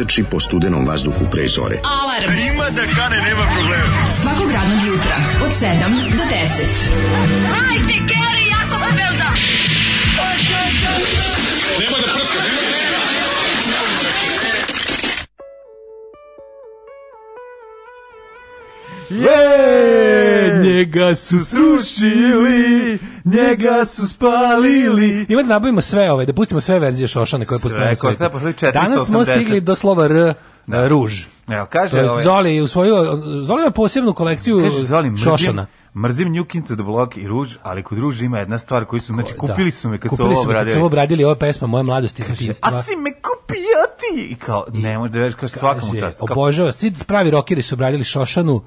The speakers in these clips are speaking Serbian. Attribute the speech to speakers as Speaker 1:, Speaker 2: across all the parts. Speaker 1: proteči po studenom vazduhu pre zore. Alarm! A ima da kane, nema problema. Svakog radnog jutra,
Speaker 2: od 7 do 10. Hajde, Nema da prska, nema da Je, njega su srušili njega su spalili. Ima da nabavimo sve ove, da pustimo sve verzije Šošane koje postoje na 480. Danas smo stigli do slova R, da. ruž. Evo, kaže, to je ovaj... Zoli, u svoju, Zoli ima posebnu kolekciju kaže, Zoli, Šošana.
Speaker 3: Mrzim New Kids the Block i Ruž, ali kod Ruž ima jedna stvar koju su, znači, kupili
Speaker 2: su
Speaker 3: me kad
Speaker 2: kupili su ovo obradili. Kupili su me kad su ovo ova pesma moja mladost i
Speaker 3: detinjstva. A si me kupio ti! I kao, ne može da veš, kao svakom častu.
Speaker 2: Obožava, svi pravi rokeri su obradili Šošanu,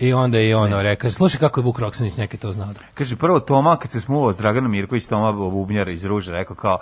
Speaker 2: I onda je ono rekao, slušaj kako je Vuk Roksanić neke to znao
Speaker 3: Kaže prvo Toma kad se smuvao s Draganom Mirković Toma bubnjar iz Ruža rekao kao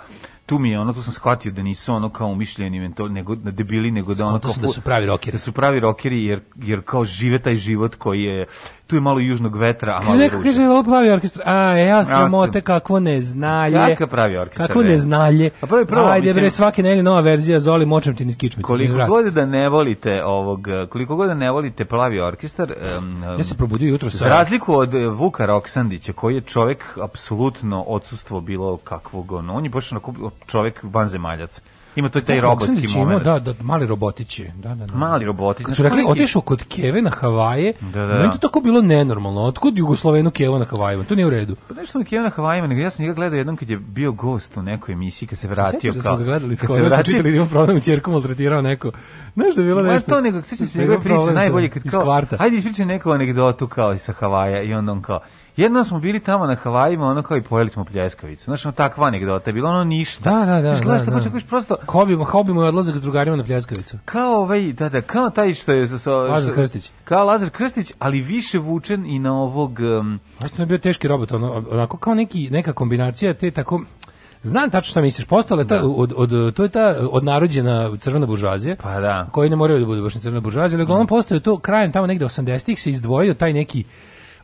Speaker 3: tu mi je ono, tu sam shvatio da nisu ono kao umišljeni mentoli, nego na da debili, nego da ono kao...
Speaker 2: da su pravi rokeri.
Speaker 3: Da su pravi rokeri, jer, jer kao žive taj život koji je... Tu je malo južnog vetra, a malo
Speaker 2: kaže, ruđe. Kaže, ovo pravi orkestar. A, e, ja sam sramote, kako ne znalje.
Speaker 3: Kako pravi orkestar? Kako
Speaker 2: ne znalje. A pravi prvo, Ajde, mislim, bre, svake nelje nova verzija Zoli, močem ti niz kičmicu.
Speaker 3: Koliko god da ne volite ovog, koliko god da ne volite plavi orkestar...
Speaker 2: Um, ja se probudio jutros
Speaker 3: sa... razliku od Vuka Roksandića, koji je čovek apsolutno odsustvo bilo kakvog, ono, on je baš onako čovjek vanzemaljac. Ima to taj robotski moment.
Speaker 2: Imao, da, da, mali robotići. Da, da, da.
Speaker 3: Mali robotić.
Speaker 2: Kad su znači rekli, otišao kod Keve na Havaje, da, da. da. meni to tako bilo nenormalno. Otkud Jugoslovenu Keva na Havajima? To nije u redu.
Speaker 3: Pa nešto
Speaker 2: na
Speaker 3: Keva na Havajima, nego ja sam njega gledao jednom kad je bio gost u nekoj emisiji, kad se vratio.
Speaker 2: Sjećaš da smo ga gledali skoro, da se vratio... čitali da ima problem u čerku maltretirao neko.
Speaker 3: Znaš da je bilo nešto? Ma to nego, sjećam se da njegove priče, najbolje kad kao, hajde ispričaj neku anegdotu kao i sa Havaja i onda on kao, Jednom smo bili tamo na Havajima, ono kao i pojeli smo pljeskavicu. Znaš, ono takva anegdota, bilo ono ništa.
Speaker 2: Da, da, da. Znaš, gledaš,
Speaker 3: da, da.
Speaker 2: Tako, prosto...
Speaker 3: Hobi,
Speaker 2: hobi mu je odlazak s drugarima na pljeskavicu.
Speaker 3: Kao ovaj, da, da, kao taj što je... So,
Speaker 2: Lazar Krstić.
Speaker 3: Kao Lazar Krstić, ali više vučen i na ovog...
Speaker 2: Um... Znaš, je bio teški robot, ono, onako kao neki, neka kombinacija te tako... Znam tačno šta misliš, postala ta, da. od, od, to je ta odnarođena crvena buržuazija,
Speaker 3: pa da. koji ne
Speaker 2: moraju da budu baš crvena buržuazija, ali uglavnom mm. postoje to krajem tamo negde 80-ih se izdvojio taj neki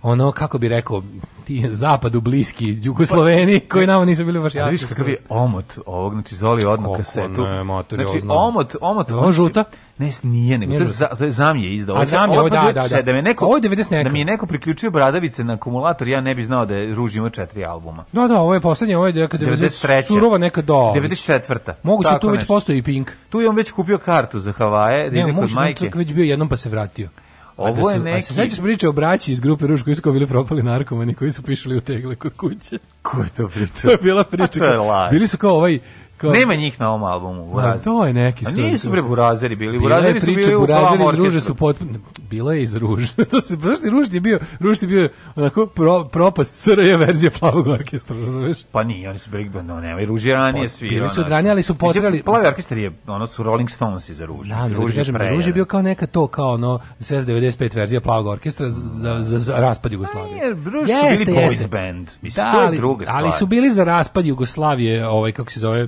Speaker 2: ono kako bi rekao ti zapadu bliski Jugosloveni pa, koji e, nama nisu bili
Speaker 3: baš jasni. Viš kakav je omot ovog, znači Zoli odmah kasetu.
Speaker 2: Ne,
Speaker 3: mater, znači omot, omot.
Speaker 2: Ono žuta?
Speaker 3: Ne, nije, nego to je, za, to je zam je izdao.
Speaker 2: A zam je, ovo, da, da, da, da. Da, me neko, ovo je 90 neka.
Speaker 3: Da mi je neko priključio bradavice na akumulator, ja ne bih znao da je Ruž imao četiri albuma.
Speaker 2: Da, da, ovo je poslednje, ovo je neka
Speaker 3: 93. Surova
Speaker 2: neka do.
Speaker 3: 94.
Speaker 2: Moguće tu već postoji Pink.
Speaker 3: Tu je on već kupio kartu za Havaje,
Speaker 2: da ide majke. Ne, moguće već bio jednom pa se vratio. Ovo je neki... Sećaš priče o braći iz grupe Ruš koji su bili propali narkomani koji su pišali u tegle kod kuće?
Speaker 3: Ko je to pričao?
Speaker 2: to je bila priča. Pa to je Bili su kao ovaj
Speaker 3: Kao... Nema njih na ovom albumu,
Speaker 2: Burazeri. to je neki
Speaker 3: skroz. Nisu bre Burazeri bili, Burazeri
Speaker 2: su bili Burazeri iz Ruže su potpuno... Bila je iz Ruže. to se, znaš ti, Ruž je bio, Ruž je bio onako pro, propast SRJ verzija plavog orkestra, razumeš?
Speaker 3: Pa nije, oni su big band, no, nema, i Ruži ranije pa, svi.
Speaker 2: Bili su ranije, ali su potrali...
Speaker 3: Plavi orkestar je, ono su Rolling Stones iz
Speaker 2: Ruže. Znam, da, da Ruž je, Ruž je bio kao neka to, kao ono, Sves 95 verzija plavog orkestra za, za, za raspad Jugoslavije. Pa
Speaker 3: nije, Ruž su bili boys band, mislim, da,
Speaker 2: to je druga stvar. Ali su bili za raspad Jugoslavije, ovaj, kako se zove,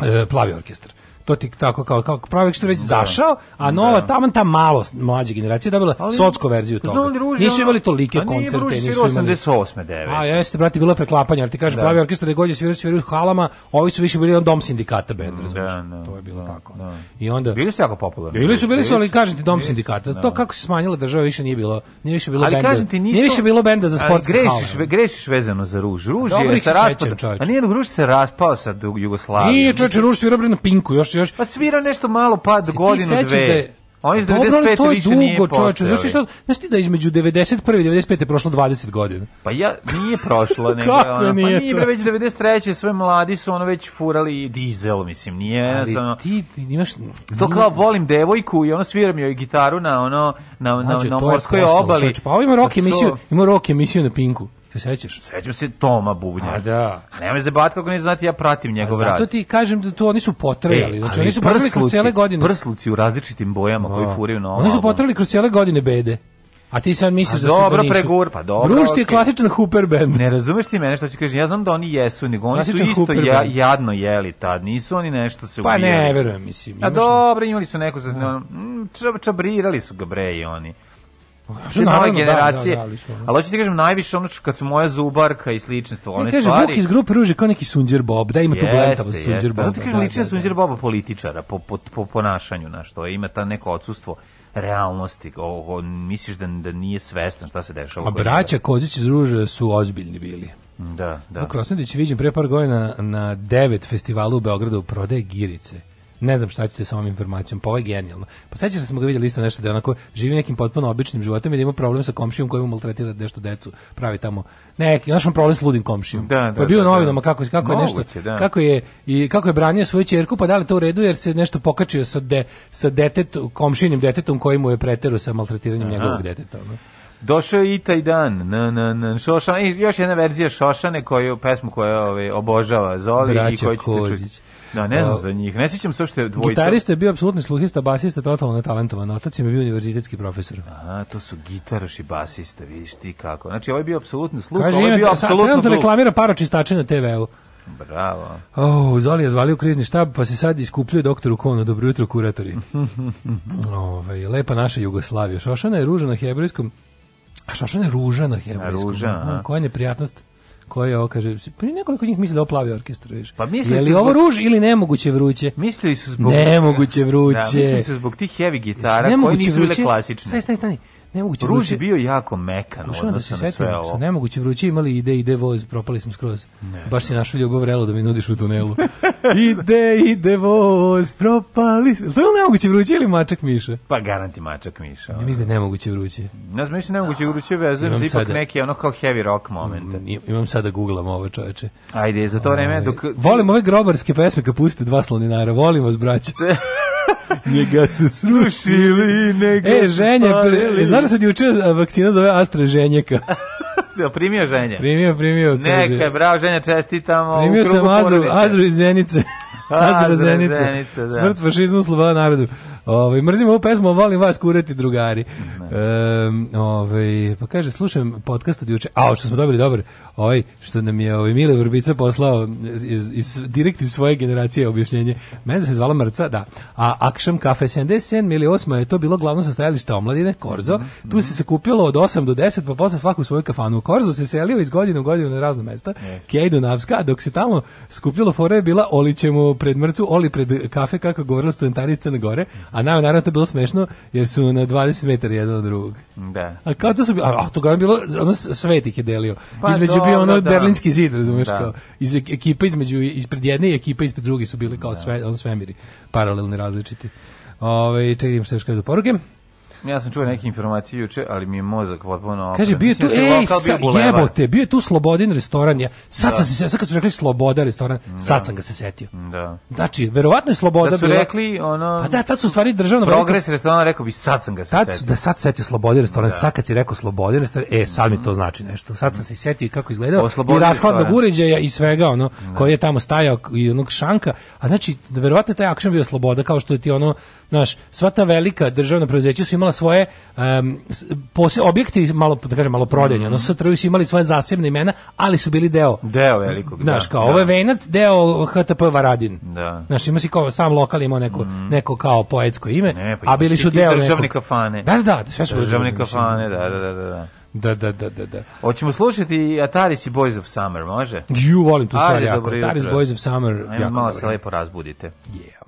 Speaker 2: E, plavi orkestar to ti tako kao kao pravi ekstra da. već zašao, a da. nova da. taman ta malo mlađa generacija dobila Ali, socko verziju toga. Ruži, nisu imali tolike a koncerte,
Speaker 3: nisu imali 88. 9.
Speaker 2: A jeste brati, bilo preklapanje, jer ti kažeš da. pravi orkestar da golje sviraju sviraju halama, ovi su više bili on dom sindikata band, da, razumiješ? To je bilo tako.
Speaker 3: I onda bili
Speaker 2: su jako
Speaker 3: popularni.
Speaker 2: Bili su bili su, ali kažem ti dom sindikata. To kako se smanjila država više nije bilo, nije više bilo benda.
Speaker 3: Nije
Speaker 2: više bilo benda
Speaker 3: za sport.
Speaker 2: grešiš, grešiš vezano za
Speaker 3: ruž. Ruž je se raspao. A nije ruž se raspao sa Jugoslavijom. Nije čoveče ruž svirao na Pinku, još
Speaker 2: još
Speaker 3: pa svira nešto malo pa godinu
Speaker 2: dve da Oni iz 95 pa to je više dugo, nije čovječe. Znaš ti, što, znaš ti da između 91. i 95. je prošlo 20 godina?
Speaker 3: Pa ja, nije prošlo. nego, Kako ono, nije? Pa nije, bre, već 93. sve mladi su ono već furali dizel, mislim, nije
Speaker 2: jednostavno. ti, ti imaš...
Speaker 3: To kao volim devojku i ono sviram joj gitaru na ono, na, na, Mađe, na, morskoj postalo, obali. Čovječ,
Speaker 2: pa ovo ima rock emisiju, ima rok emisiju na Pinku. Se sećaš?
Speaker 3: Sećam
Speaker 2: se
Speaker 3: Toma Bubnja. A da. A nema veze bat kako ne znati, ja pratim njegov rad. Zato
Speaker 2: ti kažem da to oni su potrajali. E, znači, oni su potrajali kroz cijele godine.
Speaker 3: Prsluci u različitim bojama koji furaju na ovom
Speaker 2: Oni su potrajali kroz cele godine bede. A ti sad misliš a
Speaker 3: da su da Dobro
Speaker 2: pregur,
Speaker 3: pa dobro.
Speaker 2: Bruš ti je klasičan Hooper band.
Speaker 3: Ne razumeš ti mene što ću kažem. Ja znam da oni jesu, nego oni klasičan su isto ja, jadno jeli tad. Nisu oni nešto se ubijali.
Speaker 2: Pa
Speaker 3: ne,
Speaker 2: verujem, mislim.
Speaker 3: A dobro, imali su neku... Za, da. mm, čabrirali su ga bre i oni. Sve nove generacije. Da, da, da, ali hoću ti kažem najviše ono kad su moja zubarka i slične One
Speaker 2: kažem,
Speaker 3: stvari.
Speaker 2: Vuk iz grupe Ruže kao neki Sunđer Bob, da ima tu blentavo Sunđer pa Bob. Da,
Speaker 3: ti kažem lična da, da. Sunđer Boba političara po, po, po ponašanju, na što ima ta neko odsustvo realnosti, o, o, misliš da, da nije svestan šta se dešava. A
Speaker 2: braća Kozić iz Ruže su ozbiljni bili.
Speaker 3: Da, da.
Speaker 2: Vuk Rosnedić viđen pre par godina na devet festivalu u Beogradu prodaje girice ne znam šta ćete sa ovom informacijom, pa ovo je genijalno. Pa sećaš se da smo ga vidjeli isto nešto da onako živi nekim potpuno običnim životom i da ima problem sa komšijom koji mu maltretira nešto decu, pravi tamo neki, znaš, on problem s ludim komšijom.
Speaker 3: Da, pa da,
Speaker 2: pa bio da,
Speaker 3: da, novinama
Speaker 2: kako, kako je nešto, da. kako je i kako je branio svoju ćerku, pa da li to u redu jer se nešto pokačio sa de, sa detetom, komšinim detetom koji mu je pretero sa maltretiranjem Aha. njegovog deteta, ono.
Speaker 3: Došao je i taj dan. Na, na, na, Šošan, još jedna verzija Šošane koju pesmu koju ove, ovaj, obožava Zoli Braća i koju ćete čuti. Da, ne znam za njih. Ne sećam se što je dvojica.
Speaker 2: Gitarista je bio apsolutni sluhista, basista totalno netalentovan. Otac im je bio univerzitetski profesor.
Speaker 3: Aha, to su gitaraš i basista, vidiš ti kako. Znači, ovaj bio apsolutni sluh, Kaže, ovaj je
Speaker 2: bio
Speaker 3: apsolutno glup.
Speaker 2: reklamira paro čistače na TV-u.
Speaker 3: Bravo.
Speaker 2: Oh, Zoli je zvali u krizni štab, pa se sad iskupljuje doktoru Kono. Dobro jutro, kuratori. Ove, ovaj, lepa naša Jugoslavija. Šošana je ruža na hebrejskom. A šošana je ruža na hebrejskom. Ruža, aha. Koja neprijatnost koje je ovo, kaže, pa nekoliko njih misli da ovo plavi orkestar, viš. Pa misli je li ovo ruž ili nemoguće vruće?
Speaker 3: Mislili su zbog...
Speaker 2: Nemoguće vruće.
Speaker 3: Da, mislili su zbog tih heavy gitara koji nisu bile klasične. Stani,
Speaker 2: stani, stani.
Speaker 3: Nemoguće Ruž je bio jako mekan. Ušao da se setim, su
Speaker 2: nemoguće vruće imali ide, ide voz, propali smo skroz. Ne, Baš si našao ljubav relo da mi nudiš u tunelu. ide, ide voz, propali smo. To je nemoguće vruće ili mačak Miša?
Speaker 3: Pa garanti mačak Miša.
Speaker 2: Ne mislim da nemoguće vruće.
Speaker 3: Ne znam, mislim nemoguće vruće vezujem za ipak neki ono kao heavy rock moment. Mm,
Speaker 2: imam sada da googlam ovo čoveče.
Speaker 3: Ajde, za to vreme ovaj, dok...
Speaker 2: Volim ove grobarske pesme kad pustite dva sloninara. Volim vas, braće. Njega su srušili, nego... E, ženje, pre, znaš da sam juče vakcina zove Astra ženjeka. primio
Speaker 3: ženje?
Speaker 2: Primio,
Speaker 3: primio. Neka, kaže. bravo, ženja, čestitamo.
Speaker 2: Primio
Speaker 3: sam Azru,
Speaker 2: Azru iz Zenice. Azra, Azra Zenice. da. Smrt fašizmu, sloboda narodu. Ovaj mrzim ovu pesmu, volim vas kurati drugari. Ehm, ovaj pa kaže slušam podcast od juče. A što smo dobili dobar. Ovaj što nam je ovaj Mile Vrbica poslao iz, iz direkt iz svoje generacije objašnjenje. Mene se zvala Mrca, da. A Akšam Kafe 77 ili 8 je to bilo glavno sa stajališta omladine Korzo. Mhm, tu mhm. se se kupilo od 8 do 10, pa posle svaku svoju kafanu. Korzo se selio iz godine u godinu na razna mesta. Yes. Navska, dok se tamo skupljalo fore je bila Olićemo pred Mrcu, Oli pred kafe kako govorila studentarica na gore, A nama naravno to bilo smešno jer su na 20 metara jedan od drugog.
Speaker 3: Da.
Speaker 2: A kao to su a, a to ga bilo ono svetih je delio. Pa između bio ono da. berlinski zid, razumeš da. kao. Iz ekipa između ispred jedne i ekipa ispred druge su bili kao da. sve on svemiri paralelni različiti. Ove, ovaj, čekaj, da šta još kada poruke?
Speaker 3: Ja sam čuo neke informacije juče, ali mi je mozak potpuno
Speaker 2: Kaže bio tu ej, sa, jebote, bio je tu Slobodin restoran. Ja, sad da. sam se sad kad su rekli Sloboda restoran, da. sam ga se setio.
Speaker 3: Da.
Speaker 2: Znači, verovatno je Sloboda
Speaker 3: da su rekli
Speaker 2: ono A da, tad su stvari državno
Speaker 3: Progres velika, restoran, rekao bi sad sam ga se setio. Su, da sad
Speaker 2: setio
Speaker 3: Slobodin restoran,
Speaker 2: da. sad kad si rekao Slobodin restoran, e, sad mi mhm. to znači nešto. Sad sam se setio kako izgledao i raskladnog uređaja i svega ono da. koji je tamo stajao i onog šanka. A znači, verovatno taj akšen bio Sloboda kao što je ti ono, znaš, sva ta velika državna preduzeća su imala svoje um, pose, objekti malo da kažem malo prodajni, mm -hmm. ono su imali svoje zasebne imena, ali su bili deo
Speaker 3: deo velikog.
Speaker 2: Znaš, kao da. ovo Venac, deo HTP Varadin.
Speaker 3: Da.
Speaker 2: Znaš, ima se kao sam lokal ima neko, mm -hmm. neko kao poetsko ime, ne, pa a bili su deo
Speaker 3: državne kafane.
Speaker 2: Da, da, da, sve su
Speaker 3: državne kafane, da, da, da,
Speaker 2: da. Da, da, da, da, da. Hoćemo
Speaker 3: slušati Ataris i Boys of Summer, može?
Speaker 2: Ju, volim tu stvar jako.
Speaker 3: Ataris, Boys of Summer, Ajmo, jako malo dobro. se lepo razbudite. Yeah.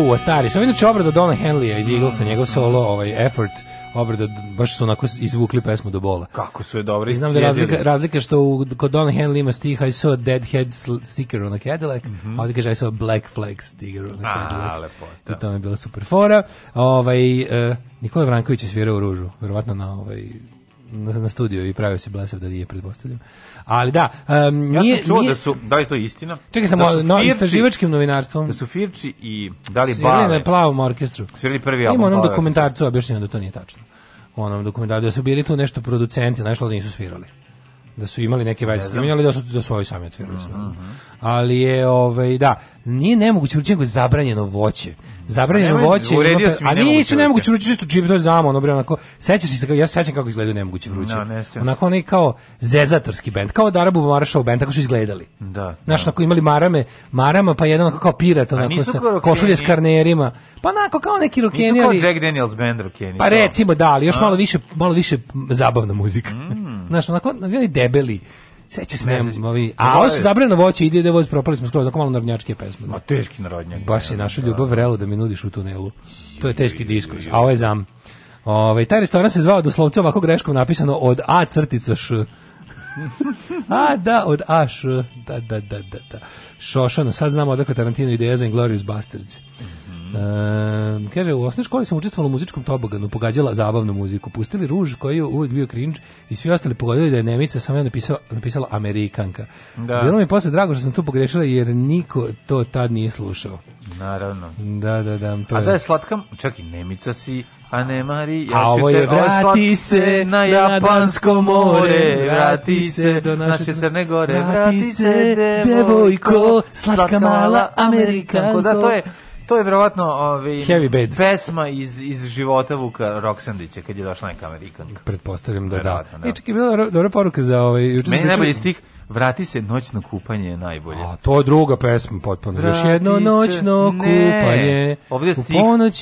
Speaker 2: lepo u Atari. Samo inače obrada Dona Henleya iz Eaglesa, mm. njegov solo ovaj effort, obrada baš su onako izvukli pesmu do bola.
Speaker 3: Kako su je dobro. znam
Speaker 2: da razlika, razlika što u, kod Don Henley ima stih I saw a dead head sticker on a Cadillac, mm -hmm.
Speaker 3: a
Speaker 2: ovdje kaže I saw a black flag sticker on a, a
Speaker 3: lepo. Da. I
Speaker 2: to mi je bila super fora. Ovaj, eh, Nikola Vranković je svirao u ružu, verovatno na ovaj na, studiju i pravio se blesav da nije predpostavljam. Ali da,
Speaker 3: um, ja nije, sam čuo da nije... da su, da li to istina?
Speaker 2: Čekaj samo,
Speaker 3: da
Speaker 2: no, istraživačkim novinarstvom.
Speaker 3: Da su Firči i da li Bale. Svirali na
Speaker 2: plavom orkestru.
Speaker 3: Svirali prvi album.
Speaker 2: Ima onom dokumentarcu objašnjeno da to nije tačno. U onom dokumentarcu da su bili tu nešto producenti, nešto da nisu svirali da su imali neke veze s ali da, da. da su da su ovi sami otvorili Mm -hmm. Ali je ovaj da, nije nemoguće uručiti nego zabranjeno voće. Zabranjeno pa voće, ima, a nisu nemoguće uručiti isto džip do zamo, ono bre onako. Sećaš se kako ja sećam kako izgledaju nemoguće vruće. Da, no, onako onaj kao zezatorski bend, kao Darabu Maršao bend, tako su izgledali.
Speaker 3: Da.
Speaker 2: Znaš, da. imali marame, marama pa jedan onako kao pirat, onako sa košulje s karnerima. Pa onako kao neki rokenjeri. Nisu
Speaker 3: kao Jack Daniels band rokenjeri. Pa recimo
Speaker 2: da, ali još malo više, malo više zabavna muzika. Mm. Znaš, onako, oni debeli. Sećaš se ne, ovi, a ovo se zabrano voće, ide da voz, propali smo skoro za malo narodnjačke pesme.
Speaker 3: Ma teški
Speaker 2: narodnjak. Baš je našu da, ljubav da. vrelu da mi nudiš u tunelu. To je teški diskus, a ovo je zam. Ove, ovaj, taj restoran se zvao doslovce ovako greškom napisano od A crtica Š. a da, od A Š. Da, da, da, da, da. Šošano, sad znamo odakle Tarantino ideja za Inglourious Bastards. Mm E, kaže, u osnovnoj školi sam učestvovala u muzičkom toboganu, pogađala zabavnu muziku. Pustili ruž koji je uvijek bio cringe i svi ostali pogodili da je Nemica, samo ja napisala, napisala Amerikanka. Da. Bilo mi je posle drago što sam tu pogrešila jer niko to tad nije slušao.
Speaker 3: Naravno.
Speaker 2: Da, da, da.
Speaker 3: To A je. da je slatka, čak i Nemica si... A ne Mari,
Speaker 2: ja A ovo je te, vrati se na Japansko more, vrati se do naše Crne Gore, vrati se devojko, slatka mala
Speaker 3: Amerikanko. Da, to je To je verovatno ovaj pesma iz iz života Vuka Roksandića kad je došla neka Amerikanka.
Speaker 2: Pretpostavljam da, da. verovatno, da. I e, čekaj, bila dobra poruka za ovaj juče.
Speaker 3: Meni najbolji stih Vrati se noćno kupanje je najbolje. A
Speaker 2: to je druga pesma potpuno. Vrati Još jedno noćno se, kupanje. Ovde stih,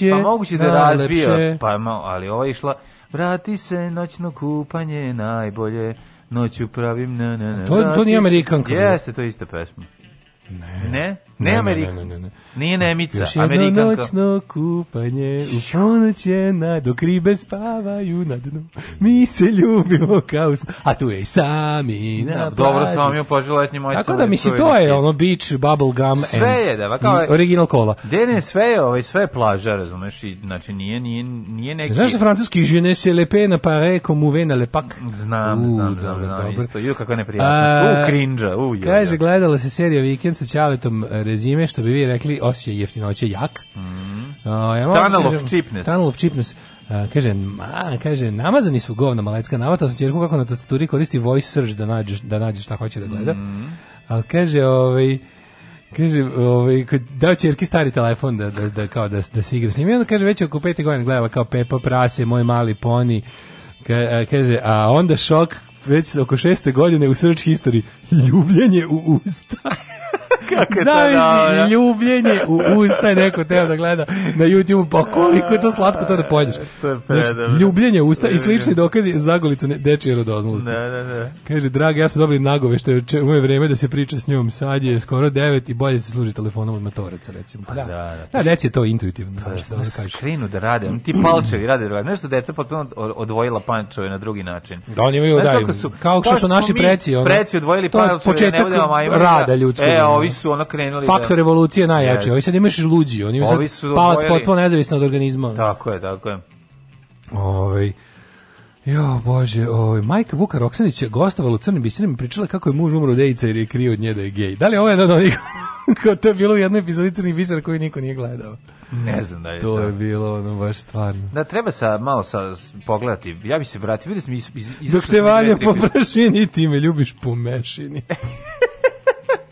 Speaker 2: je pa
Speaker 3: moguće da razbija, pa malo, ali ova išla Vrati se noćno kupanje je najbolje. Noću pravim na na ne.
Speaker 2: To, to nije Amerikanka.
Speaker 3: Jeste, to je ista pesma.
Speaker 2: Ne.
Speaker 3: Ne? Ne, ne Amerika. Ne, ne, ne, Nije Nemica, Još Amerikanka.
Speaker 2: noćno kupanje, u ponoć je na, dok ribe spavaju na dnu. Mi se ljubimo kao... A tu je i sami da, na da,
Speaker 3: Dobro
Speaker 2: sam
Speaker 3: vam joj poželetnji moj
Speaker 2: Tako da, misli, to je ono beach, bubble gum sve and,
Speaker 3: je, da, kao,
Speaker 2: original kola.
Speaker 3: Dene, sve je, ovaj, sve je plaža, razumeš, i, znači nije, nije, nije neki...
Speaker 2: Znaš da francuski žene se lepe na pare, komu ve na lepak? Znam, u, znam, dobro, znam, dobro. isto. Ju,
Speaker 3: kako je neprijatno. u, krinđa, u,
Speaker 2: Kaže, gledala se serija Vikend sa Ćaletom e, rezime, što bi vi rekli, osje jeftinoće jak.
Speaker 3: Mm. Uh, ja Tanalov
Speaker 2: čipnes. Tanalov čipnes. Uh, kaže, ma, kaže, namazani su govna malecka navata, sam čerku kako na tastaturi koristi voice search da nađe, da nađe šta hoće da gleda. Mm. Ali kaže, ovaj, Kaže, ovaj dao ćerki stari telefon da da da kao da da se igra s njim. I onda kaže već oko 5 godina gledala kao Pepa prase, moj mali poni. Ka, kaže, a onda šok već oko šeste godine u search history ljubljenje u usta. Kako je Zavis, ljubljenje u usta je neko teo da gleda na YouTube, pa koliko
Speaker 3: je
Speaker 2: to slatko to da pojedeš.
Speaker 3: To je Znači,
Speaker 2: ljubljenje u usta i slični dokazi zagolica dečije radoznalosti.
Speaker 3: Da, da, da.
Speaker 2: Kaže, dragi, ja smo dobili nagove što je moje vreme da se priča s njom, sad je skoro 9 i bolje se služi telefonom od motoraca, recimo.
Speaker 3: Pa da,
Speaker 2: da, da. da je to intuitivno.
Speaker 3: Pa,
Speaker 2: da,
Speaker 3: da, krenu da rade, ti palčevi rade drugačije. Da Nešto deca potpuno odvojila pančeve na drugi način. Da,
Speaker 2: oni imaju, da, kao što su naši preci. Ono,
Speaker 3: preci odvojili
Speaker 2: pančeve, ne budemo imaju. Rada ljudskog. E,
Speaker 3: a da, ovi da. su ono krenuli
Speaker 2: da- Faktor da... revolucije najjači. Yes. Ovi sad imaš luđi, oni imaju ovi sad palac obojeli. potpuno nezavisno od organizma.
Speaker 3: Tako je, tako je.
Speaker 2: Ovaj Jo, bože, oj, ovaj, majka Vuka Roksanić je gostovala u Crnim biserima i pričala kako je muž umro od AIDS-a jer je krio od nje da je gej. Da li ovo je jedan od onih kao to je bilo u jednoj epizodi Crnih bisera koju niko nije gledao?
Speaker 3: Ne znam da je to.
Speaker 2: To je bilo ono baš stvarno.
Speaker 3: Da, treba sa, malo sa, pogledati. Ja bi se vratio, vidio sam iz... iz, iz
Speaker 2: Dok te valja po prašini, ti me ljubiš po mešini.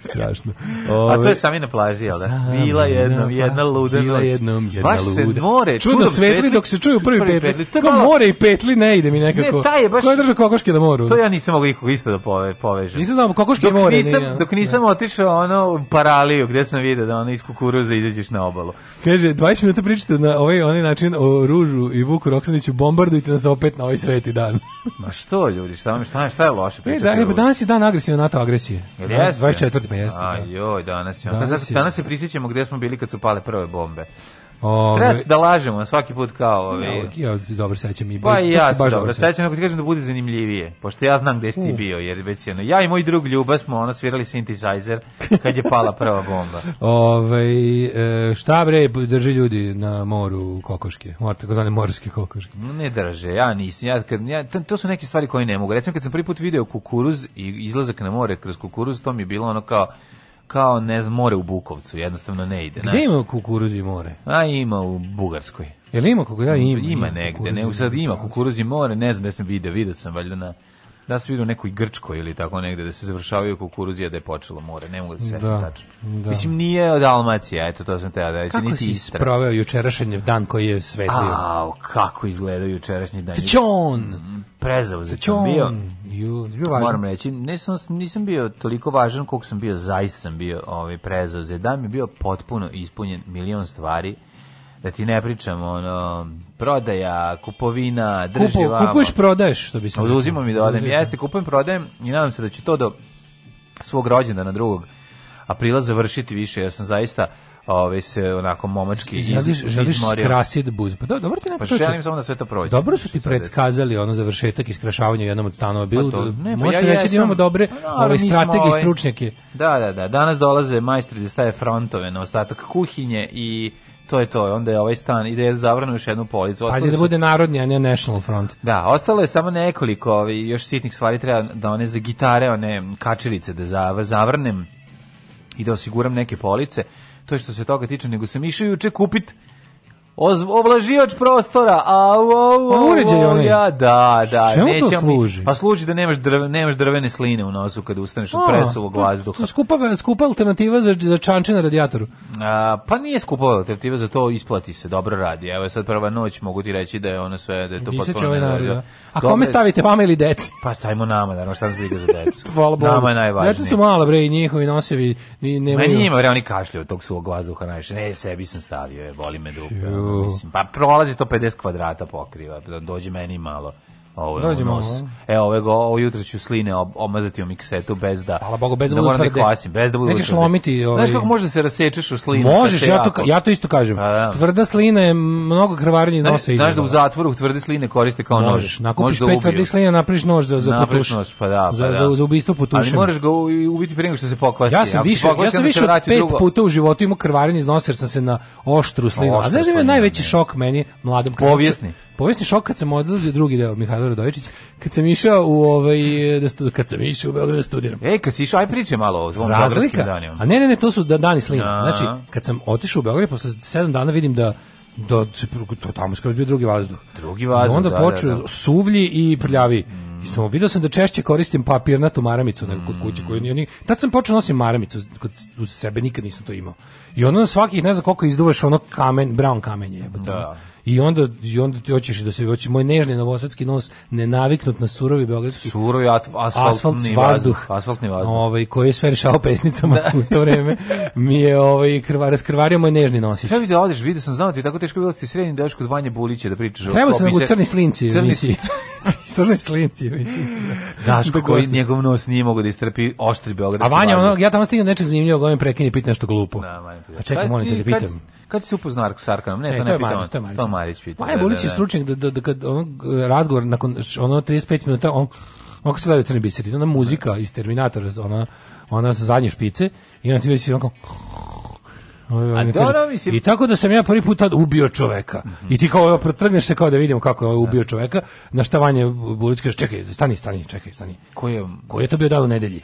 Speaker 2: Strašno.
Speaker 3: Ove, A to je sami na plaži, jel da? Vila jednom, jedna luda Vila jednom, jedna baš luda. se more,
Speaker 2: čudo svetli, svetli, dok se čuju prvi, prvi petli. petli. Kao malo... more i petli ne ide mi nekako. Ne, taj je baš... Ko je držao kokoške na moru?
Speaker 3: To ja nisam mogao ikog isto da pove, povežem.
Speaker 2: Nisam znao, kokoške dok more. Nisam,
Speaker 3: ne, dok nisam ne. otišao ono, paraliju, gde sam vidio da ono iz kukuruza izađeš na obalu.
Speaker 2: Kaže, 20 minuta pričate na ovaj, onaj način o Ružu i Vuku Roksaniću, bombardujte nas opet na ovaj sveti dan.
Speaker 3: Ma što ljudi, šta, šta, šta je loše e, pričati? Da,
Speaker 2: e, da, danas je dan agresivne NATO agresije. Jel jeste? 24
Speaker 3: četvrtbe, jeste. da. joj, danas je. Danas, danas, danas se prisjećamo gdje smo bili kad su pale prve bombe. Ove, Treba se da lažemo svaki put kao...
Speaker 2: Ove, ja, se dobro sećam i...
Speaker 3: Pa i ja se dobro sećam, ako ti kažem da bude zanimljivije, pošto ja znam gde si ti bio, jer već jedno, ja i moj drug Ljuba smo ono svirali synthesizer kad je pala prva bomba.
Speaker 2: Ove, e, šta bre, drže ljudi na moru kokoške, takozvane morske kokoške?
Speaker 3: Ne drže, ja nisam, ja, kad, ja, to su neke stvari koje ne mogu. Recimo kad sam prvi put video kukuruz i izlazak na more kroz kukuruz, to mi je bilo ono kao kao ne znam more u Bukovcu, jednostavno ne ide.
Speaker 2: Gde ima kukuruz i more?
Speaker 3: A ima u Bugarskoj.
Speaker 2: Jel ima kukuruz?
Speaker 3: Ja ima. Ima, ima negde, ne, sad ima kukuruz i more, ne znam da sam video, video sam valjda na da se vidu nekoj Grčkoj ili tako negde da se završavaju kukuruzije da je počelo more. Ne mogu da se setim da, tačno. Da. Mislim nije od Dalmacija, eto to sam te da Kako
Speaker 2: niti si Istra. proveo jučerašnji dan koji je svetio
Speaker 3: A, kako izgledao jučerašnji dan.
Speaker 2: Tčon! Mm,
Speaker 3: Prezauzetan bio. Ju, bio važan. Moram reći, nisam, nisam bio toliko važan koliko sam bio, zaista sam bio ovaj, prezauzet. Dan mi bio potpuno ispunjen milion stvari da ti ne pričam, ono, prodaja, kupovina, drži Kupo,
Speaker 2: Kupuješ, prodaješ, što bi se...
Speaker 3: Uzimam i dodajem, da jeste, kupujem, prodajem i nadam se da ću to do svog na drugog aprila završiti više, ja sam zaista ovaj se onako momački iz,
Speaker 2: želiš, želiš skrasit buz. Pa do, dobro ti neko
Speaker 3: pa želim samo da sve to prođe.
Speaker 2: Dobro su ti predskazali ono završetak iskrašavanja u jednom od stanova pa bilo. Pa ne, pa Možeš ja, reći ja da imamo dobre pa no, ove ovaj, strategije ovaj- i stručnjake.
Speaker 3: Da, da, da. Danas dolaze majstori da staje frontove na ostatak kuhinje i to je to, onda je ovaj stan, ide zavrano još jednu policu. Ostalo
Speaker 2: Pazi da bude narodni, ne National Front.
Speaker 3: Da, ostalo je samo nekoliko ovih još sitnih stvari, treba da one za gitare, one kačilice da zavrnem i da osiguram neke police. To je što se toga tiče, nego sam išao juče kupit oblaživač prostora, a u, u,
Speaker 2: uređaj on. Ja,
Speaker 3: da, da.
Speaker 2: Čemu to služi?
Speaker 3: Mi, pa služi da nemaš, drve, nemaš drvene sline u nosu kad ustaneš od presuvog vazduha.
Speaker 2: Skupa, skupa alternativa za,
Speaker 3: za
Speaker 2: čanče na radijatoru.
Speaker 3: A, pa nije skupa alternativa, za to isplati se, dobro radi. Evo sad prva noć mogu ti reći da je ono sve, da je to potpuno... Ovaj da.
Speaker 2: A kome stavite, vama ili deci?
Speaker 3: Pa stavimo nama, da, šta nas briga za decu. Hvala Bogu. Nama je najvažnije.
Speaker 2: Deca su mala, bre, i njihovi nosevi. Ni, nemaju...
Speaker 3: Ma njima, bre, oni kašljaju tog
Speaker 2: suvog
Speaker 3: vazduha najviše. Ne, sebi sam stavio, je, boli me dupe. Mislim, pa prolazi to 50 kvadrata pokriva, dođe meni malo. Ovo, Dođemo nos. E, ove go, ovo jutro ću sline ob, omazati u miksetu bez da... Hvala Bogu, bez da, da, da tvrde. Kosim, bez da budu Nećeš
Speaker 2: tvrde. lomiti... Ovaj...
Speaker 3: Znaš kako može da se rasečeš u slinu?
Speaker 2: Možeš, ja to, ja to isto kažem. A, pa, da. Tvrda slina je mnogo krvarenja iz nosa
Speaker 3: Znaš da u zatvoru tvrde sline koriste kao
Speaker 2: nož. Možeš, nakupiš da pet tvrdih slina, napraviš nož za, za putuš.
Speaker 3: Nož, pa da,
Speaker 2: pa za, da. Za, za ubistvo putušem.
Speaker 3: Ali moraš ga ubiti pre nego što se pokvasi.
Speaker 2: Ja sam više, ja sam više od pet puta u životu imao krvarenje iz nosa jer sam se na oštru slinu. A znaš da je najveći šok meni mladom?
Speaker 3: Povijesni.
Speaker 2: Povesti šok kad sam odlazio drugi deo Mihajlo Radovičić, kad sam išao u ovaj da stud, kad sam išao u Beograd da studiram.
Speaker 3: Ej, kad si išao aj priče malo o svom Razlika,
Speaker 2: A ne, ne, ne, to su da dani slina. Znači, kad sam otišao u Beograd posle 7 dana vidim da da to tamo skroz bio drugi vazduh.
Speaker 3: Drugi vazduh.
Speaker 2: I onda da, da počeo da, da. suvlji i prljavi. Mm. I sam video sam da češće koristim papirnatu maramicu nego kod kuće mm. koju ni oni. Tad sam počeo nosim maramicu kod uz sebe nikad nisam to imao. I onda na svakih ne znam koliko izduvaš ono kamen, brown kamenje jebote. Da i onda i onda ti hoćeš da se hoće moj nežni novosadski nos nenaviknut na surovi beogradski surovi asfalt,
Speaker 3: asfaltni vazduh,
Speaker 2: asfaltni vazduh ovaj koji je sve rešavao pesnicama da. u to vreme mi je ovaj krvar raskrvario moj nežni nosić
Speaker 3: ja vidio da odeš vidio sam znao ti tako teško bilo ti da srednji dečko od Vanje Bulića da pričaš
Speaker 2: Treba se u crni slinci crni slinci crni slinci
Speaker 3: Daško koji njegov nos nije mogao da istrpi oštri beogradski a
Speaker 2: Vanja ono ja tamo stignem nečeg zanimljivog ovim ovaj prekinje pita nešto glupo da, a čekaj molite da pitam
Speaker 3: Kad se upoznao s Arkanom? Ne, ne, to ne, to je
Speaker 2: Marić, to je Marić. To Marić pitao. Maja Bolić je da, da, da. stručnjak da, da, da, kad on razgovor nakon ono 35 minuta, on Ako se gledaju crni biseri, ona muzika iz Terminatora, ona, ona sa zadnje špice, i onda ti već onako...
Speaker 3: Ovaj, ovaj, A dobro, mislim...
Speaker 2: I tako da sam ja prvi put tad ubio čoveka. Mm -hmm. I ti kao protrgneš se kao da vidimo kako je ovaj ubio čoveka. Na šta Vanje Bulić kaže, čekaj, stani, stani, čekaj, stani. Ko je... Ko je to bio dan u nedelji?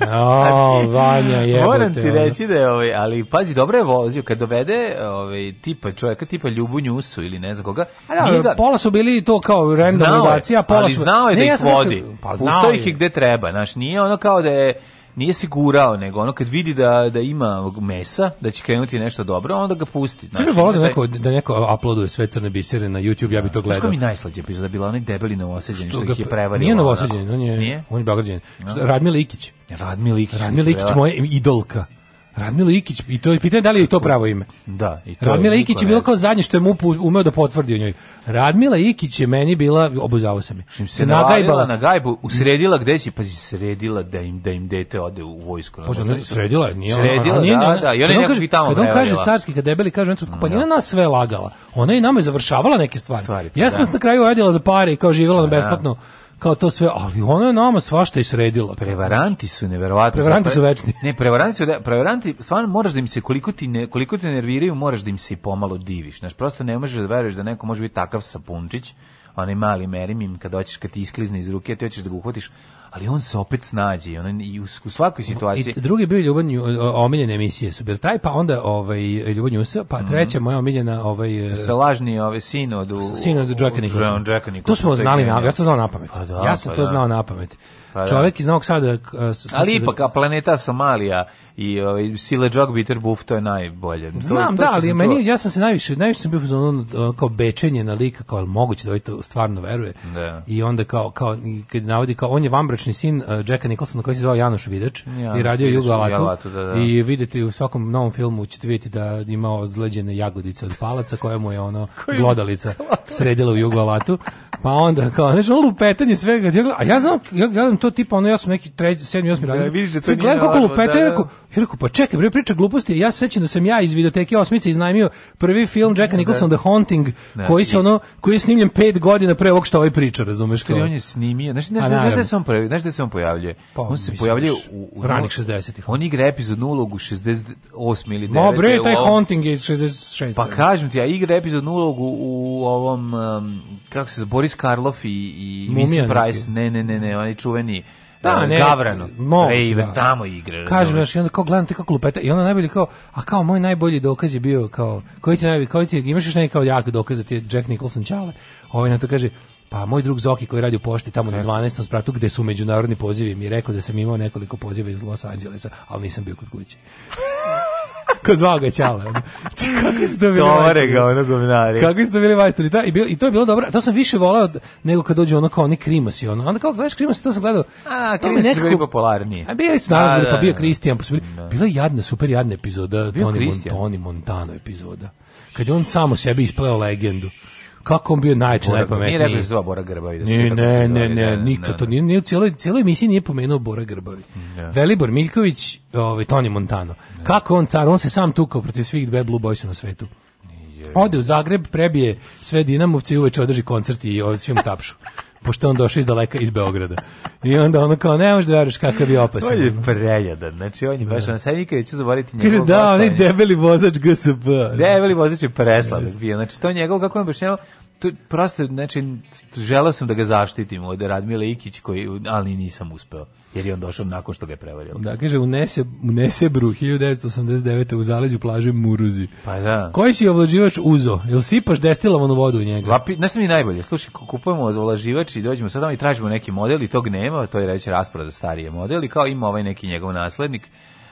Speaker 2: O, znači, Vanja,
Speaker 3: je. Moram ti reći da je, ovaj, ali pazi, dobro je vozio, kad dovede ovaj, tipa čovjeka, tipa Ljubu Njusu ili ne znam koga. A
Speaker 2: da, pola su bili to kao random znao pola ali su...
Speaker 3: znao je ne, da ih vodi. Pa, Puštao ih gde treba, znaš, nije ono kao da je nije se nego ono kad vidi da, da ima mesa, da će krenuti nešto dobro, onda ga pusti.
Speaker 2: Znači, ja bih znači, da neko, da neko uploaduje sve crne bisere na YouTube, ja bih to gledao.
Speaker 3: Što mi najslađe epizoda bila, onaj debeli novoseđeni, što, što ih je prevario.
Speaker 2: Nije novoseđeni, on je, nije? on je Beograđan. No. Radmil Ikić. Radmil Ikić. Radmil Ikić, da. moja idolka. Radmila Ikić, i to je pitanje da li je to pravo ime.
Speaker 3: Da,
Speaker 2: i to Radmila je Ikić je bilo kao zadnje što je MUP umeo da potvrdi o njoj. Radmila Ikić je meni bila, obuzavao
Speaker 3: sam je. Što se, se nagajbala. Na gajbu, usredila gde će, pazi, sredila da im, da im dete ode u vojsku.
Speaker 2: Pa, znači, sredila, nije
Speaker 3: ona. Sredila, nije,
Speaker 2: da, da, i ona
Speaker 3: je nekako i tamo Kad on
Speaker 2: kaže carski, kad debeli, kaže, pa da. nije nas sve lagala. Ona je nama završavala neke stvari. stvari pa Jesmo da. na kraju radila za pare i kao živjela na pa da. besplatno kao to sve, ali ona je nama svašta isredila.
Speaker 3: Prevaranti su neverovatni.
Speaker 2: Prevaranti su večni.
Speaker 3: Ne, prevaranti su, da, prevaranti, stvarno moraš da im se koliko ti ne, koliko te nerviraju, moraš da im se i pomalo diviš. Znaš, prosto ne možeš da veruješ da neko može biti takav sapunčić, onaj mali merimim, kad hoćeš kad ti isklizne iz ruke, ti hoćeš da ga uhvatiš, ali on se opet snađe on i u, u svakoj situaciji.
Speaker 2: I drugi bio Ljuban omiljene emisije su bili taj pa onda ovaj Ljuban Jusa, pa mhm. treća mm -hmm. moja omiljena ovaj
Speaker 3: e, sa lažni ovaj od... u
Speaker 2: sinod Jacka Nicholsona. To smo znali na, ja to znao na pamet. Pa da, ja sam pa to da. znao na pamet. Pa, da. Čovjek iz Novog Sada...
Speaker 3: E, ali ipak, a planeta Somalija i ovaj Sile Jog Bitter Buff to je najbolje.
Speaker 2: Znam, to da, ali meni ja sam se najviše najviše sam bio ono, kao bečenje na lika kao moguće da ovaj to stvarno veruje.
Speaker 3: Da.
Speaker 2: I onda kao kao kad navodi kao on je vambračni sin uh, Jacka Nicholsona koji se zvao Janoš Vidač Janoš, i radio Jugo Alatu. Da, da. I vidite u svakom novom filmu ćete vidjeti da ima ozleđene jagodice od palaca koja mu je ono glodalica sredila u Jugo Alatu. Pa onda kao nešto lupetanje svega. A ja znam ja, ja, to tipa, ono ja sam neki treći, sedmi, osmi razred. Da, vidiš da to nije gledam kako lupeta da, da. i rekao, ja rekao, pa čekaj, bre, priča gluposti, ja se sećam da sam ja iz videoteke osmice iznajmio prvi film Jacka Nicholson, da. The Haunting, da, koji, se ono, koji je snimljen 5 godina pre ovog što ovaj priča, razumeš?
Speaker 3: Kada on je snimio, znači ne znaš, da
Speaker 2: se on pravi, znaš da se on pojavljuje?
Speaker 3: Pa, on se pojavljuje u, u ranih 60-ih. On igra epizodnu ulogu 68 ili 9. Ma bre, taj Haunting je 66. Pa kažem ti, ja igra epizodnu ulogu u ovom, um, kako se zove, Boris Karloff i, i Mumija Price, ne, ne, ne, ne, onaj čuveni čuveni da, e, ne, Gavranu, moguće, Raven, da. tamo igra. Kažem,
Speaker 2: znaš, i onda kao gledam te kako lupeta, i onda najbolji kao, a kao moj najbolji dokaz je bio kao, koji ti najbolji, koji ti, imaš još neki kao jak dokaz da ti je Jack Nicholson čale. Ovaj na to kaže, pa moj drug Zoki koji radi u pošti tamo na 12. E. spratu gde su međunarodni pozivi mi rekao da sam imao nekoliko poziva iz Los Angelesa, ali nisam bio kod kuće. Ko zvao ga Ćala. Kako ste to bili? Tovare
Speaker 3: ga, ono govnari.
Speaker 2: Kako ste bili majstori? Da, i, bil, I to je bilo dobro. To sam više volao nego kad dođe ono kao oni krimosi. Ono. Onda kao gledaš krimosi, to sam gledao.
Speaker 3: A, krimosi nekako...
Speaker 2: su
Speaker 3: bili popularniji.
Speaker 2: A bili su naravno, da, pa da, bio Kristijan. Da. Pa bili... Da. Bila je jadna, super jadna epizoda. Bio Tony, Mon, Montano epizoda. Kad je on samo sebi ispleo legendu kako on bio najče, najpametniji.
Speaker 3: Nije rekao se Bora Grbavi. Da ne,
Speaker 2: ne, ne, da, ne, nikad da. to nije, nije u cijeloj, cijeloj emisiji nije pomenuo Bora Grbavi. Da. Velibor Miljković, ovaj, Toni Montano. Kako on car, on se sam tukao protiv svih Bad Blue Boysa na svetu. Ode u Zagreb, prebije sve Dinamovce i uveče održi koncert i ovaj svim tapšu. pošto on došao iz daleka iz Beograda. I onda ono kao, ne možeš da veruješ kakav bi opasan.
Speaker 3: On je prejadan, znači on je baš, da. on sad nikada ću zaboraviti njegov Kaže, da,
Speaker 2: on je debeli vozač GSP.
Speaker 3: Debeli vozač je preslab bio, znači to njegov, kako on objašnjava, to prosto znači želeo sam da ga zaštitim od Radmila Ikić koji ali nisam uspeo jer je on došao nakon što ga je prevarilo.
Speaker 2: Da, kaže, unese, unese u 1989. u zaleđu plaže Muruzi.
Speaker 3: Pa da.
Speaker 2: Koji si ovlađivač uzo? Jel sipaš destilovanu vodu u njega? Lapi,
Speaker 3: znaš mi najbolje? Slušaj, kupujemo ovlađivač i dođemo sada i tražimo neki model i tog nema, to je već rasproda starije model i kao ima ovaj neki njegov naslednik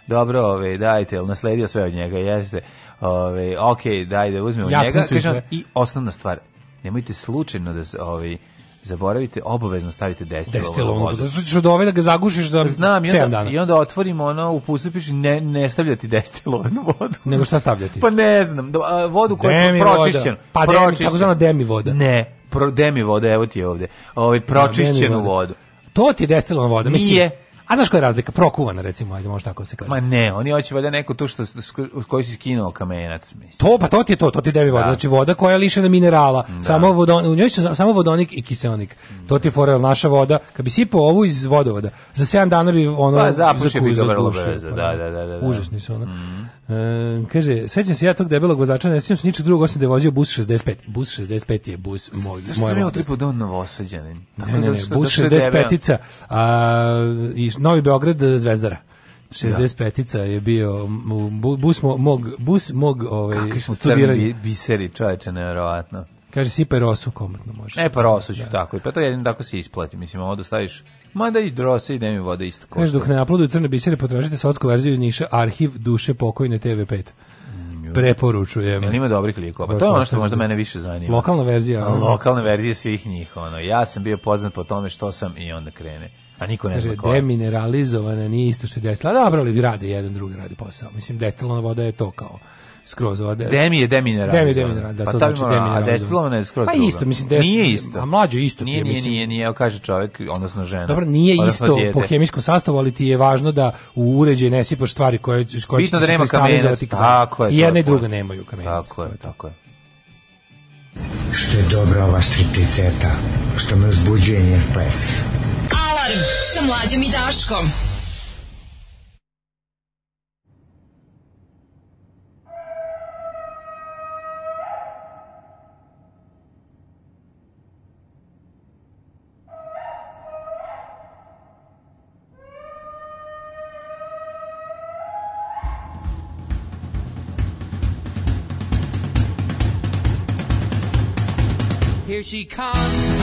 Speaker 3: dobro, ove, ovaj, dajte, ali nasledio sve od njega, jeste, ove, ovaj, ok, dajde, uzmemo ja, njega,
Speaker 2: kažem,
Speaker 3: i osnovna stvar, nemojte slučajno da, ove, ovaj, zaboravite, obavezno stavite destilovo destilovo vodu.
Speaker 2: Zato što ćeš od ove da ga zagušiš za Znam, 7 i
Speaker 3: onda, dana. I onda otvorimo ono, u pustu piše ne, ne stavljati destilovanu vodu.
Speaker 2: Nego šta stavljati?
Speaker 3: Pa ne znam, a, vodu koja je pročišćena.
Speaker 2: Pa demi, tako zvana demi voda.
Speaker 3: Ne, pro, demi voda, evo ti je ovde. Ovaj, da, pročišćenu vodu.
Speaker 2: To ti je destilovana voda. Mislim, Nije. A znaš koja je razlika? Prokuvana, recimo, ajde, može tako se kaže. Ma
Speaker 3: ne, oni hoće valjda neko tu što, s koji si skinuo kamenac, mislim.
Speaker 2: To, pa to ti je to, to ti devi voda. Da. Znači, voda koja je lišena minerala, da. samo vodon, u njoj su samo vodonik i kiseonik. Da. To ti je forel, naša voda. Kad bi sipao ovu iz vodovoda, za 7 dana bi ono... Pa,
Speaker 3: zapušio bi ga vrlo pa da, da. da, da, da, da.
Speaker 2: Užasni su, ono. Mm -hmm. E, kaže, sećam se ja tog debelog vozača, ne sećam se ničeg drugog osim da je vozio bus 65. Bus 65 je bus moj. Zašto
Speaker 3: sam ja otripo do da Novosadjanin? Ne,
Speaker 2: ne, ne, bus 65-ica i Novi Beograd e, Zvezdara. 65-ica da. je bio bus mog, bus mog
Speaker 3: ovaj, Kakvi su crni biseri, čoveče, nevjerovatno. Kaže,
Speaker 2: sipaj
Speaker 3: rosu
Speaker 2: komatno može.
Speaker 3: E, pa rosu ću, da. tako. Pa to jedin tako se isplati. Mislim, ovo dostaviš Mada i drose i demi voda isto košta. Znaš,
Speaker 2: dok ne aplodu crne bisere, potražite sotsku verziju iz Niša, arhiv duše pokojne TV5 preporučujem.
Speaker 3: Jel ima dobrih likova? To je ono što možda mene više zanima. Lokalna verzija. Lokalne verzije svih njih. Ono. Ja sam bio poznat po tome što sam i onda krene. A niko ne zna koja.
Speaker 2: Demineralizovana nije isto što je destilana. Dobro, ali radi jedan drugi, radi posao. Mislim, destilana voda je to kao skroz ova
Speaker 3: Demi je demineralizovan. Demi je da,
Speaker 2: pa to
Speaker 3: znači demineralizovan. A destilovana je skroz
Speaker 2: Pa isto, mislim, da
Speaker 3: nije isto.
Speaker 2: A mlađe isto.
Speaker 3: Nije, nije, nije, nije, kaže čovjek, odnosno žena.
Speaker 2: Dobro, nije isto dijete. po hemijskom sastavu, ali ti je važno da u uređaj ne sipaš stvari koje,
Speaker 3: koje Bitno da nema kamena. Tako je.
Speaker 2: I jedna i nemaju kamena.
Speaker 3: Tako je, tako je. Što je dobra ova stripticeta, što me uzbuđuje njen ples. Alarm sa mlađim i Daškom. here she comes.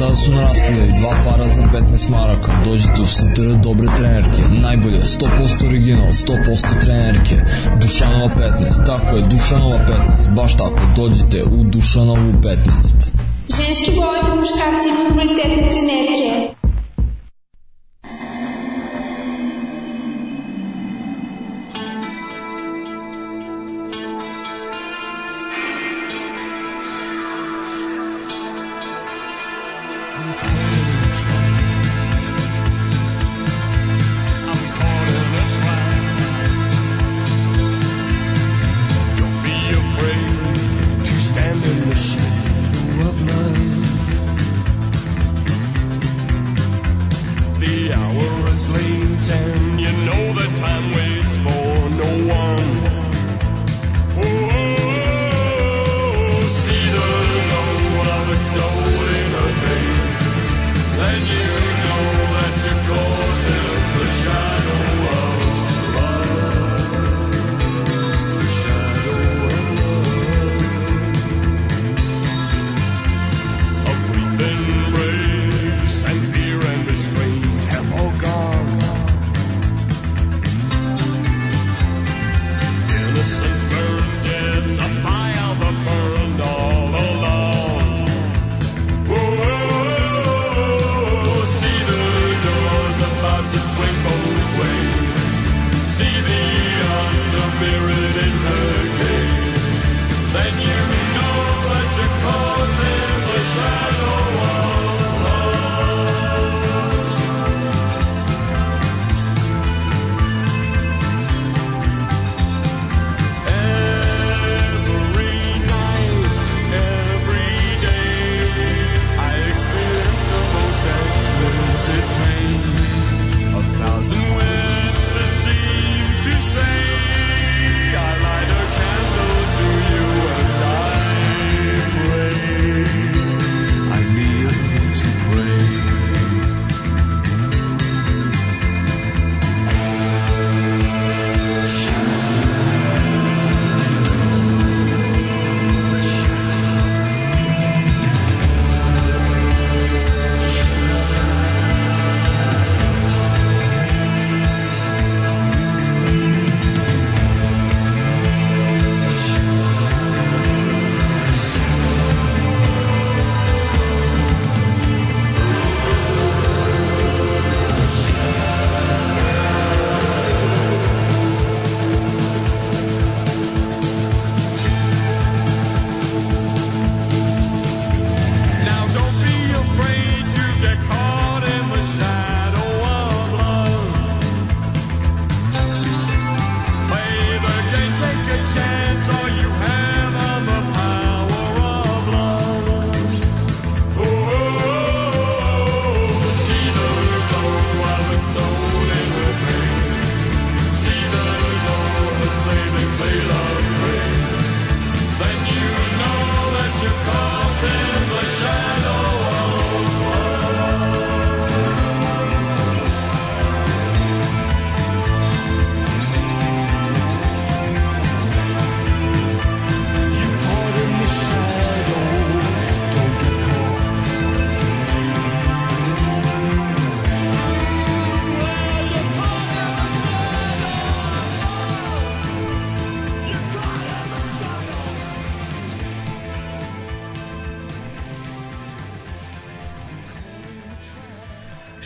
Speaker 4: Sada su narastile dva para za 15 maraka. Dođite u satire dobre trenerke. Najbolje, 100% original, 100% trenerke. Dušanova 15, tako je, Dušanova 15. Baš tako, dođite u Dušanovu 15. Ženski golf, muškarci, kvalitetne trenerke.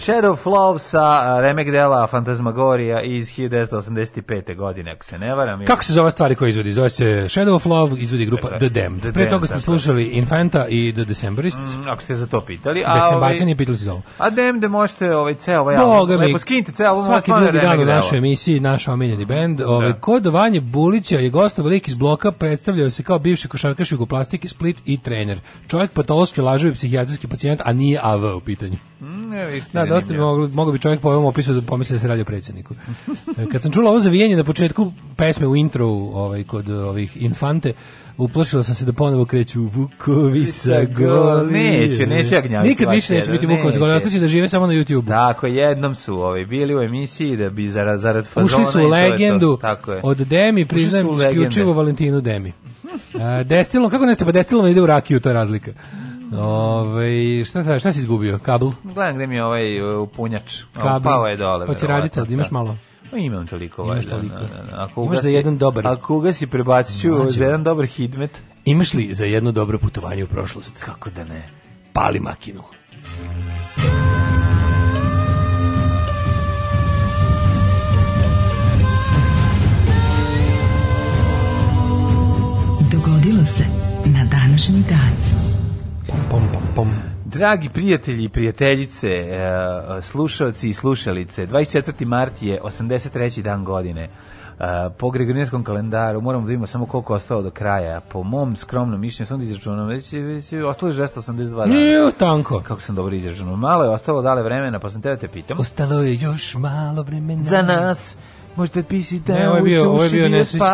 Speaker 4: Shadow of sa remek dela Fantasmagorija iz 1985. godine, ako se ne varam.
Speaker 5: Kako se zove stvari koje izvodi? Zove se Shadow of izvodi grupa da, da. The Damned. The Pre toga smo da, slušali Infanta i The Decemberists.
Speaker 4: Mm, ako ste za to pitali.
Speaker 5: A Decembarci ovaj- nije pitali se zove.
Speaker 4: A Damned možete ovaj ceo ovaj
Speaker 5: album. Lepo
Speaker 4: skinite ceo album. Svaki drugi
Speaker 5: dan u našoj emisiji, naša omiljeni band. Ovaj, Kod Vanje Bulića je gosto veliki iz bloka, predstavljao se kao bivši košarkaš jugoplastike, split i trener. Čovjek patološki lažovi psihijatrijski pacijent, a nije AV u pitanju. Ne, mm, da,
Speaker 4: dosta bi
Speaker 5: moglo, moglo bi čovjek po ovom opisu da pomisli da se radi o predsjedniku. E, kad sam čula ovo zavijenje na početku pesme u intro ovaj, kod ovih infante, uplašila sam se da ponovo kreću Vukovi sa goli.
Speaker 4: Neće, neće ja
Speaker 5: Nikad više neće biti Vukovi sa goli, ostaće da žive samo na YouTube-u.
Speaker 4: Tako, jednom su ovaj, bili u emisiji da bi zarad, zarad fazona. Ušli
Speaker 5: su u legendu Tako je. od Demi, priznajem, isključivo Valentinu Demi. A, e, destilom, kako neste, pa destilno ide u rakiju, to je razlika. Ove, šta, traži, šta si izgubio? Kabel?
Speaker 4: Gledam gde mi je ovaj e, upunjač. Kabel. Pao je dole.
Speaker 5: Pa će raditi sad, imaš da. malo?
Speaker 4: Pa imam toliko.
Speaker 5: Imaš toliko. Na, da, da, Ako imaš za jedan dobar.
Speaker 4: Ako ga si prebacit ću za jedan dobar hitmet.
Speaker 5: Imaš li za jedno dobro putovanje u prošlost?
Speaker 4: Kako da ne?
Speaker 5: Pali makinu.
Speaker 4: Dogodilo se na današnji dan. Pom, pom, pom. Dragi prijatelji i prijateljice, e, slušalci i slušalice, 24. mart je 83. dan godine. E, po gregorijanskom kalendaru moramo da vidimo samo koliko je ostalo do kraja. Po mom skromnom mišljenju sam da izračunam, već je, već je ostalo 282 dana.
Speaker 5: Nije, tanko.
Speaker 4: Kako sam dobro izračunao. Malo je ostalo dale vremena, pa sam tebe da te pitam.
Speaker 5: Ostalo je još malo vremena.
Speaker 4: Za nas
Speaker 5: možda pisite ne, ovo je bio, ovo je bio nesrećni,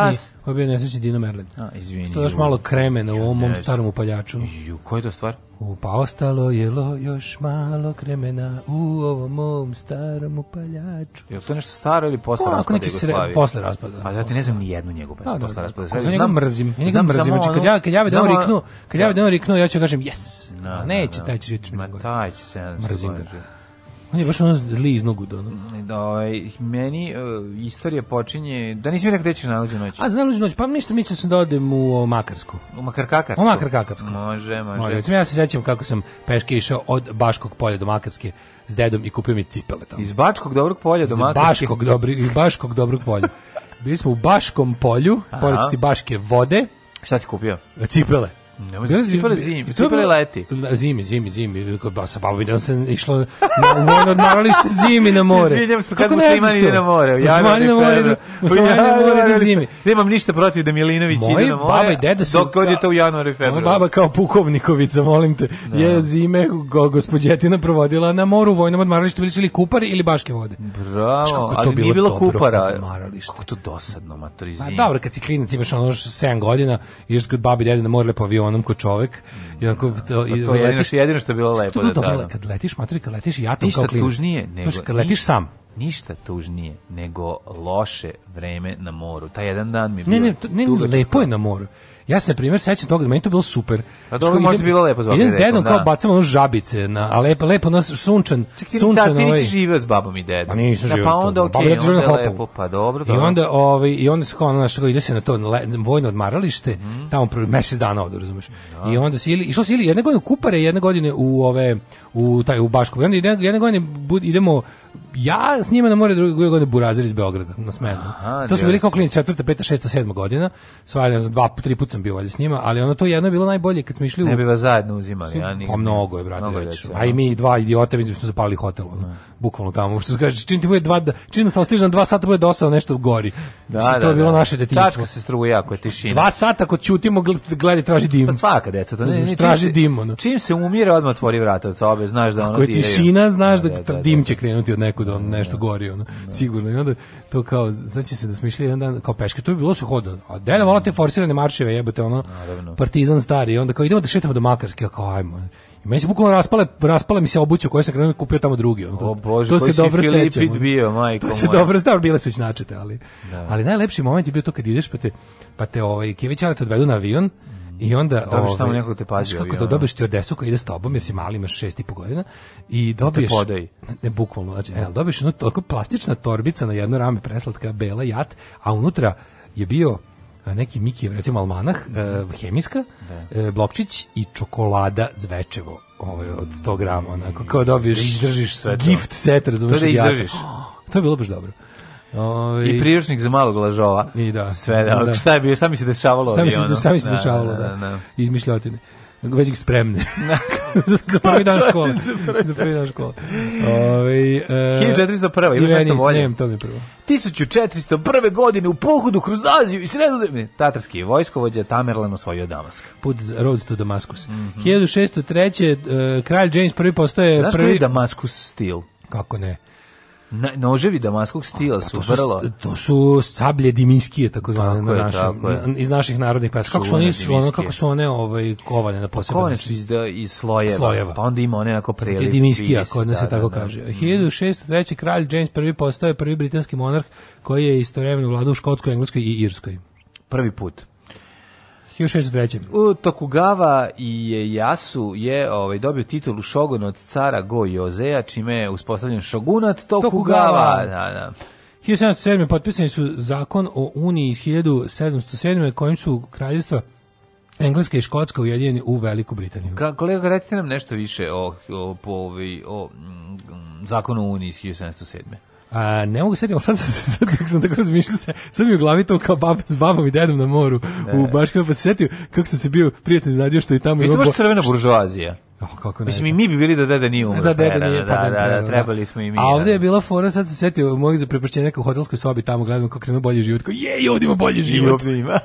Speaker 5: ovo je bio nesrećni Dino Merlin. A,
Speaker 4: izvini. Što
Speaker 5: još malo kremena u ovom mom starom upaljaču.
Speaker 4: Ju, koja
Speaker 5: je
Speaker 4: to stvar?
Speaker 5: U, pa ostalo je lo, još malo kremena u ovom mom starom upaljaču.
Speaker 4: Je to nešto staro ili posle o, raspada neki
Speaker 5: sre, posle raspada. Pa
Speaker 4: ja ti ne znam ni jednu njegovu
Speaker 5: pesmu da, da, posle da, raspada. Znam, ja njega mrzim. Znači, ja njega mrzim. Znači, kad ja, kad ja vedem riknu, kad ja vedem da. riknu, ja ću kažem yes. No, neće, taj će reći.
Speaker 4: Ma taj će se.
Speaker 5: Mrzim ga. On je baš ono zli iz nogu
Speaker 4: Da, Da, ovaj, meni uh, istorija počinje, da nisi mi rekao gde ćeš na noć.
Speaker 5: A znam noć, pa ništa mi se da odem u Makarsku.
Speaker 4: U Makarkakarsku? U
Speaker 5: Makarkakarsku.
Speaker 4: Može, može. može. Recimo,
Speaker 5: ja se sećam kako sam peške išao od Baškog polja do Makarske s dedom i kupio mi cipele
Speaker 4: tamo. Iz Bačkog dobrog
Speaker 5: polja do Makarske? Iz Baškog
Speaker 4: dobri,
Speaker 5: iz Baškog dobrog polja. Bili smo u Baškom polju, pored ti Baške vode.
Speaker 4: Šta ti kupio?
Speaker 5: Cipele.
Speaker 4: Nemoj cipele zimi, cipele
Speaker 5: leti. Da, zimi, zimi, zimi. Sa babom sam da išlo na vojno odmaralište zimi na more.
Speaker 4: Izvinjam se, kad musliman ide na more. Musliman
Speaker 5: na more, musliman na more da zimi.
Speaker 4: Nemam ništa protiv da Milinović ide na more.
Speaker 5: baba i deda su... Dok god
Speaker 4: je to u januari i februaru. Moja
Speaker 5: baba kao pukovnikovica, molim te, da. je zime go, gospođetina provodila na moru u vojnom odmaralištu. Bili su ili kupari ili baške vode.
Speaker 4: Bravo, ali nije
Speaker 5: bilo
Speaker 4: kupara.
Speaker 5: Kako to dosadno, matori pa zimi. Dobro, kad si klinac imaš ono 7 godina, ješ kod babi i dede na more lepo avion onom ko čovek.
Speaker 4: I onako, da, da, to, da. i pa to je letiš, jedino što je bilo lepo. To je
Speaker 5: da, dobro, kad letiš, matri, kad letiš jatom ništa kao klinac.
Speaker 4: Ništa tužnije nego... Znaš, kad
Speaker 5: letiš sam.
Speaker 4: Ništa tužnije nego loše vreme na moru. Taj jedan dan mi je
Speaker 5: ne, bio... Ne, ne, ne, lepo je na moru. Ja se na primjer sećam toga, meni to bilo super.
Speaker 4: A to bi
Speaker 5: možda bilo lepo zvao. Idem s dedom da. kao bacamo ono žabice, na, a lepo, lepo nas sunčan, Čekaj, sunčan Da, Ti nisi
Speaker 4: ovaj- živeo s babom i dedom. Pa nisi da,
Speaker 5: pa živeo. Pa onda
Speaker 4: okej, okay, onda, onda lepo, pa dobro,
Speaker 5: dobro. I onda, ovaj, i onda se kao ono, našao, ide se na to le, vojno odmaralište, mm. tamo prvi mesec dana ovde, razumeš. Da. I onda se ili, išlo se ili jedne godine u Kupare, jedne godine u ove, u taj, u Bašku. I onda jedne, jedne godine bud, idemo ja s njima na more druge godine burazir iz Beograda na smenu. Aha, to su bili kao klinici četvrta, peta, šesta, sedma godina. Sva dva, tri puta sam bio valjda s njima, ali ono to jedno je bilo najbolje kad smo išli u
Speaker 4: Ne bi vas zajedno uzimali,
Speaker 5: ja ni. Pa mnogo je brate, već. reći. A i mi dva idiota mi smo zapalili hotel, ono, da. bukvalno tamo. Što se kaže, čim ti bude dva, čim da se ostiže na dva sata bude dosadno nešto gori. Da, Mislim, da, to
Speaker 4: je
Speaker 5: bilo da. naše
Speaker 4: detinjstvo. Čačka se struje jako je tišina.
Speaker 5: Dva sata ako ćutimo, gledaj traži dim.
Speaker 4: Pa svaka deca to ne,
Speaker 5: znam. traži čim dim, ono.
Speaker 4: Čim se umire odmah otvori vrata od sobe,
Speaker 5: znaš da ono. Ako je tišina, znaš da, da, da, da dim će krenuti od nekog otkud on nešto gori, ono, sigurno. I onda to kao, znači se da smo išli jedan dan, kao peške, to je bilo se hoda. A dele, vola te forsirane marševe, jebote, ono, partizan stari. I onda kao, idemo da šetamo do Makarske, kao, ajmo. I meni se bukvalno raspale, raspale mi se obuća koja sam krenuo kupio tamo drugi. Ono,
Speaker 4: to, o Bože, to koji se dobro Pit bio, majko
Speaker 5: To se moja. dobro, znam, bile su već načete, ali, da. ali najlepši moment je bio to kad ideš pa te, pa te ovaj, Kević, ali te odvedu na avion, I onda da
Speaker 4: dobiš tamo ovaj, nekog te pazi. Kako da
Speaker 5: dobiješ ti ordesu koja ide s tobom jer si mali, imaš šest i po godina i dobiješ ne bukvalno, znači, el, dobiješ jednu toliko plastična torbica na jedno rame preslatka bela jat, a unutra je bio e, neki Miki, recimo Almanah, uh, hemijska, uh, blokčić i čokolada zvečevo ovaj, od 100 grama, onako, kao dobiješ da izdržiš sve to. gift set,
Speaker 4: razumiješ? To da izdržiš. Oh, to
Speaker 5: je bilo baš dobro.
Speaker 4: Ovi... Ovaj- I priručnik za malog lažova.
Speaker 5: I da.
Speaker 4: Sve, da. da. Šta je bio, šta mi se dešavalo? Šta mi se,
Speaker 5: šta
Speaker 4: mi
Speaker 5: se da, dešavalo, da, da. da, da. Izmišljotine već ih spremne.
Speaker 4: za
Speaker 5: prvi dan škole. za
Speaker 4: prvi dan škole. Ove, ovaj, e, 1401. Imaš nešto
Speaker 5: bolje? Nemam,
Speaker 4: to mi je prvo. 1401. godine u pohodu kroz Aziju i sredozemlje. Tatarski je vojskovođa Tamerlan osvojio Damask.
Speaker 5: Put road to Damaskus. Mm -hmm. 1603. E, kralj James prvi postaje Znaš
Speaker 4: prvi... koji je Damaskus stil?
Speaker 5: Kako ne?
Speaker 4: Na, noževi damaskog stila su, vrlo...
Speaker 5: To su sablje diminskije, tako zvane, na našem, iz naših narodnih pesma. Kako su one, su, ono, kako su one ovaj, kovane na posebno? Kovane
Speaker 4: su iz, da, iz slojeva, slojeva, pa onda ima one onako prelijep.
Speaker 5: Diminskija, kod nas se da, tako da, da. kaže. 1603. Mm. kralj James I postao je prvi britanski monarh koji je istovremeno vladao u Škotskoj, Engleskoj i Irskoj.
Speaker 4: Prvi put.
Speaker 5: 1603. U
Speaker 4: Tokugawa i Jejasu je ovaj dobio titulu šogun od cara Go-Jozea, čime je uspostavljen šogunat Tokugawa. Tokugawa. Da, da.
Speaker 5: 1707. potpisani su zakon o Uniji iz 1707. kojim su kraljevstva Engleska i Škotska ujedinjeni u Veliku Britaniju. Ka,
Speaker 4: kolega, recite nam nešto više o, o, o, mm, o, o zakonu Uniji iz 1707. A, ne mogu sad, sad, sad, kako sam tako razmišljao se, sad mi u glavi to kao bab, s babom i dedom na moru, ne. u Baškama, pa se setio kako sam se bio prijatelj znadio što i tamo... Vi ste baš crvena buržuazija. Oh, kako ne. Mislim i mi bi bili da dede nije umro. Da dede nije, pa da, da, da, trebali smo i mi. A ovde je bila fora, sad se setio mojih za prepačenjaka u hotelskoj sobi, tamo gledam kako krenuo bolji život. Kao je, ovdje ima bolji život. I ovdje ima.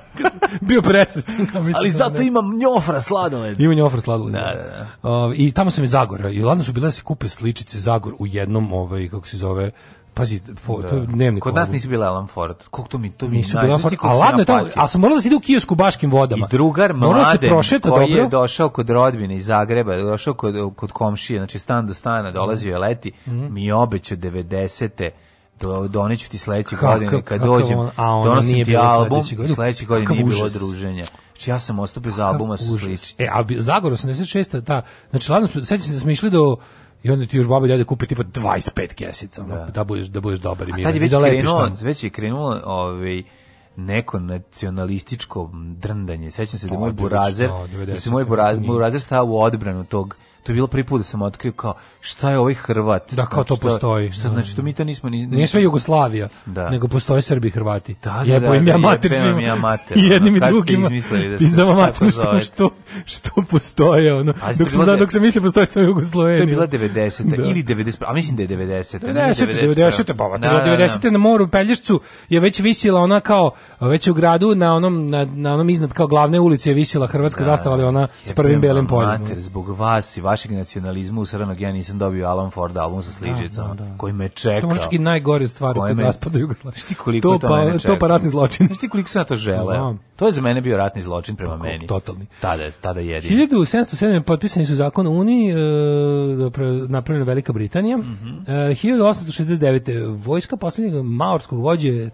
Speaker 4: Bio presrećan mislim. Ali zato ne. ima njofra sladoled. Ima njofra sladoled. Da, da, da. Uh, I tamo sam i Zagora. I ladno su bile da se kupe sličice Zagor u jednom, ovaj kako se zove, pazi, for, da. to je da. dnevnik. Kod nas nisi bila Alan Ford. Kako to mi to mi nisu bila Ford. A ladno je tamo, a sam morala da se ide u kiosku baškim vodama. I drugar da mladen koji dobro. je došao kod rodbine iz Zagreba, došao kod, kod komšije, znači stan do stana, dolazio je leti, mm -hmm. mi obećao 90 do doneću ti sledećeg godine kad kako dođem on, a on nije ti album sledećeg godine nije bilo druženja znači ja sam ostao bez albuma sa sličnim e a Zagor 86 da znači ladno sećam se da smo išli do I onda ti još baba djede kupi tipa 25 kesica, ono, da. da budeš da budeš dobar i miran. A tad je već da krenuo, već je krenuo ovaj neko nacionalističko drndanje. Sećam se da pa, moj Burazer, da se moj Burazer, Burazer stao u odbranu tog to je bilo prvi put da sam otkrio kao šta je ovaj Hrvat. Da, kao znači, to postoji. Šta, znači, to mi to nismo... Ni, Nije sve Jugoslavija, da. nego postoje Srbi i Hrvati. Da, da, Jebo im da, ja mater svima. Ja mater, I jednim i drugim. Izdamo mater što, što, što postoje. Ono. A, dok, sam, da, dok sam mislio postoje sve Jugoslovenija. To je bila 90. Da. ili 90. A mislim da je 90. 90. 90. Pa, da, 90. Da, da. na moru Pelješcu je već visila ona kao, već u gradu na onom, na, na onom iznad kao glavne ulice je visila hrvatska zastava, ali ona s prvim pa belim poljem. Mater, zbog vas i vas vašeg nacionalizma usranog ja nisam dobio Alan Ford album sa sličicama, da, da, da. koji me čekao. To može čak najgore stvari kod raspada Jugoslavije. koliko to, to pa, to pa ratni zločin. Šti koliko sam to želeo. Znam. To je za mene bio ratni zločin prema Tako, meni. Totalni. Tada, tada jedin. 1707. potpisani su zakon o Uniji, e, da napravljena Velika Britanija. Mm -hmm. e, 1869. vojska poslednjeg maorskog vođe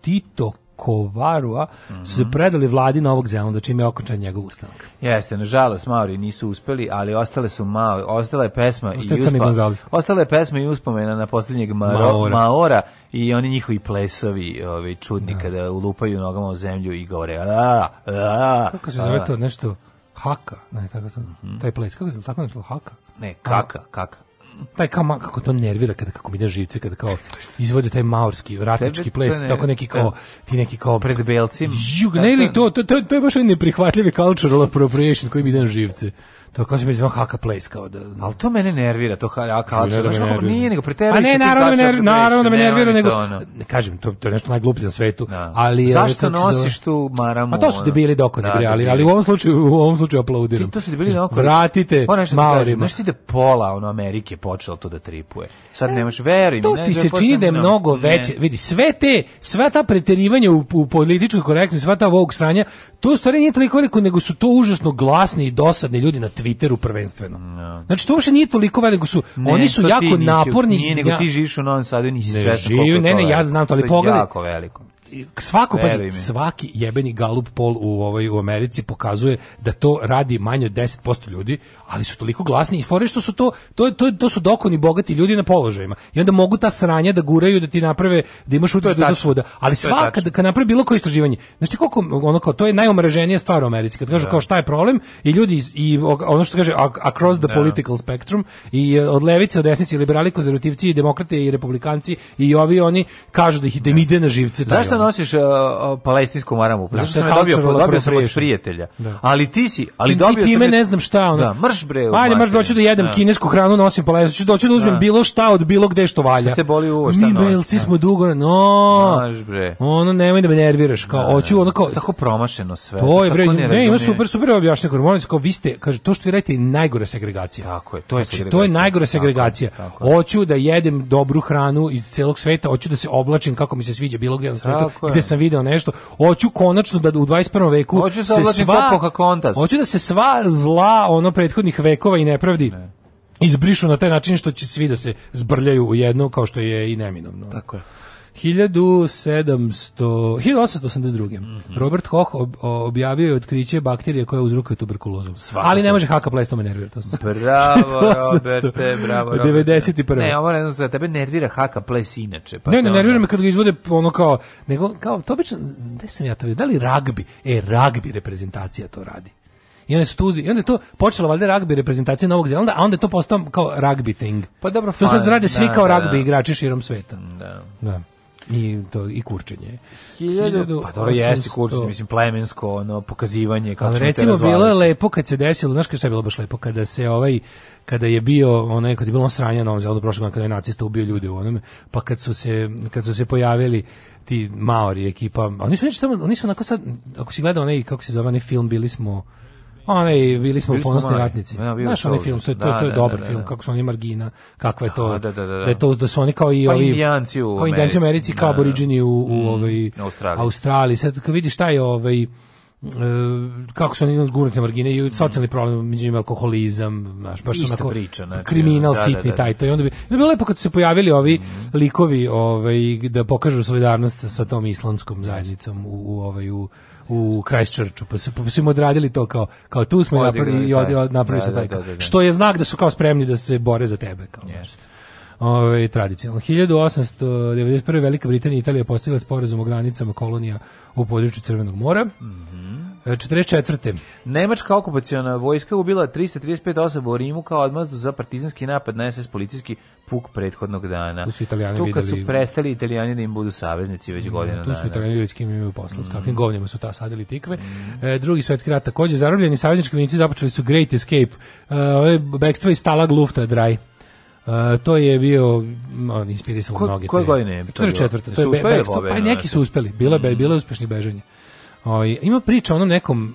Speaker 4: Tito Kovarua mm -hmm. su se mhm. predali vladi Novog Zelanda čime je okončan njegov ustanak. Jeste, nažalost Maori nisu uspeli, ali ostale su Maori, ostala je pesma Ostaje i uspa, ostala je pesma i uspomena na posljednjeg Maro, Maora. Maora. i oni njihovi plesovi, ovaj čudni da. kada ulupaju nogama u zemlju i govore a, a, Kako se zove to nešto? Haka, ne, tako sam, mm -hmm. taj ples, kako se zove? tako nešto, haka? Ne, kaka, kaka pa je kao kako to nervira kada kako mi da živce kada kao izvode taj maorski ratnički ples tako neki kao ti neki kao pred belcima jug ne li to to to, to je baš neprihvatljivi cultural appropriation koji mi da živce To kao se mi zvao Haka Place kao da. Al to mene nervira, to Haka Place. Znaš kako nije nego preteruješ. Pa ne, naravno, me nervira, da naravno da me nervira, nego ne kažem, to to je nešto najgluplje na svetu, da. ali zašto nosiš tu maramu? Pa to su debili doko, dokoni, da, ali ali u ovom slučaju, u ovom slučaju aplaudiram. Ti To su debili doko? Vratite Maorima. Znaš ti da pola ono Amerike počelo to da tripuje. Sad e, nemaš veri veru, To ti se čini da je mnogo veće. Vidi, sve te, sva ta preterivanja u u političkoj korektnosti, sva ta vog sranja, to stvari nije toliko nego su to užasno glasni i dosadni ljudi na Twitteru prvenstveno. No. Da. Znači to uopšte nije toliko veliko su, ne, oni su jako naporni. Nije, nego ti živiš u Novom Sadu i nisi ne, svesno koliko Ne, ne, ja znam to, ali pogledaj. To je jako veliko svako pa svaki jebeni galup pol u ovoj u Americi pokazuje da to radi manje od 10% ljudi, ali su toliko glasni i fore što su to to to to su dokoni bogati ljudi na položajima. I onda mogu ta sranja da guraju da ti naprave da imaš utisak da svuda. Ali svaka kad, kad napravi bilo koje istraživanje, znači koliko ono kao to je najomraženija stvar u Americi. Kad kažu da. kao šta je problem i ljudi i ono što kaže across the da. political spectrum i e, od levice, od desnice, liberali, konzervativci, demokrate i republikanci i ovi oni kažu da ih da im da. ide na živce. Da, zašto nosiš uh, palestinsku maramu? Pa da, zašto sam je dobio, dobio sam od prijatelja. Da. Ali ti si, ali ti, dobio ti time sam... ne znam šta ono. Da, mrš bre. Pa ajde, mrš doći da jedem da. kinesku hranu, nosim palestinsku, doći da uzmem da. bilo šta od bilo gde što valja. Šta te boli uvo, šta Mi belci smo da. dugo, no. Mrš bre. Ono nemoj da me nerviraš, kao da, hoću ono kao tako promašeno sve. To je bre, ne, ima super super objašnjeno, molim kao vi ste, kaže to što vi radite je najgora segregacija. Tako je, to je znači, to je najgora segregacija. Hoću da jedem dobru hranu iz celog sveta, hoću da se oblačim kako mi se sviđa bilo gde na svetu, Instagrama sam video nešto. Hoću konačno da u 21. veku se sva Hoću da se sva zla ono prethodnih vekova i nepravdi ne. izbrišu na taj način što će svi da se zbrljaju u jedno kao što je i neminovno. Tako je. 1700, 1882. Mm -hmm. Robert Koch ob, objavio je otkriće bakterije koja uzrokuje tuberkulozu. Svaki. Ali ne može haka ples, to me nervira. To sam bravo, Roberte, bravo, Robert. 91. Ne, ovo ne znam, tebe nervira haka ples inače. Pa ne, ne, nervira me kad ga izvode ono kao, nego, kao, to obično, gde sam ja to vidio, da li ragbi, e, ragbi reprezentacija to radi. I onda su i onda je to počelo valjda ragbi reprezentacija Novog Zelanda, a onda je to postao kao ragbi thing. Pa dobro, fun. To sad rade svi da, kao da, ragbi da. igrači širom sveta. Da. Da i to i kurčenje. 1000 pa dobro jeste kurčenje, mislim plemensko ono pokazivanje kako Ali recimo bilo je lepo kad se desilo, znaš kako je bilo baš lepo kada se ovaj kada je bio onaj kad je bilo sranje na Novom Zelandu prošle godine kada je nacista ubio ljude u onome, pa kad su se kad su se pojavili ti Maori ekipa, oni su nešto tamo, oni su onako sad ako si gledao onaj kako se zove onaj film bili smo Onaj bili smo ponosni ratnici. Ja, da, Znaš onaj film, to je, to, je, da, to je da, dobar da, da, film, kako su oni margina, kakva je da, to, da, je to, da su oni kao i pa ovi, indijanci u kao indijanci u Americi, kao aboriđini u, u, mm, ovaj, Australiji. Australiji. Sad kad vidiš taj ovaj, e, kako su oni gurnute margine i socijalni mm. problem među njima alkoholizam znaš baš Ista onako priča, znači, kriminal da, sitni da, da, taj to i onda bi da bilo lepo kad su se pojavili ovi mm. likovi ovaj da pokažu solidarnost sa tom islamskom zajednicom u, u ovaj u u Christchurchu, pa se pa smo odradili to kao kao tu smo napravili i da. od napravili da, se da, taj. što je znak da su kao spremni da se bore za tebe kao. Jeste. Ove, ovaj, tradicionalno. 1891. Velika Britanija i Italija postigle sporazum o granicama kolonija u području Crvenog mora. Mm 44. Nemačka okupaciona vojska ubila 335 osoba u Rimu kao odmazdu za partizanski napad na SS policijski puk prethodnog dana. Tu su italijani videli. tu kad videli... su prestali italijani da im budu saveznici već da, godina Tu su italijani vidjeli kim imaju posla, mm. s kakvim govnjama su ta sadili tikve. Mm. E, drugi svetski rat takođe zarobljeni saveznički vojnici započeli su Great Escape, e, bekstvo iz Stalag Lufta, dry. Uh, to je bio on inspirisao mnoge. Koje godine je? 44. To je, be, da pa neki su uspeli. Bila je mm. bilo je uspešni bežanje. Ovaj, ima priča o onom nekom,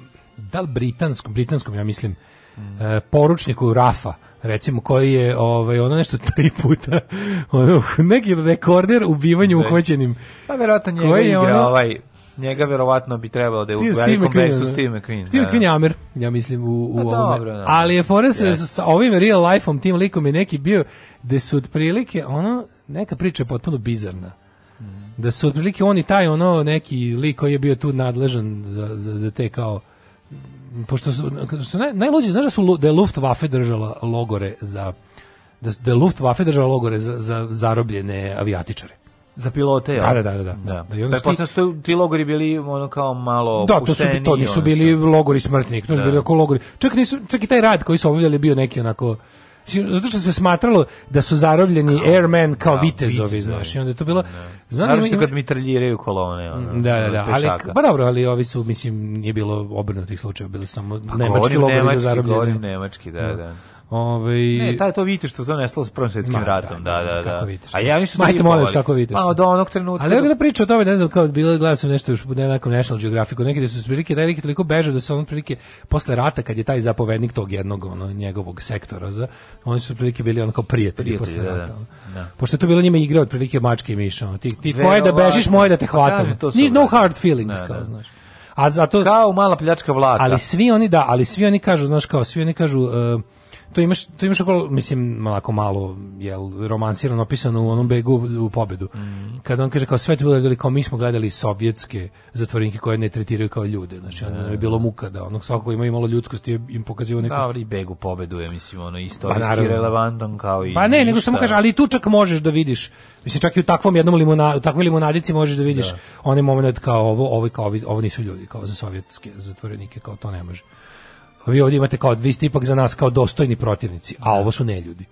Speaker 4: da li britanskom, britanskom, ja mislim, mm. poručniku Rafa, recimo koji je ovaj ono nešto tri puta ono neki rekorder u bivanju da. uhvaćenim pa verovatno njega koji igra, ono, ovaj njega verovatno bi
Speaker 6: trebalo da je u velikom beksu da. Steve McQueen. Steve da. McQueen je Amer, ja mislim, u, u pa ovome. Dobro, da. Ali je Forrest yes. sa ovim real life-om, tim likom je neki bio, gde su otprilike, ono, neka priča je potpuno bizarna da su otprilike oni taj ono neki lik koji je bio tu nadležan za, za, za te kao pošto su, su naj, najluđi znaš da su da je Luftwaffe držala logore za da, da je Luftwaffe držala logore za, za zarobljene avijatičare za pilote, ja. Da, da, da, da. da. da i onda pa, su ti, da ti logori bili ono kao malo Da, to su to nisu bili logori smrtnik, to su bili da. oko logori. Čak nisu čak i taj rad koji su obavljali bio neki onako zato što se smatralo da su zarobljeni kao, airmen kao da, vitezovi, vitezovi, znaš, i onda je to bilo... Da. Naravno što kad mitraljiraju kolone, ono, Da, da, da, ali, pa dobro, ali ovi su, mislim, nije bilo obrnutih slučajeva, bilo samo pa, nemački logori za zarobljene. Govorim nemački, da, da. da. Ove... Ovaj, ne, taj to vidite što to nestalo s prvim svjetskim Ma, da, ratom, da, da, da. da. Kako vidite? A ja da nisu Majte molim kako vidite. Pa od onog trenutka. Ali ja da pričam o tome, ne znam, kao bilo glasam nešto još u nekom National Geographicu, neki da su prilike da neki toliko beže da su on prilike posle rata kad je taj zapovednik tog jednog ono njegovog sektora za oni su prilike bili onako prijatelji, prijatelji posle da, rata. Da, da. Pošto je to bilo njima igra od prilike mačke i miša, ono, ti ti tvoje da bežiš, moje da te pa hvatam. Ni no hard feelings, kao znaš. A zato kao mala pljačka vlaka. Ali svi oni da, ali svi oni kažu, znaš kao, svi oni kažu uh, to imaš to imaš oko mislim malako malo je romansirano opisano u onom begu u pobedu. Mm. Kad on kaže kao sve to gledali kao mi smo gledali sovjetske zatvorenike koje ne tretiraju kao ljude. Znači ono da. je bilo muka da onog svako ima da, i malo ljudskosti im pokazivao neko. Dobri u pobedu je mislim ono istorijski pa, relevantan kao i Pa ne, ništa. nego samo kaže ali tu čak možeš da vidiš. Mislim čak i u takvom jednom limona, u takvoj limonadici možeš da vidiš da. onaj momenat kao ovo, ovo kao ovo, ovo nisu ljudi kao za sovjetske zatvorenike kao to ne može vi ovdje imate kao, vi ste ipak za nas kao dostojni protivnici, a ovo su neljudi.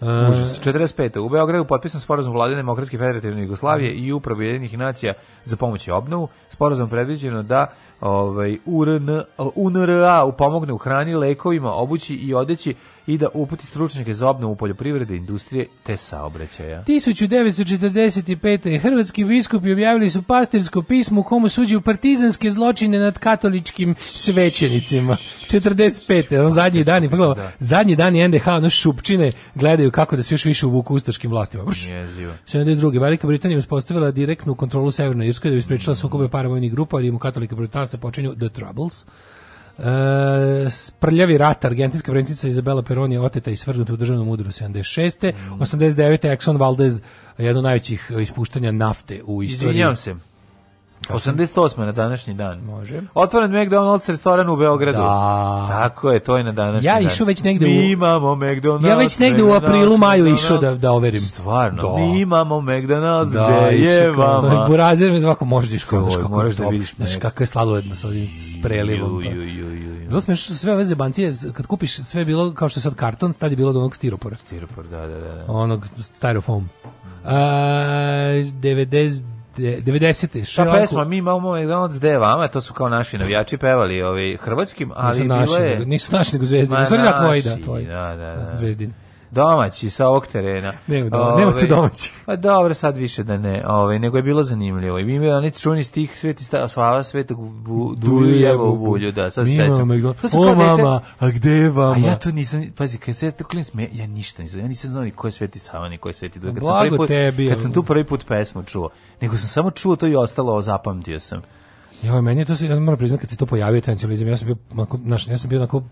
Speaker 6: Uh, Užas. 45. U Beogradu potpisan sporazum vlade Demokratske federativne Jugoslavije i upravo jedinih nacija za pomoć i obnovu. Sporazum predviđeno da ovaj, URN, UNRA upomogne u hrani, lekovima, obući i odeći i da uputi stručnjake za obnovu poljoprivrede, industrije te saobraćaja. 1945. hrvatski biskupi objavili su pastirsko pismo u komu suđuju partizanske zločine nad katoličkim svećenicima. 45. On zadnji dani, pogledaj, da. zadnji dani NDH, ono šupčine, gledaju kako da se još više uvuku ustaškim vlastima. Brš. 72. Velika Britanija uspostavila direktnu kontrolu Severnoj Irskoj da bi sprečila sukobe paravojnih grupa, ali im katolike protestante počinju The Troubles. E, prljavi rat, argentinska predsjednica Izabela Peroni je oteta i svrgnuta u državnom udaru 76. Mm. 89. Exxon Valdez, jedno najvećih e, ispuštanja nafte u istoriji. Izvinjam se. 88. na današnji dan. Može. Otvoren McDonald's restoran u Beogradu. Da. Tako je, to je na današnji ja dan. Ja išu već negde u... Mi imamo McDonald's. Ja već negde u znači, aprilu, maju išu da, da overim. Stvarno? Da. Mi imamo McDonald's, da, gde je vama? Burazer mi zvako, možeš diš kako, kako, da vidiš Znaš, kako je da sladoledno sa s prelivom. Ju, ju, ju, ju. Bilo smiješno sve ove zebancije, kad kupiš sve bilo, kao što je sad karton, tad je bilo do onog stiropora. Stiropor, da, da, da. da. Onog styrofoam. Uh, 90 90. Ta pesma Mi imamo McDonald's de vama, to su kao naši navijači pevali ovi hrvatskim, ali nisu naši, je... nisu naši nego zvezdini. Ma, naši, da, tvoji, da, tvoji. Da, da, da. Zvezdini domaći sa ovog terena. Nema, nema tu ovaj, domaći. Pa dobro, sad više da ne, ove, ovaj, nego je bilo zanimljivo. I mi imamo oni čuni stih Sveti Slava Svetog bu, Dujeva u Bulju, da, sad se sećam. O mama, a gde je vama? A ja to nisam, pazi, kad se to klinac, ja ništa nisam, ja nisam znao ni ko je Sveti Sava, ni ko je Sveti Duj. Kad, Blago sam, prvi put, tebi, kad sam tu prvi put pesmu čuo, nego sam samo čuo to i ostalo, zapamtio sam. Ja, meni je to se, ja moram priznati kad se to pojavio taj ja sam bio, naš, ja sam bio onako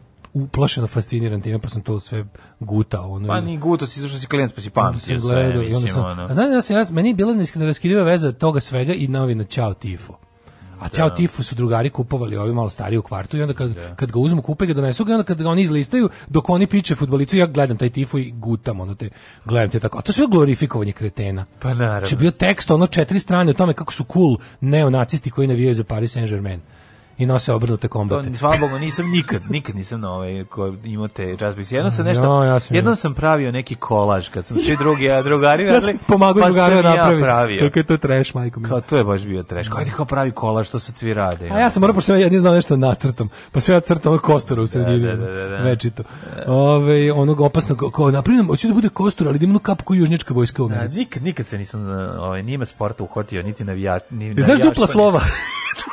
Speaker 6: uplašeno fasciniran time, pa sam to sve gutao. Ono, pa ni gutao, si zašto si klijent, pa si pamtio sve, gledao, mislim, onda sam, ono. A znaš ja se ja, meni je bila neiskriva veza toga svega i novina Ćao Tifo. A da. Ćao Tifu su drugari kupovali ovi malo stariji u kvartu i onda kad, da. kad ga uzmu kupe ga donesu ga i onda kad ga oni izlistaju dok oni piče futbolicu ja gledam taj Tifu i gutam ono te gledam te tako. A to sve glorifikovanje kretena. Pa naravno. Če znači, bio tekst ono četiri strane o tome kako su cool neonacisti koji navijaju za Paris Saint-Germain i nose obrnute kombate. To hvala Bogu nisam nikad, nikad nisam na ovaj ko imate jazzbis. Jedno sam nešto, no, ja sam jednom sam pravio neki kolaž kad sam svi drugi a drugari radili. ja sam pomagao pa drugaru napravi. Ja pravio. Kako je to trash, majko mi. Kao to je baš bio trash. Kao kako pravi kolaž, što se svi rade. A ja sam morao pošto ja nisam znao nešto nacrtom. Pa sve ja crtao kostura u sredini. Da, da, da, da, da. Večito. Ovaj onog opasnog ko, napravim, hoću da bude kostur, ali da ima kapku južnjačka vojska u mene. Da, nikad, nikad se nisam ovaj nije me sporta uhvatio niti navijač, ni e, Znaš dupla slova.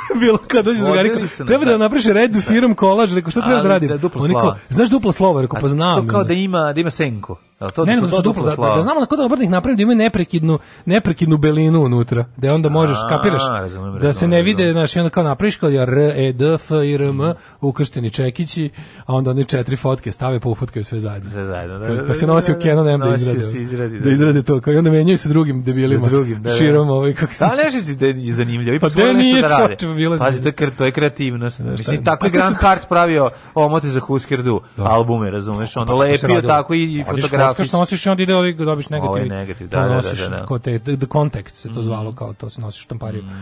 Speaker 6: bilo kad dođe drugari. Treba da napriše red da. firm kolaž, rekao šta treba da radim. Da duplo Oni kao, znaš duplo slovo, rekao pa znam. To kao da ima, da ima senku to da ne, da su, su duplo, duplo da, da, znamo na da kod obrtnih napravi da imaju neprekidnu, neprekidnu belinu unutra, da onda možeš, A, kapiraš, razumim, razumim, da se ne vide, znaš, i onda kao napraviš kao R, E, D, F, I, R, M, ukršteni čekići, a onda oni četiri fotke stave, pa ufotkaju sve zajedno. Sve zajedno, da, da, pa se nosi u da, Canon M da izrade. Da, izrade to, kao i onda menjaju se drugim debilima, drugim, da, širom ovaj, kako se... Da, nešto da je zanimljivo, ipak pa da nešto da rade. Pazi, to je, to je kreativnost, mislim, tako je Grant Hart pravio omote za Husker Du, albume, razumeš, pa ono lepio tako i fotografije tako što nosiš i onda ide ovaj dobiš negativ. Ovaj negativ, da, da, da, da, da, da. Ko te, the contact se to mhm. zvalo, kao to se nosiš štampariju. Mm. Um,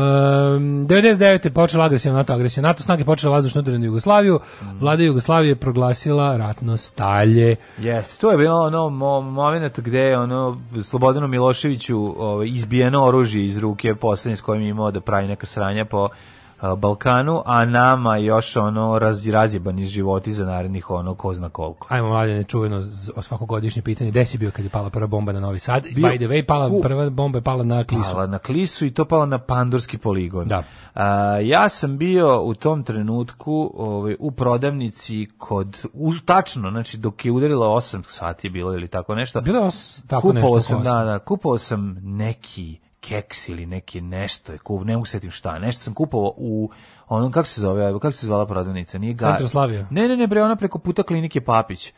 Speaker 6: 99. je počela agresija NATO, agresija NATO snage počela vazdušno udar na Jugoslaviju, mhm. vlada Jugoslavije proglasila ratno stalje. Jeste, to je bilo ono moment gde je ono Slobodanu Miloševiću ovaj, izbijeno oružje iz ruke, poslednje s kojim je imao da pravi neka sranja po Balkanu, a nama još ono raz, razjebani životi za narednih ono ko zna koliko. Ajmo mladine, čuveno o svakogodišnje pitanje, gde si bio kad je pala prva bomba na Novi Sad? Bio, By the way, pala, u, prva bomba je pala na Klisu. Pala na Klisu i to pala na Pandorski poligon. Da. A, ja sam bio u tom trenutku ovaj, u prodavnici kod, uz, tačno, znači dok je udarilo 8 sati bilo ili tako nešto. Bilo os, tako kupovao nešto. Sam, da, da, kupovao sam neki keks ili neki nešto je kup, ne usetim šta, nešto sam kupovao u onom, kako se zove, kako se zvala prodavnica, nije ga... Slavija. Ne, ne, ne, bre, ona preko puta klinike Papić.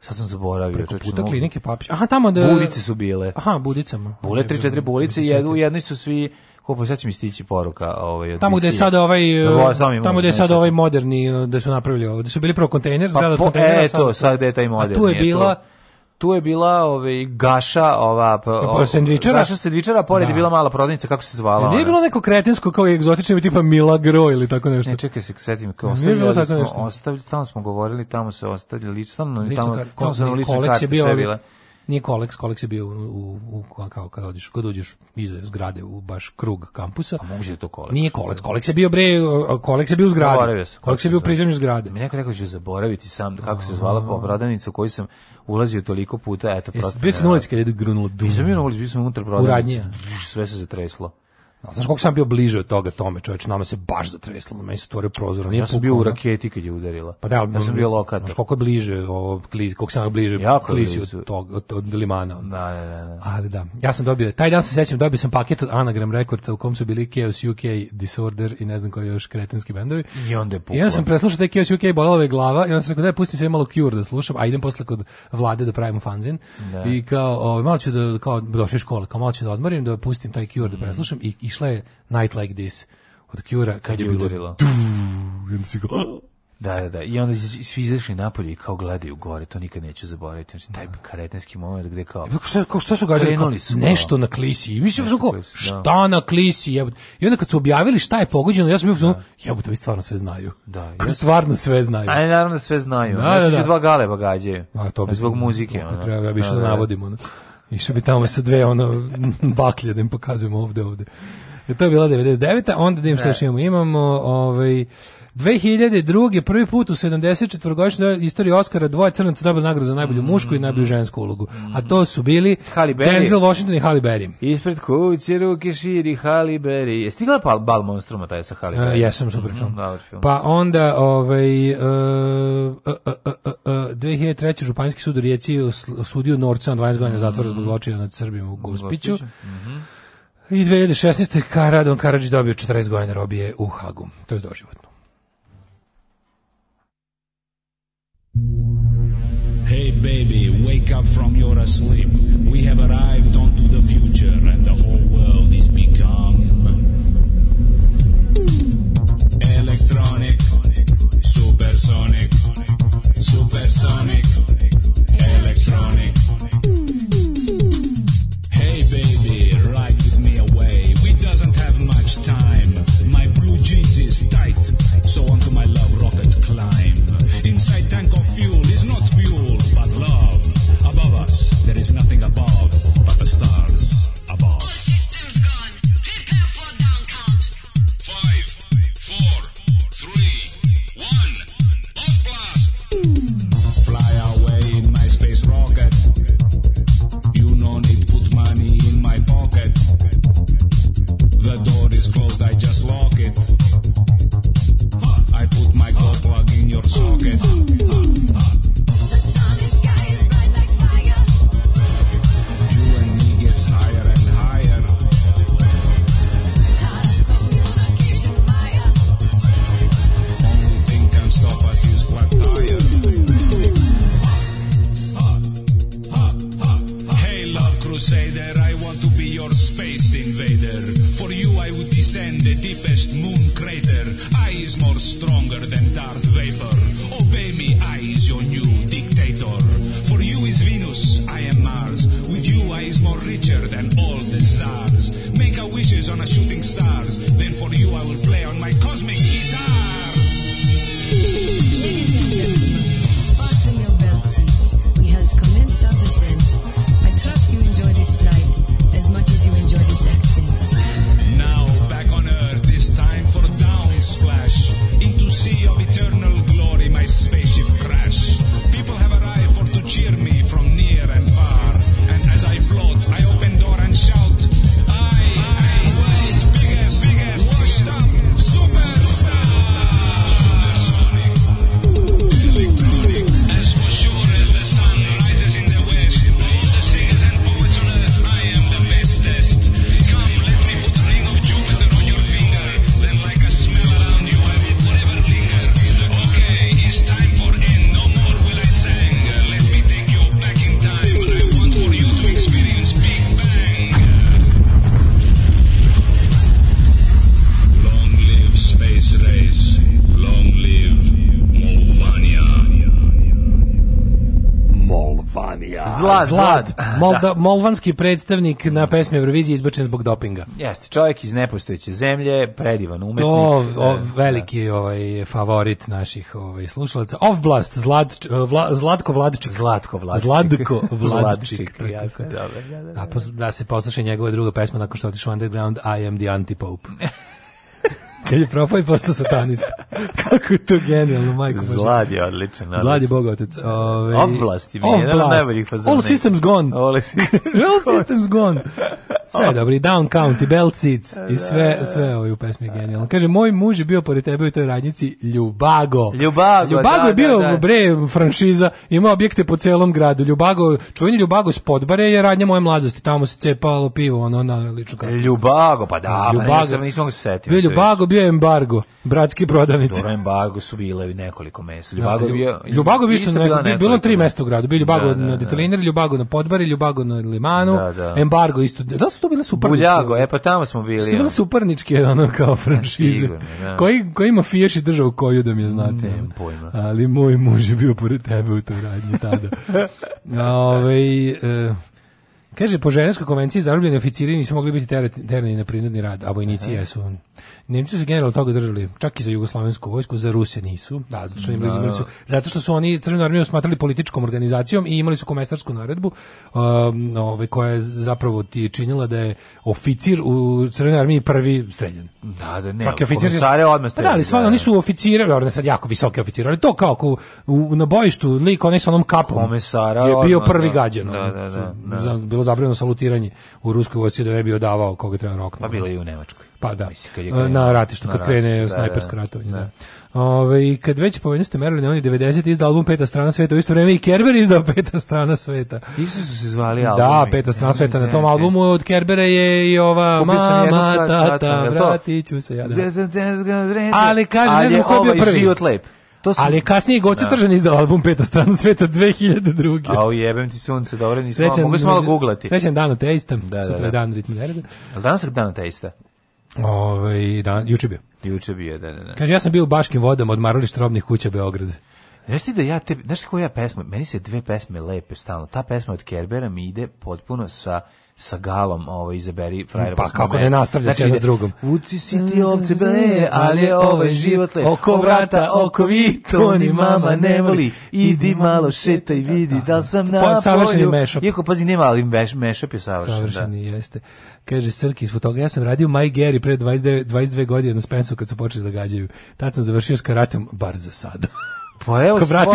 Speaker 6: Sad sam zaboravio. Preko puta klinike Papić. Aha, tamo da... Budice su bile. Aha, budicama. Bule, tri, četiri budice, jedu, jednoj su svi... Kopo, sad će mi stići poruka. Ovaj, tamo gde je sada ovaj, Dobar, da, da, tamo gde je sada ovaj moderni, eh, da su napravili ovo, da su bili prvo kontejner, pa zgrada pa, kontejnera. E, to, sad gde je taj moderni. A tu je bila, je tu je bila ovaj gaša ova pa sendvičara gaša sendvičara pored da. je bila mala prodavnica kako se zvala e, nije bilo neko kretensko kao egzotično tipa Milagro ili tako nešto ne čekaj se setim kao ostavili bilo tako nešto ostavili tamo smo govorili tamo se ostavili lično lično tamo kar, tamo se lično karte bio, sve bila
Speaker 7: nije Koleks, Koleks je bio u, u, u kao kad odiš, kad uđeš iz zgrade u baš krug kampusa.
Speaker 6: A moguće da je to Koleks?
Speaker 7: Nije Koleks, Koleks je bio bre, Koleks je bio u zgradi. Koleks je bio u
Speaker 6: prizemlju zgrade. Mi neko rekao ću zaboraviti sam kako se zvala prodavnica koju sam ulazio toliko puta, eto prosto.
Speaker 7: Jesi bio na ulici kad je grunulo dum.
Speaker 6: Nisam bio na ulici, bio sam unutra prodavnice. Sve se zatreslo.
Speaker 7: Znaš koliko sam bio bliže od toga tome, čoveč, nama se baš zatreslo, na meni se otvorio prozor.
Speaker 6: Nije ja sam bio u raketi kad je udarila. Pa da, ja sam bio lokator. Znaš
Speaker 7: koliko je bliže, ovo, kliz, koliko sam bliže jako klisi od, tog, od, od limana. Da,
Speaker 6: da, da, da, Ali
Speaker 7: da, ja sam dobio, taj dan se sećam, dobio sam paket od Anagram Recordsa u kom su bili Chaos UK, Disorder i ne znam koji još kretenski bendovi.
Speaker 6: I onda
Speaker 7: je
Speaker 6: puklo.
Speaker 7: I onda sam preslušao taj Chaos UK, bolala je glava i onda sam rekao, daj, pusti se malo Cure da slušam, a idem posle kod vlade da pravimo fanzin. Da. I kao, o, malo ću da, kao, došli škole, kao malo ću da odmorim, da pustim taj Cure da preslušam i, i išla je Night Like This od cure kad je bilo. Ah!
Speaker 6: Da, da, da. I onda svi izašli napolje i kao gledaju gore, to nikad neću zaboraviti. Znači, taj da. karetenski moment gde kao... E,
Speaker 7: pa šta, kao šta su gađali? su, nešto da. na klisi. I mislim, nešto kao, šta da. na klisi? Da. Jebut. I onda kad su objavili šta je pogođeno, ja sam bio da. jebut, ovi stvarno sve znaju.
Speaker 6: Da, kao,
Speaker 7: pa stvarno sve znaju.
Speaker 6: A naravno sve znaju. Da, da, da. dva gale bagađaju. A to bi... Zbog muzike.
Speaker 7: To, ono. treba, ja bi išao da, da, navodimo. Ono. Išao bi tamo sa dve ono, baklje da im pokazujemo ovde, ovde to je bila 99. Onda da im što da. još imamo. Imamo ovaj, 2002. prvi put u 74-godišnjoj istoriji Oscara dvoje crnaca dobili nagradu za najbolju mm. mušku i najbolju žensku ulogu. A to su bili Denzel Washington i Halle Berry.
Speaker 6: Ispred kuće ruke širi Halle Berry. Je stigla pa Bal Monstruma taj sa Halle e, Berry?
Speaker 7: Uh, jesam,
Speaker 6: super
Speaker 7: mhm, film. Mm, dobar film. Pa onda ovaj, uh, uh, uh, uh, 2003. Županjski sud u Rijeci osudio Norca na 20 godina zatvora zbog mhm. zločina nad Srbima u Gospiću. Mm -hmm. I 2016. Karadon Karadžić dobio 40 godina robije u Hagu. To je doživotno. Hey baby, wake up from your sleep. We have arrived onto the future and the whole world is become Zlad, Zlad, Molda, da. molvanski predstavnik na pesmi Eurovizije izbačen zbog dopinga.
Speaker 6: Jeste, čovjek iz nepostojeće zemlje, predivan umetnik.
Speaker 7: To o, da, da. veliki da. ovaj favorit naših ovaj slušalaca. Ovblast Zlad, vla, Zlatko Vladčić. Zlatko Vladčić. Zlatko Vladčić. Jasno,
Speaker 6: dobro. Da,
Speaker 7: da, da. da se posluša njegova druga pesma nakon što otišao underground I am the antipope. Kad je propao i postao satanista. Kako je to genijalno, majko.
Speaker 6: Zlad je odličan. odličan.
Speaker 7: Zlad je bog otec. Ove,
Speaker 6: ovaj, Oblast je mi jedan od najboljih fazona. All systems gone. All systems gone.
Speaker 7: All systems gone. Sve je dobro, i Down County, Bell Seeds, da, i sve, da, da. sve ovo u pesmi je genijalno. Kaže, moj muž je bio pored tebe u toj radnici Ljubago.
Speaker 6: Ljubago, Ljubago da,
Speaker 7: je bio,
Speaker 6: da, da.
Speaker 7: bre, franšiza, imao objekte po celom gradu. Ljubago, čuveni Ljubago s podbare je radnja moje mladosti, tamo se cepalo pivo, ono, na liču kako.
Speaker 6: Ljubago, pa da, pa
Speaker 7: Ljubago. pa nisam,
Speaker 6: nisam se setio.
Speaker 7: Ljubago,
Speaker 6: bio
Speaker 7: embargo, bratski prodavnice.
Speaker 6: Dobro, embargo su bile nekoliko mesta. Da, Ljubago, da, bio, Ljubago isto,
Speaker 7: isto neko, bilo, bilo tri mesta u gradu. Bio Ljubago da, da, na da. Detelinari, Ljubago na Podbari, Ljubago na Limanu, da, da. embargo isto. Da su to bile suparničke? Buljago,
Speaker 6: e pa tamo smo bili. Su
Speaker 7: bile suparničke, ono, kao franšize. koji, koji ima fiješi držao koju da mi je znate. Ne, pojma. Ali moj muž je bio pored tebe u toj radnji tada. Ove, ovaj, e, Kaže, po ženevskoj konvenciji zarobljeni oficiri nisu mogli biti terani na prinudni rad, a vojnici jesu. Nemci su generalno toga držali, čak i za jugoslovensku vojsku, za Rusije nisu, da, zato što, da, imali, su, zato što su oni Crvenu armiju smatrali političkom organizacijom i imali su komestarsku naredbu um, ove, ovaj, koja je zapravo ti činila da je oficir u Crvenoj armiji prvi streljan.
Speaker 6: Da, da, ne, Svaki oficir je, odmah streljan.
Speaker 7: Pa da, ali sva,
Speaker 6: da,
Speaker 7: oni su oficiri, dobro, sad jako visoki oficiri, ali to kao u, u, na bojištu, lik onaj sa onom kapom
Speaker 6: komesara, je
Speaker 7: bio odmah, prvi da. gađan. Da, da, da, da, da. Bilo bilo salutiranje u ruskoj vojsci da ne bi odavao koga treba rok. Pa bilo
Speaker 6: i u Nemačkoj.
Speaker 7: Pa da, Mislim, kad je na ratištu, kad krene da, snajpersko da, ratovanje. Da. da. Ove, I kad već pomenu ste merili, oni 90 izdao album Peta strana sveta, u isto vreme i Kerber izdao Peta strana sveta.
Speaker 6: Isto su se zvali
Speaker 7: da, albumi. Da, Peta strana sveta, na tom albumu od Kerbera je i ova Mama, tata,
Speaker 6: vratit ću se ja. Da.
Speaker 7: Ali kaže, ne znam ko je bio ovaj prvi. život
Speaker 6: lep
Speaker 7: to su... Ali je kasnije Goce da. Tržan izdao album Peta strana sveta 2002.
Speaker 6: A jebem ti sunce, dobro, nisam srećan, mogu malo googlati.
Speaker 7: Srećan dan ateista,
Speaker 6: da, da
Speaker 7: sutra
Speaker 6: da,
Speaker 7: da. dan ritmi nereda.
Speaker 6: Ali danas je dan ateista?
Speaker 7: Ove, ovaj, dan, juče bio.
Speaker 6: Juče bio, da,
Speaker 7: da, da.
Speaker 6: Kaže, ja
Speaker 7: sam bio u Baškim vodama od marolišta robnih kuća Beograda.
Speaker 6: Znaš ti da ja te, znaš koja pesma, meni se dve pesme lepe stalno, ta pesma od Kerbera mi ide potpuno sa sa galom ovo ovaj, izaberi
Speaker 7: frajer pa kako ne nastavlja znači, se jedno s drugom
Speaker 6: vuci si ti ovce bre ali je ovaj život le oko vrata oko vi to mama ne voli idi malo šetaj da, vidi da, da sam pa, na polju
Speaker 7: iako pazi nema ali meš, mešap je savršen da. savršen da. jeste kaže Srki iz fotoga, ja sam radio My Gary pre 29, 22 godine na Spensu kad su počeli da gađaju. Tad sam završio s karatom, bar za sada.
Speaker 6: Pa evo stvarno,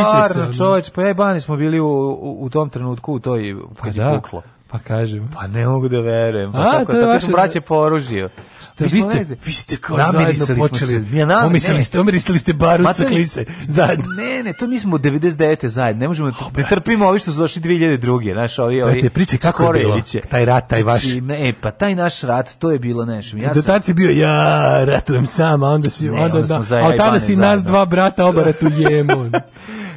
Speaker 6: se, čoveč, pa ja e, i Bani smo bili u, u, u tom trenutku u toj, kad pa je da. puklo.
Speaker 7: Pa kažem.
Speaker 6: Pa ne mogu da verujem. Pa A, kako, to je vaše... braće po oružju.
Speaker 7: Šta, vi, ste, vi ste kao zajedno počeli. Smo se. Ja, na, omislili, ne, ste, omislili ste baru pa sa klise.
Speaker 6: Zajedno. Pa ne, ne, to mi smo 99. zajedno. Ne možemo, oh, ne da trpimo ovi što su došli 2002. Naš, ovi, ovi,
Speaker 7: Brate, priče kako je bilo. Taj rat, taj vaš. Znači,
Speaker 6: ne, pa taj naš rat, to je bilo nešto.
Speaker 7: Ja sam... Dotac je bio, ja ratujem sam, a onda si, ne, onda, onda, onda, onda, onda, onda, onda, onda, onda, onda, onda, onda,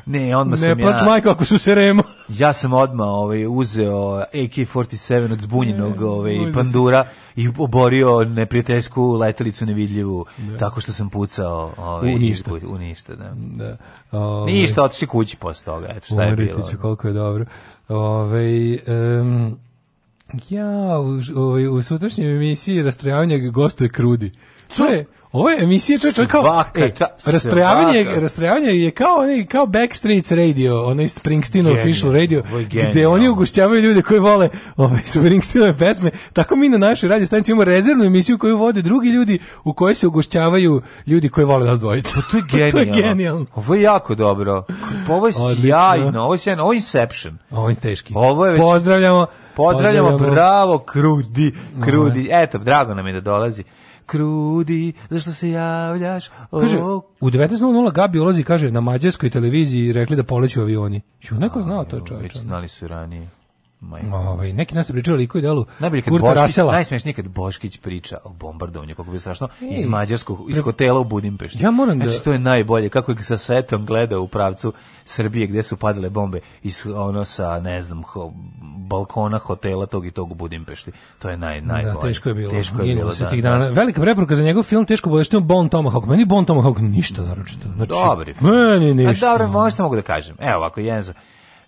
Speaker 7: Ne,
Speaker 6: odmah sam ne, ja... Ne, plač
Speaker 7: majko ako su se remo.
Speaker 6: Ja sam odmah ovaj, uzeo AK-47 od zbunjenog ovaj, pandura i oborio neprijateljsku letelicu nevidljivu ne. Da. tako što sam pucao ovaj, u ništa. U ništa, da. da. Ove, ništa, ovaj. otišli kući posle toga. Eto, šta je bilo?
Speaker 7: Ću, koliko je dobro. Ove, ovaj, um, ja, u, u, ovaj, u sutrašnjoj emisiji rastrojavanja gostuje Krudi. To je, Ovo je emisija, to je to kao e, rastrojavanje, rastrojavanje je kao onaj kao Backstreets radio, onaj Springsteen official radio, gde oni ugošćavaju ljude koji vole ove Springsteenove pesme. Tako mi na našoj radio stanici imamo rezervnu emisiju koju vode drugi ljudi u kojoj se ugošćavaju ljudi koji vole nas dvojicu.
Speaker 6: Pa to je genijalno. to je genijalno.
Speaker 7: Ovo je jako
Speaker 6: dobro. Ovo
Speaker 7: je
Speaker 6: sjajno, ovo je sjajno, ovo je Inception. Ovo je teški.
Speaker 7: Ovo
Speaker 6: je već...
Speaker 7: Pozdravljamo
Speaker 6: Pozdravljamo, bravo, krudi, krudi. Eto, drago nam je da dolazi krudi, zašto se javljaš?
Speaker 7: O... Kaže, u 19.00 Gabi ulazi, kaže, na mađarskoj televiziji rekli da poleću avioni. Ju, neko znao to čovječe.
Speaker 6: Već znali su ranije.
Speaker 7: Ovaj neki nas pričali liku i delu. Najbolje
Speaker 6: kad
Speaker 7: Kurta Boškić,
Speaker 6: najsmešnije kad Boškić priča o bombardovanju, kako bi strašno Ej, iz mađarskog iz hotela u Budimpešti.
Speaker 7: Ja moram da
Speaker 6: Znači to je najbolje kako je sa setom gleda u pravcu Srbije gde su padale bombe iz ono sa ne znam ho, balkona hotela tog i tog u Budimpešti. To je naj da, najbolje. Da, teško
Speaker 7: je bilo. Teško je bilo se da, tih da. dana. Velika preporuka za njegov film Teško bude što je Bon Tomahawk. Meni Bon Tomahawk ništa naročito. Znači, Dobri. Meni pa ništa. A
Speaker 6: dobro, možda mogu da kažem. Evo ovako jedan za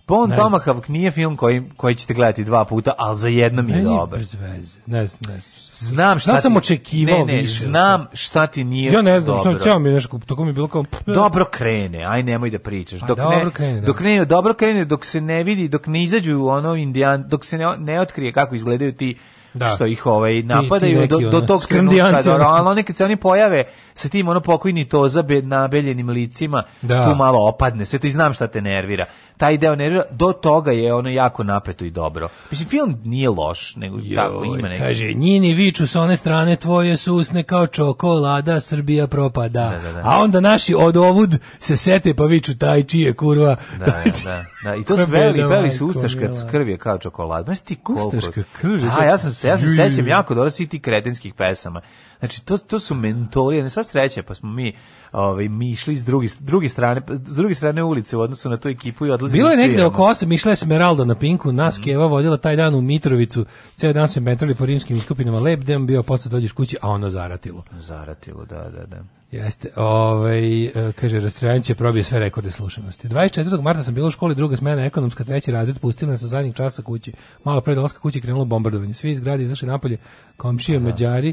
Speaker 6: Bon ne Tomahawk nije film koji, koji ćete gledati dva puta, ali za jedno mi je dobar. Bez
Speaker 7: veze. Ne, ne, znam šta, šta ti, sam očekivao ne, ne, više. Znam
Speaker 6: šta ti nije
Speaker 7: Ja ne znam, dobro. što ceo mi nešto, tako mi bilo kao...
Speaker 6: Dobro krene, aj nemoj da pričaš. Pa dok, pa, ne, krene, da. dok ne, dobro krene, dok se ne vidi, dok ne izađu ono indijan, dok se ne, ne otkrije kako izgledaju ti da. što ih ovaj napadaju ti, ti do, do tog trenutka, ali da, oni kad se oni pojave sa tim ono pokojni to na beljenim licima, da. tu malo opadne, sve to i znam šta te nervira. Taj deo nervira, do toga je ono jako napeto i dobro. Mislim, film nije loš, nego Joj, tako ima
Speaker 7: neki. Kaže, njini viču sa one strane tvoje susne kao čokolada, Srbija propada.
Speaker 6: Da, da, da.
Speaker 7: A onda naši od ovud se sete pa viču taj čije kurva.
Speaker 6: Da,
Speaker 7: taj,
Speaker 6: da, da. I to su veli, veli su ustaška krv je kao čokolada. Znaš ti koliko? Ustaška krv. Da, da. ja sam se, ja se sećam jako dobro svih tih kretenskih pesama. Znači, to, to su mentori, ne sva sreća, pa smo mi ovaj mišli s druge druge strane s druge strane ulice u odnosu na tu ekipu i odlazili.
Speaker 7: Bilo je negde oko 8 mišla Esmeralda na Pinku, nas mm. Keva vodila taj dan u Mitrovicu. Ceo dan se metrali po rimskim iskupinama, lep dan bio, posle dođeš kući, a ono
Speaker 6: zaratilo. Zaratilo, da, da, da.
Speaker 7: Jeste, ovaj, e, kaže, rastrojanić će probije sve rekorde slušanosti. 24. marta sam bila u školi, druga smena, ekonomska, treći razred, pustila nas sa zadnjih časa kući. Malo pre dolaska kući krenulo bombardovanje. Svi izgradi izašli napolje, komšije, mađari,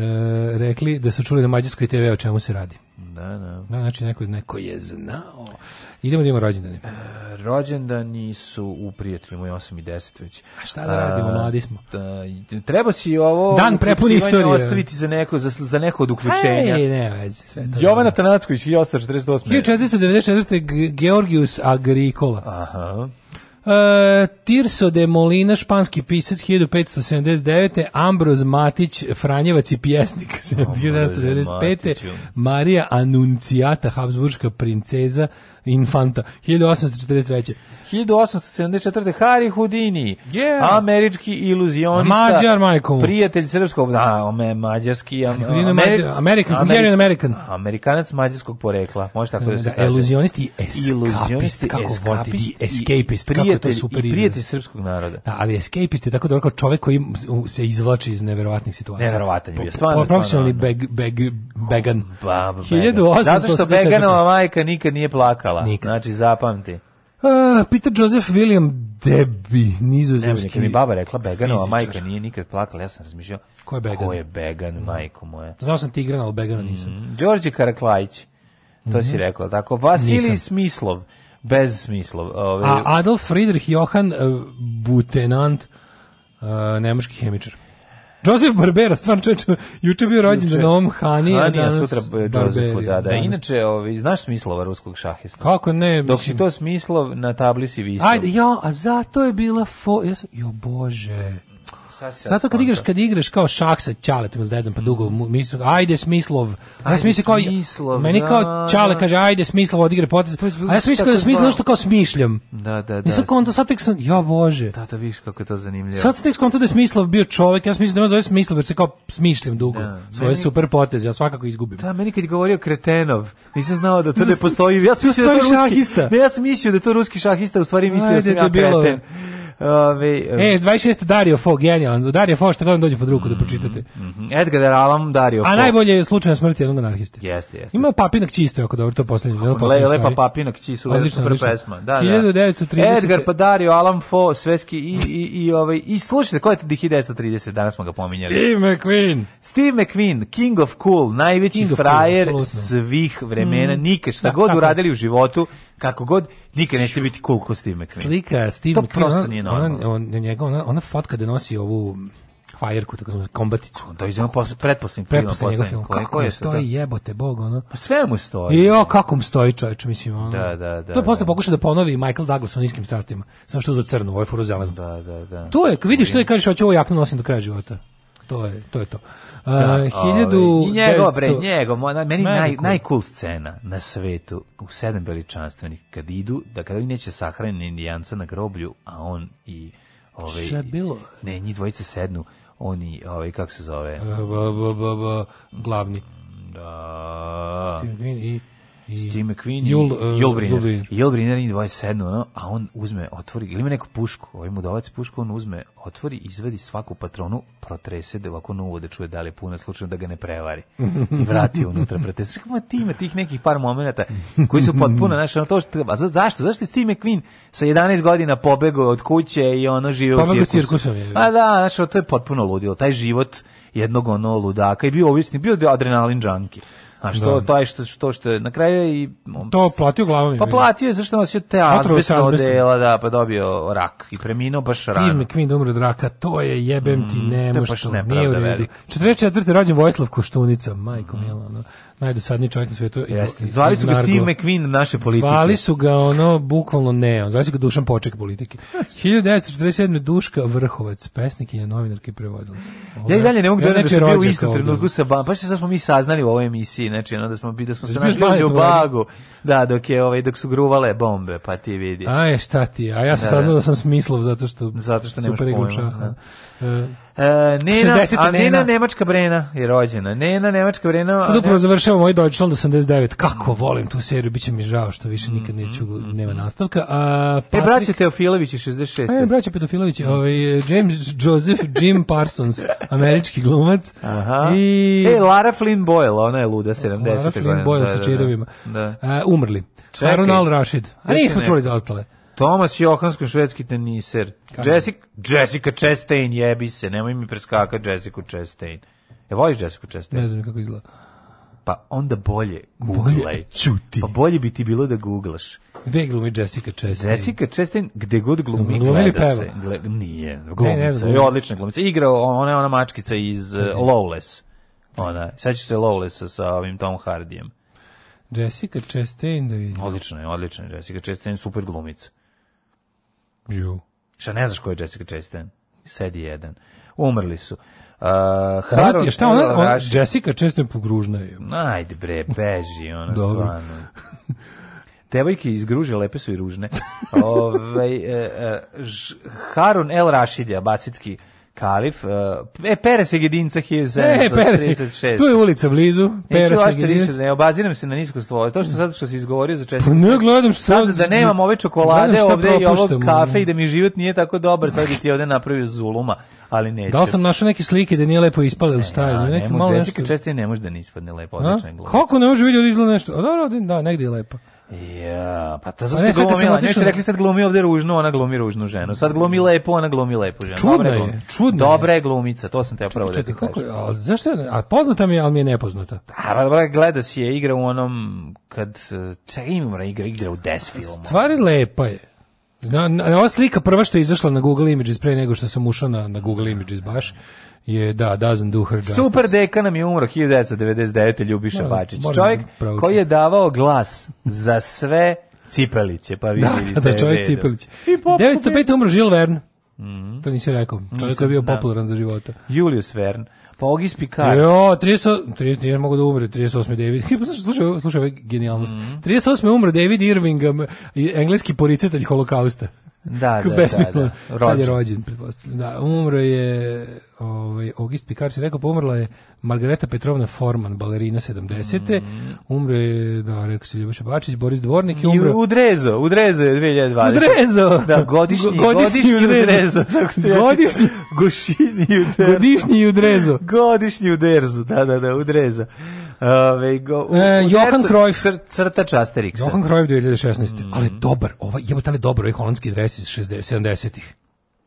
Speaker 7: E, rekli da su čuli
Speaker 6: na
Speaker 7: mađarskoj TV o čemu se radi.
Speaker 6: Da, da. Na, da,
Speaker 7: znači neko, neko je znao. Idemo da imamo rođendane. E,
Speaker 6: rođendani su u prijatelju moj 8 i 10 već.
Speaker 7: A šta da radimo, mladi smo. Da,
Speaker 6: treba si ovo
Speaker 7: Dan prepun istorije
Speaker 6: ostaviti za neko za, za neko od uključenja.
Speaker 7: Ej, ne, vezi, sve to. Jovana Tanacković 1848. 1494. Georgius Agricola.
Speaker 6: Aha.
Speaker 7: E, Tirso de Molina, španski pisac 1579. Ambroz Matić, Franjevac i pjesnik 1995. Marija Anuncijata, Habsburgska princeza Infanta,
Speaker 6: 1843. 1874. Harry Houdini, yeah. američki iluzionista, Mađar, majko. prijatelj srpskog, da, ome, mađarski, Amerikan,
Speaker 7: American, American, American. Amerikanac
Speaker 6: mađarskog porekla, može tako da, da se da,
Speaker 7: kaže. Iluzionisti, eskapist, kako eskapist, i escapist, prijatelj, kako to
Speaker 6: super i prijatelj srpskog naroda.
Speaker 7: Da, ali escapist je tako dobro kao čovjek koji se izvlači iz neverovatnih situacija. Neverovatan je,
Speaker 6: stvarno.
Speaker 7: Profesionalni da. beg, beg, began.
Speaker 6: Ba, ba, began. 1800, Zato što
Speaker 7: beganova
Speaker 6: majka nikad nije plakao čekala. Nikad. Znači, zapamti.
Speaker 7: Uh, Peter Joseph William Debi, nizozemski. Ne,
Speaker 6: mi baba rekla a majka nije nikad plakala, ja sam razmišljao. Ko je Began? Ko je Began, da. majko moje.
Speaker 7: Znao sam Tigran, ali Begana nisam. Mm,
Speaker 6: Đorđe Karaklajić, to mm -hmm. si mhm. rekao, tako. Vasilij Smislov, bez Smislov. Ove... Ovaj-
Speaker 7: a Adolf Friedrich Johan uh, eh, Butenant, uh, eh, nemaški hemičar. Joseph Barbera, stvarno čovječ, juče bio rođen na ovom Hanija, Hanija danas sutra
Speaker 6: Josefu, da, da. Inače, ovaj, znaš smislova ruskog šahista?
Speaker 7: Kako ne?
Speaker 6: Dok si to smislov, na tabli si visio.
Speaker 7: Ajde, ja, a zato je bila fo... Ja sam, jo bože... Zato kad igraš, kad igraš kao šah sa Ćaletom ili dedom, pa dugo misli, ajde smislov. A ja smisli kao, smislov, meni kao da, Ćale da. kaže, ajde smislov odigre potez. A ja sam mislio da Smislov, što kao smišljam.
Speaker 6: Da, da, da.
Speaker 7: Nisam konto, sad tek sam, ja bože.
Speaker 6: Da, da, viš kako je to zanimljivo.
Speaker 7: Sad sam tek konto da je smislov bio čovek, ja sam da me zove smislov, jer se kao smišljam dugo. Da, svoje meni, super potez, ja svakako izgubim.
Speaker 6: Da, meni kad je govorio Kretenov, nisam znao da to da ne postoji. Ja sam mislio da je to ruski šahista. Ne, ja sam mislio da to ruski šahista, u stvari mislio da sam ja kreten.
Speaker 7: Ove, ovaj, e, 26. Dario Fo, genijalan. Dario Fo, što god dođe pod ruku mm, da mm-hmm. pročitate.
Speaker 6: Mm -hmm. Edgar Allan, Dario A Fo.
Speaker 7: A najbolje je slučajna smrt jednog anarhiste.
Speaker 6: Jeste, jeste.
Speaker 7: Ima papinak čisto, ako dobro, to poslednje. Le, lepa stvari.
Speaker 6: papinak čisto, odlično, super pesma. Da, 1930.
Speaker 7: Da.
Speaker 6: Edgar, pa Dario, Allan Fo, sveski i, i, i, ovaj, i slušajte, ko je 1930, danas smo ga pominjali.
Speaker 7: Steve McQueen.
Speaker 6: Steve McQueen, King of Cool, najveći King frajer cool, svih vremena, mm. nikad, šta da, god tako. uradili u životu, kako god, nikad neće biti cool ko Steve McQueen.
Speaker 7: Slika Steve to McQueen, ona, nije normalno. Ona, njega, ona, ona fotka da nosi ovu Fajerku, tako znam, kombaticu. To je ono posle, pretposlednji film. Pretposlednji njegov film. Kako je stoji, da? jebote, bog, ono.
Speaker 6: Pa sve mu stoji.
Speaker 7: jo, kako mu stoji čovječ, mislim, ono. Da, da, da. To je posle da. pokušao da ponovi Michael Douglas u niskim strastima. Samo što uzo crnu, ovo je furu
Speaker 6: zelenu. Da, da, da.
Speaker 7: To je, vidiš, to je, kažeš, hoću ovo jaknu nosim do kraja života to je to. Je to. Uh,
Speaker 6: da, 1900... Ovaj, njegov, bre, njegov, meni, naj, cool. najcool scena na svetu, u sedam veličanstvenih, kad idu, da kad oni neće sahraniti indijanca na groblju, a on i... ovaj Šta
Speaker 7: bilo?
Speaker 6: Ne, njih dvojice sednu, oni, ovaj, kako se zove?
Speaker 7: Uh, ba, ba, ba, glavni.
Speaker 6: Da. I Steve
Speaker 7: McQueen
Speaker 6: i Jul, uh, Jul Briner. Jul ono, a on uzme, otvori, ili ima neku pušku, ovaj mudovac dovac pušku, on uzme, otvori, izvedi svaku patronu, protrese, da ovako novo da čuje da li je puno slučajno da ga ne prevari. I vrati unutra, protrese. Kako ti ima tih nekih par momenata koji su potpuno, znaš, ono to što treba. Za, zašto? Zašto je Steve McQueen sa 11 godina pobegao od kuće i ono žive u
Speaker 7: cirkusu?
Speaker 6: Pa da, znaš, to je potpuno ludilo. Taj život jednog ono ludaka i bio ovisni, bio adrenalin džanki. A što da. taj što što što na kraju je i
Speaker 7: um, to platio glavom.
Speaker 6: Pa platio je zašto je te azbestno odela, da, pa dobio rak i preminuo baš Steve rano.
Speaker 7: Steve McQueen
Speaker 6: da
Speaker 7: umro od raka, to je jebem ti, mm, ne može
Speaker 6: to,
Speaker 7: nije u redu. 44. rođen Vojislav Koštunica, majko mm. mila, ono najdosadniji čovjek na svijetu.
Speaker 6: Jeste. Zvali su ga Steve McQueen naše politike.
Speaker 7: Zvali su ga ono bukvalno ne, zvali su ga Dušan Poček politike. 1947. Duška Vrhovac, pesnik i novinarka i prevodila.
Speaker 6: Ja i dalje ne mogu ja da se da bio u istom trenutku sa Bam, pa sad smo mi saznali u ovoj emisiji, znači ono da smo da smo se našli u Bagu. Da, dok je ovaj dok su gruvale bombe, pa ti vidi.
Speaker 7: A je šta ti? A ja sam da, da, saznao da sam smislov zato što zato što nemaš pojma. Da. E, e, Nena,
Speaker 6: a Nena, Nemačka Brena je rođena. Nena, Nemačka Brena.
Speaker 7: Sad upravo završava završava moj Deutschland 89. Kako mm. volim tu seriju, biće mi žao što više nikad mm, neću, mm, nema nastavka. A, Patrik,
Speaker 6: e, braće Teofilović 66.
Speaker 7: E, braće Teofilović, ovaj, James Joseph Jim Parsons, američki glumac.
Speaker 6: Aha. I... E, Lara Flynn Boyle, ona je luda 70. Lara
Speaker 7: Flynn Boyle da, sa čirovima. Da, da. Uh, umrli. Čekaj. Harun al-Rashid. A nismo čuli za ostale.
Speaker 6: Thomas Johansson, švedski teniser. Jessica, Jessica Chastain, jebi se, nemoj mi preskakati Jessica Chastain. Je voliš Jessica Chastain?
Speaker 7: Ne znam kako izgleda
Speaker 6: pa onda
Speaker 7: bolje
Speaker 6: googlaj. Bolje e, pa bolje bi ti bilo da googlaš.
Speaker 7: Gde glumi Jessica Chastain? Jessica
Speaker 6: Chastain gde god glumi, glumi gleda se. Gle, nije, glumica, ne, ne je odlična glumica. Igra ona, je ona mačkica iz uh, Lawless. Ona, sad će se Lowless sa ovim Tom Hardijem.
Speaker 7: Jessica Chastain da vidim.
Speaker 6: Odlična
Speaker 7: je,
Speaker 6: odlična je Jessica Chastain, super glumica. Ju. Šta ne znaš ko je Jessica Chastain? Sedi jedan. Umrli su. Uh, Harold, ona, šta ona, on,
Speaker 7: Jessica često je pogružna. Je.
Speaker 6: Ajde bre, beži, ona stvarno. Devojke iz Gruže lepe su i ružne. Ove, ovaj, e, e, Harun El Rashid je abasitski Kalif, uh, e, pere se gedinca 1736. E,
Speaker 7: tu je ulica blizu, pere se gedinca. Da ne,
Speaker 6: obaziram se na nisko stvole, to što sad što se izgovorio za četvrtu. Pa
Speaker 7: ne, gledam
Speaker 6: što sad... da nemam ove čokolade ovde i ovog kafe i da mi život nije tako dobar, sad bi ti ovde napravio zuluma, ali neću.
Speaker 7: dao sam našao neke slike da nije lepo ispalo ili šta? Ne, neki malo Jessica
Speaker 6: često ne može da ne ispadne lepo, odlično je
Speaker 7: Kako ne može vidio da izgleda nešto? A, dobro da, negde je
Speaker 6: lepo. Ja, pa ta zašto znači, glumila, otišao... neće rekli sad glumi ovde ružno, ona glumi ružnu ženu. Sad glumi mm.
Speaker 7: lepo,
Speaker 6: ona glumi lepu ženu.
Speaker 7: Čudno Dobre, je, čudno
Speaker 6: Dobra je glumica, to sam te ja pravo da ti kako,
Speaker 7: a, zašto je, a poznata mi je, ali mi
Speaker 6: je
Speaker 7: nepoznata.
Speaker 6: Da, a, pa dobra, gleda
Speaker 7: si je,
Speaker 6: igra u onom, kad, čekaj imam igra, igra u 10 filmu.
Speaker 7: Stvari lepa je. Na, na, ova slika prva što je izašla na Google Images pre nego što sam ušao na, na Google Images baš, je da doesn't do her justice.
Speaker 6: Super deka nam je umro 1999. Ljubiša da, Bačić. Čovjek koji je davao glas za sve Cipeliće, pa vi da, vidite. Da, da, čovjek
Speaker 7: Cipelić. 905. umro Žil Vern. Mm -hmm. To nisi rekao. Čovjek je bio da. popularan za života.
Speaker 6: Julius Vern. Pa Ogis Picard.
Speaker 7: Jo, 30, 30, nije mogu da umre, 38. David. Slušaj, slušaj, ovo mhm. je genijalnost. Mm -hmm. 38. umre David Irving, um, engleski poricatelj holokausta.
Speaker 6: Da da, da, da, da, da.
Speaker 7: Rođen. je rođen, pretpostavljam. Da, umro je, ovaj, August Picard se rekao, pa umrla je Margareta Petrovna Forman, balerina 70. Mm. Umro je, da, rekao se Ljuboša Bačić, Boris Dvornik je umro.
Speaker 6: Udrezo, Udrezo je 2020.
Speaker 7: Udrezo!
Speaker 6: Da, godišnji, Go, godišnji, godišnji Udrezo. udrezo godišnji. Ja Gošini Udrezo. Godišnji Udrezo. Godišnji Udrezo, da, da, da, Udrezo.
Speaker 7: Ove, go, u, e, u Johan e, Cruyff. Cr,
Speaker 6: crtač Asterixa.
Speaker 7: Johan Cruyff 2016. Mm. Ali dobar, ovaj, jebotane dobar, ovaj holandski dres iz 70-ih.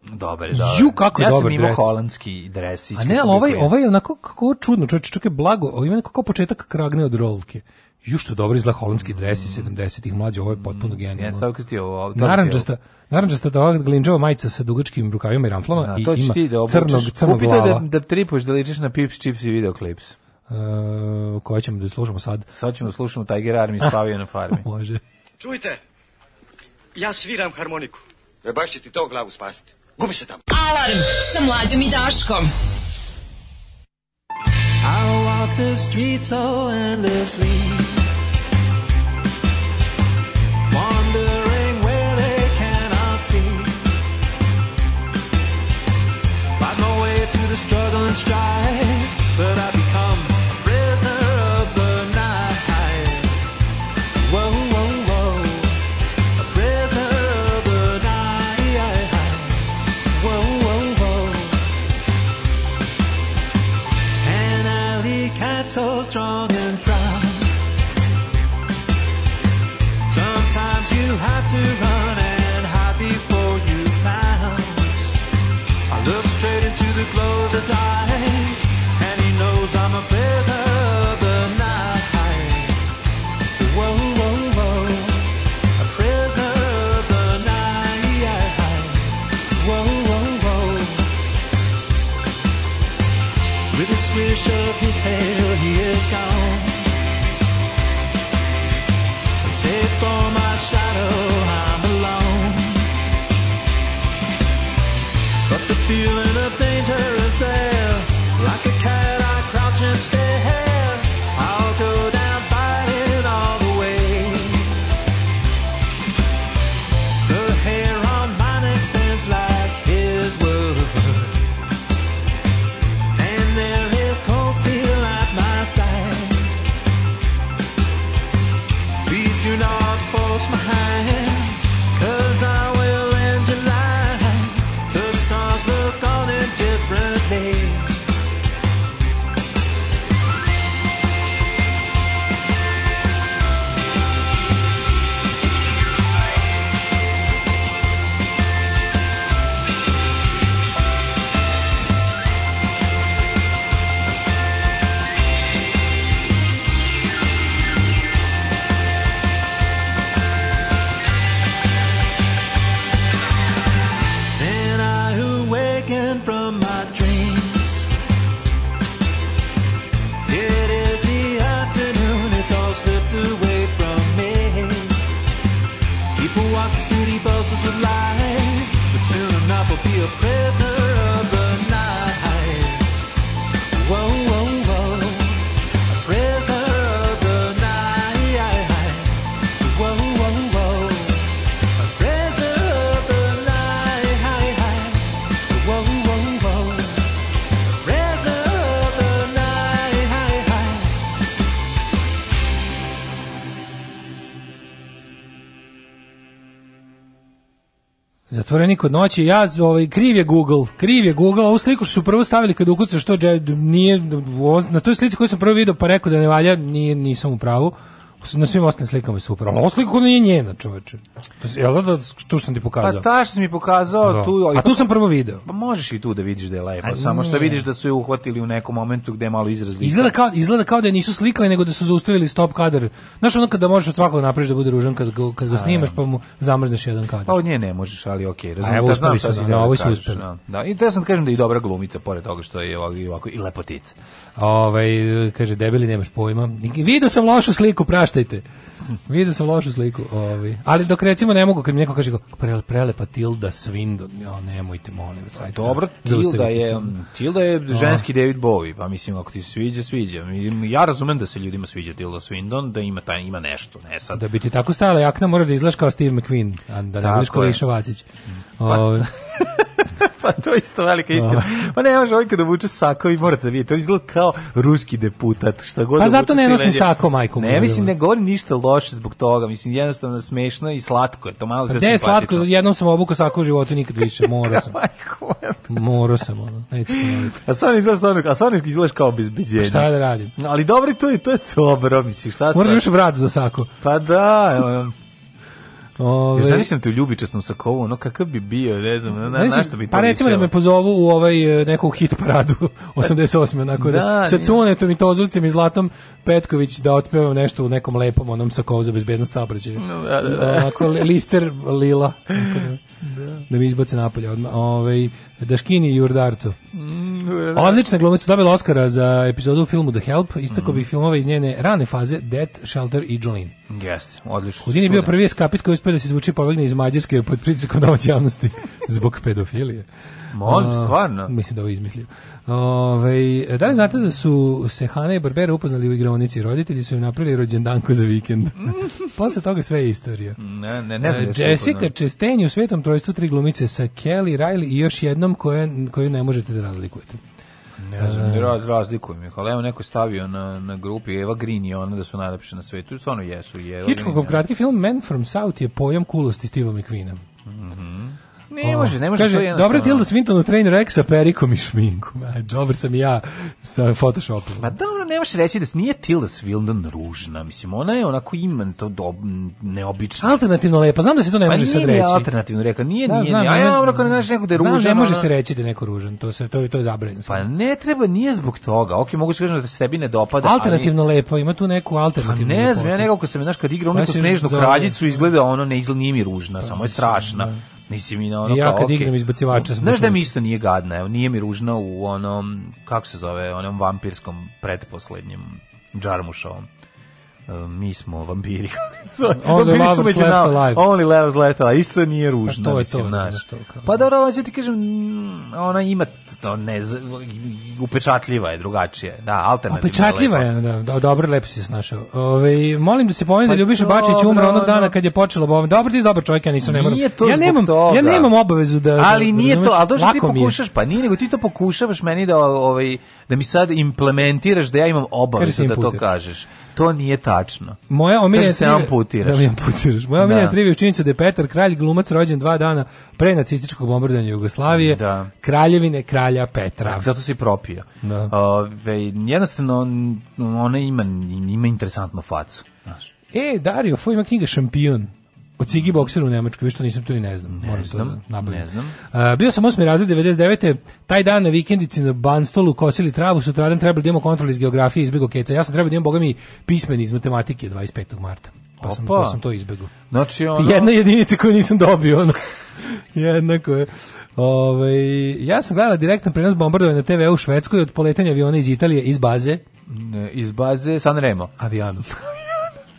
Speaker 6: Dobar
Speaker 7: je,
Speaker 6: dobar. Ju, kako je ja dobar dres. Ja sam imao holandski dresić.
Speaker 7: A ne, ali ovaj, ovaj je onako kako čudno, čovječe, čak je blago, ovaj ima nekako početak kragne od rolke. Ju što dobro izgleda holandski dres iz 70-ih mhm. mlađe, ovo je potpuno mhm.
Speaker 6: genijalno. Ja
Speaker 7: sam ovo ti ovo. Narandžasta, narandžasta da ovak glinđava majica sa dugačkim rukavima i ramflama da, i ima da crnog, crnog glava.
Speaker 6: Kupite da, da tripuš da ličiš na Pips Chips i Videoclips
Speaker 7: uh, eh, koja ćemo da slušamo sad.
Speaker 6: Sad ćemo da slušamo Tiger Army spavio na farmi.
Speaker 7: Može. Čujte, ja sviram harmoniku. E baš će ti to glavu spasiti. Gubi se tamo. Alarm sa mlađom i Daškom. I'll walk the streets so endlessly Wandering where they cannot see Find my way through the struggle and strife But I become
Speaker 8: so strong and proud. Sometimes you have to run and hide before you pounce. I look straight into the glow of his eyes, and he knows I'm a prisoner of the night. Whoa, whoa, whoa, a prisoner of the night. Whoa, whoa, whoa, with a swish of his tail. feeling zatvorenik od noći, ja, ovaj, kriv je Google, kriv je Google, ovu sliku što su prvo stavili kad ukucaš to, nije, na toj slici koju sam prvo vidio pa rekao da ne valja, nije, nisam u pravu, na svim ostalim slikama je super, ali ovo sliku nije njena, čoveče. Jel da, da tu sam ti pokazao? Pa ta što si mi
Speaker 9: pokazao da. tu... A
Speaker 8: tu sam prvo video. Pa možeš i tu da vidiš da je lepo, A, samo što vidiš da su je uhvatili u nekom momentu gde je malo izraz Izgleda
Speaker 9: kao, izgleda kao
Speaker 8: da je
Speaker 9: nisu
Speaker 8: slikali, nego da su zaustavili stop kadar. Znaš ono kada možeš od svakog da napraviš da bude ružan kad, kad ga snimaš pa mu zamrzneš jedan kadar. Pa od nje ne možeš, ali okej, okay, razumijem. Evo, da znam su, da, da ovo su uspeli. Da, da. I te sam kažem da je i dobra glumica, pored toga što je ovako, i lepotica. Ove, ovaj, kaže, debeli nemaš pojma. Vidio sam lošu
Speaker 9: sliku, prašta praštajte. Vidio sam lošu sliku. Ovi. Ovaj. Ali dok recimo ne mogu, kad mi neko
Speaker 8: kaže
Speaker 9: Pre, prelepa
Speaker 8: Tilda Swindon, jo, nemojte, molim vas. Dobro, da Tilda je, Tilda je da.
Speaker 9: ženski David Bowie, pa mislim,
Speaker 8: ako ti se sviđa, sviđa. Ja razumem
Speaker 9: da se
Speaker 8: ljudima sviđa
Speaker 9: Tilda
Speaker 8: Swindon, da ima, taj, ima nešto, ne sad.
Speaker 9: Da
Speaker 8: bi ti tako
Speaker 9: stajala jakna, mora da izgledaš kao Steve McQueen, da ne budeš kao Vacić. Pa, ovaj. pa to
Speaker 8: je isto velika istina.
Speaker 9: Pa
Speaker 8: ne, može ovaj kada
Speaker 9: vuče sako i morate da vidite,
Speaker 8: to
Speaker 9: izgleda kao ruski
Speaker 8: deputat, šta god.
Speaker 9: Pa da
Speaker 8: zato ne nosim sako, majko.
Speaker 9: Ne, mislim, ne govori ništa loše zbog toga, mislim, jednostavno smešno
Speaker 8: i slatko je, to malo pa, je slatko, jednom
Speaker 9: sam obukao sako u životu nikad više, morao sam. morao sam, ono,
Speaker 8: neću ponoviti. A stvarno izgleda, stvarno, a stvarno
Speaker 9: izgledaš
Speaker 8: kao bezbeđenje. Pa šta
Speaker 9: da radim? Ali dobro, to je, to je dobro, mislim, šta sam? Moraš još da vrat za sako. Pa da, Ove, Još sam te u ljubičasnom sakovu, ono kakav bi bio, ne znam, na, na, na što bi pa to Pa recimo ličalo. da me pozovu u ovaj e, neku hit paradu 88. onako da, da sa cunetom i tozovcem i Zlatom Petković
Speaker 8: da
Speaker 9: otpevam nešto u nekom lepom onom sakovu za bezbednost saobraćaja. No,
Speaker 8: da,
Speaker 9: da, da. Onako,
Speaker 8: lister lila. Da. da mi izbace napolje odmah. Ovaj Daškini i Urdarcu. Mm, Odlična glumica dobila Oscara za
Speaker 9: epizodu u filmu The Help, istako mm. bih filmove iz njene rane faze Death, Shelter i Jolene. Jeste, odlično. Hudin
Speaker 8: je
Speaker 9: bio prvi eskapit koji uspio
Speaker 8: da
Speaker 9: se izvuči pobegne iz Mađarske pod pritiskom
Speaker 8: domaće javnosti zbog pedofilije. Molim, stvarno? Mislim da ovo izmislio. Ove, da li znate da su se Hana i Barbera upoznali u igraonici? Roditelji su im
Speaker 9: napravili rođendanku za vikend. Posle toga sve je istorija. Ne, ne, ne znam. Uh, Jessica Čestenji
Speaker 8: u
Speaker 9: Svetom trojstvu tri
Speaker 8: glumice sa Kelly, Riley i još jednom koje, koju
Speaker 9: ne
Speaker 8: možete da razlikujete.
Speaker 9: Ne znam, e. ne raz, razlikujem
Speaker 8: ih, ali evo neko stavio na, na grupi Eva Green i ona da su najlepše na svetu, stvarno jesu i Eva Hitchcockov kratki film Man from South je pojam kulosti Steve'a McQueena. Mm Ne može, ne može. Kaže, dobro je Tilda Swinton u Train Rex sa perikom i šminkom. Aj, dobar sam ja sa Photoshopom. Ma dobro, da, ne možeš reći da nije Tilda Swinton ružna. Mislim, ona je onako iman to do, neobično.
Speaker 9: Alternativno lepa, znam da se
Speaker 8: to
Speaker 9: ne pa može
Speaker 8: sad reći. Pa nije alternativno, reka, nije, da, nije. Znam, nije. A ja vam ne neko da je da ružan. ne može ona... se reći da je neko ružan, to, se, to, je, to je zabranjeno. Pa ne treba, nije zbog toga. Ok, mogu se kažem da sebi ne dopada. Alternativno ali... lepo, ima tu neku alternativnu.
Speaker 9: Pa
Speaker 8: ne znam, ja nekako sam, znaš, kad igra onu neku snežnu kraljicu, izgleda ono, ne izgleda, nije
Speaker 9: mi
Speaker 8: ružna, pa, samo
Speaker 9: je strašna. Da. Mislim i na ono ja kao, kad okay. igram izbacivača
Speaker 8: sam. Znaš da
Speaker 9: mi
Speaker 8: isto nije gadna, evo, nije mi ružna u onom
Speaker 9: kako se
Speaker 8: zove, onom vampirskom
Speaker 9: pretposlednjem Džarmušovom. E, mi smo vampiri. vampiri lovers smo među nama. Only lovers left alive. Isto nije pa ružno, to je mislim, naš. To, kao. Pa dobro, ja ti kažem, ona ima to ne, upečatljiva je, drugačije. Da, alternativna. Upečatljiva je, da, da, dobro, lepo si se snašao. Ove,
Speaker 8: molim
Speaker 9: da se pomeni da pa da Ljubiša Bačić umre onog dana kad je počelo ovo. Dobro, ti dobar čovjek, ja nisam ne moram. ja nemam, toga.
Speaker 8: ja nemam obavezu
Speaker 9: da Ali da- nije da, to, al što ti pokušaš, pa nije, nego ti to
Speaker 8: pokušavaš meni da ovaj
Speaker 9: da mi sad implementiraš da ja imam
Speaker 8: obavezu da to kažeš.
Speaker 9: To nije tako tačno. Moja omiljena se amputiraš. Da mi amputiraš. Moja omiljena da. trivija je
Speaker 8: da je Petar Kralj glumac rođen dva dana pre nacističkog bombardovanja Jugoslavije,
Speaker 9: da. kraljevine kralja Petra.
Speaker 8: Zato se propio. Da. Ove, jednostavno, ona
Speaker 9: ima,
Speaker 8: ima interesantnu facu. Znaš. E, Dario, Fo ima knjiga Šampion.
Speaker 9: O Cigi bokseru
Speaker 8: u
Speaker 9: Nemačkoj, što nisam to ni ne znam. Ne znam,
Speaker 8: to da ne znam.
Speaker 9: Uh, bio sam 8.
Speaker 8: razred 99. Taj dan na vikendici na Banstolu kosili travu, sutradan trebali da imamo kontrol iz geografije izbjegao keca. Ja sam trebao da imam, boga mi, pismen iz matematike 25. marta. Pa sam, pa sam to izbjegao. Znači ono... Jedna jedinica koju nisam dobio. Ono.
Speaker 9: Jednako
Speaker 8: je.
Speaker 9: Ove, ovaj,
Speaker 8: ja sam
Speaker 9: gledala direktno prenos bombardovanja na TV u Švedskoj od poletanja aviona iz Italije iz baze. Iz baze Sanremo. Avionu.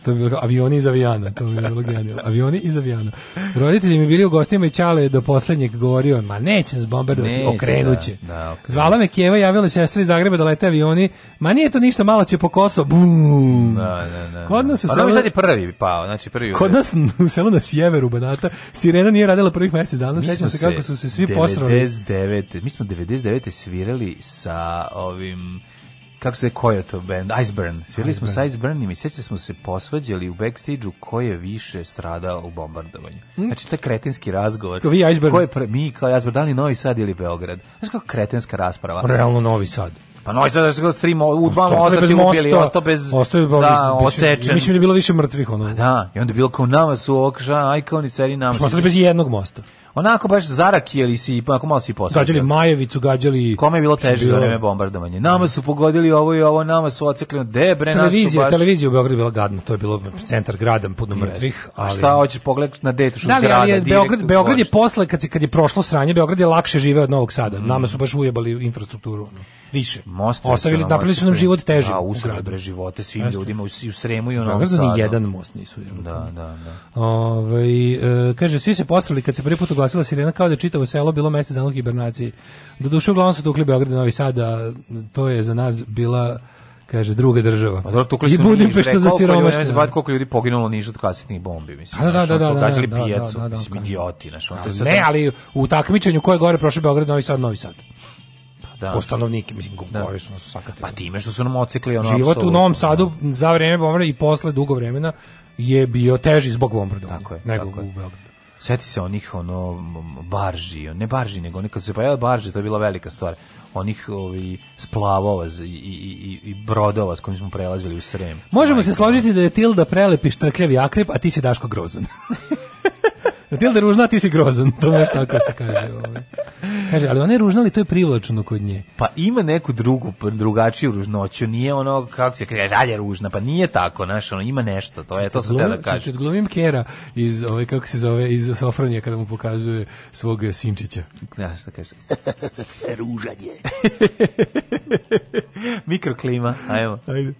Speaker 9: to bi bilo avioni iz avijana, to bi bilo genijalno.
Speaker 8: Avioni iz avijana. Roditelji mi bili u gostima i Čale do poslednjeg govorio, ma neće nas bombardovati, okrenuće. Da, da,
Speaker 9: okrenut. Zvala me Kjeva, javila sestra iz Zagreba da lete avioni, ma nije to ništa, malo će po koso, bum. Da, da, da. da. Kod nas u pa selu... Da, sad je prvi pao, znači prvi. Kod nas u selu na sjeveru Banata,
Speaker 8: sirena nije radila prvih mesec dana, sećam se kako su se svi posrali. 99, mi smo 99. svirali sa ovim kako se ko to band Iceburn svirali Iceburn. smo sa Iceburnom i
Speaker 9: sećate smo se posvađali u backstage-u ko je više stradao u bombardovanju mm. znači taj kretenski razgovor kao vi Iceburn ko je pre, mi kao
Speaker 8: Iceburn da li Novi Sad ili Beograd znači kako kretenska rasprava realno Novi Sad pa Novi Sad je stream
Speaker 9: u dva mosta ti ubili, ostao bez ostao bez da,
Speaker 8: osečen. Mislim da je bilo više mrtvih ono. A da, i onda je bilo kao nama su okša, ajkoni ceri nama. Smo ostali bez jednog mosta. Onako baš zarakijeli si, pa onako malo si posvećen. Gađali Majevicu, gađali... Kome je bilo teže za vreme bombardovanje? Nama su pogodili ovo i ovo, nama su ocekli de bre, televizija, baš... televizija u Beogradu bila gadna, to je bilo centar grada puno mrtvih,
Speaker 9: ali šta hoćeš pogledati na detu što da, grada? Ali je
Speaker 8: Beograd, Beograd je posle kad se kad je prošlo sranje, Beograd je lakše žive od Novog Sada. Mm. Nama su baš ujebali infrastrukturu. No više. Mostovi Ostavili, napravili su nam život teži. A usrali bre
Speaker 9: živote svim Jeste. ljudima
Speaker 8: u,
Speaker 9: u Sremu i u
Speaker 8: Novom Sadu. ni jedan most nisu. Jer, da, da, da. Ove, ovaj, e, kaže, svi se poslali kad se prvi put oglasila sirena kao da čitavo selo bilo mesec dana u hibernaciji. Doduše uglavnom su tukli Beograd i Novi Sad, a to je za nas bila kaže druga država. Pa dobro, tukli su Budimpešta za siromašne.
Speaker 9: Ne znam koliko ljudi poginulo niže od kasetnih bombi, mislim.
Speaker 8: Da da da, da, da, da, da, da, da, gađali pijacu, mislim
Speaker 9: idioti, znači. Ne, ali u takmičenju koje gore prošao Beograd, Novi Sad, Novi Sad da. po stanovnike, mislim, da. govorili su nas svakate. Pa time što su nam ocekli ono
Speaker 8: Život u Novom da. Sadu za vreme bombardovanja i posle dugo vremena je bio teži zbog bombardovanja tako je, nego
Speaker 9: tako u Beogradu. Sjeti se onih ono barži, ne barži, nego nekad se pojavila barže, to je bila velika stvar onih ovi splavova i, i, i brodova s kojim smo prelazili u Srem.
Speaker 8: Možemo Majka. se složiti da je Tilda prelepi štrkljavi akrep, a ti si Daško Grozan. Tilda ružna, ti si Grozan. To može tako se kaže. Ovaj. Kaže, ali ona je ružna, ali to je privlačno kod nje.
Speaker 9: Pa ima neku drugu, drugačiju ružnoću, nije ono, kako se kaže, dalje ružna, pa nije tako, znaš, ono, ima nešto, to je, to sam te kaže. Da kažem.
Speaker 8: odglumim Kera iz, ove, kako se zove, iz Sofronija, kada mu pokazuje svog sinčića.
Speaker 9: Da, šta kaže? Ružanje. Mikroklima, ajmo. Ajde.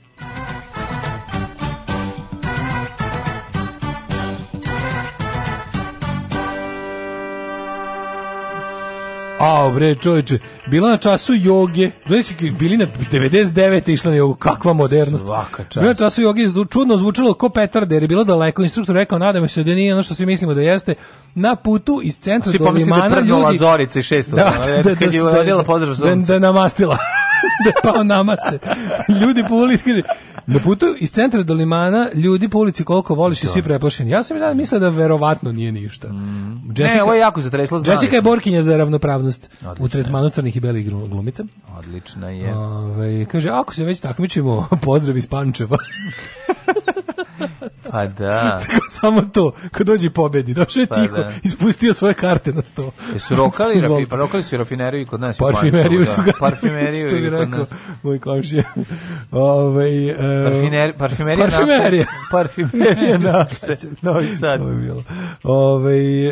Speaker 8: A, bre, čovječe, bila na času joge, gledaj bili na 99. išla na jogu, kakva modernost. Svaka čast. Bila na času joge, čudno zvučalo ko petarde, jer je bilo daleko, instruktor rekao, nadamo se da nije ono što svi mislimo da jeste, na putu iz centra do limana ljudi... Svi pomisli da je
Speaker 9: Zorica i šesto,
Speaker 8: da, da, da, da, da, da, da, da namastila da je pao namaste. Ljudi po ulici, kaže, na putu iz centra do limana, ljudi po ulici koliko voliš i svi da. preplašeni. Ja sam i dan mislio da verovatno nije ništa.
Speaker 9: Mm. Jessica, ne, ovo je jako zatreslo.
Speaker 8: Znali. Jessica
Speaker 9: je
Speaker 8: borkinja za ravnopravnost Odlična u tretmanu crnih i belih glumica.
Speaker 9: Odlična je. Ove,
Speaker 8: kaže, ako se već takmičimo, pozdrav iz Pančeva.
Speaker 9: Pa da. Tako
Speaker 8: samo to, kad dođe pobedi, došao je pa tiho, da. ispustio svoje karte na sto. Jesu
Speaker 9: rokali, rafi, pa rokali su rafineriju i kod nas.
Speaker 8: Parfimeriju da. su
Speaker 9: gađali, parfimeriju
Speaker 8: što bi
Speaker 9: rekao
Speaker 8: moj komšija. Ove, uh,
Speaker 9: Parfiner, parfimerija, parfimerija. Nafte, parfimerija
Speaker 8: novi sad. Ovo je bilo. Ove, ovaj,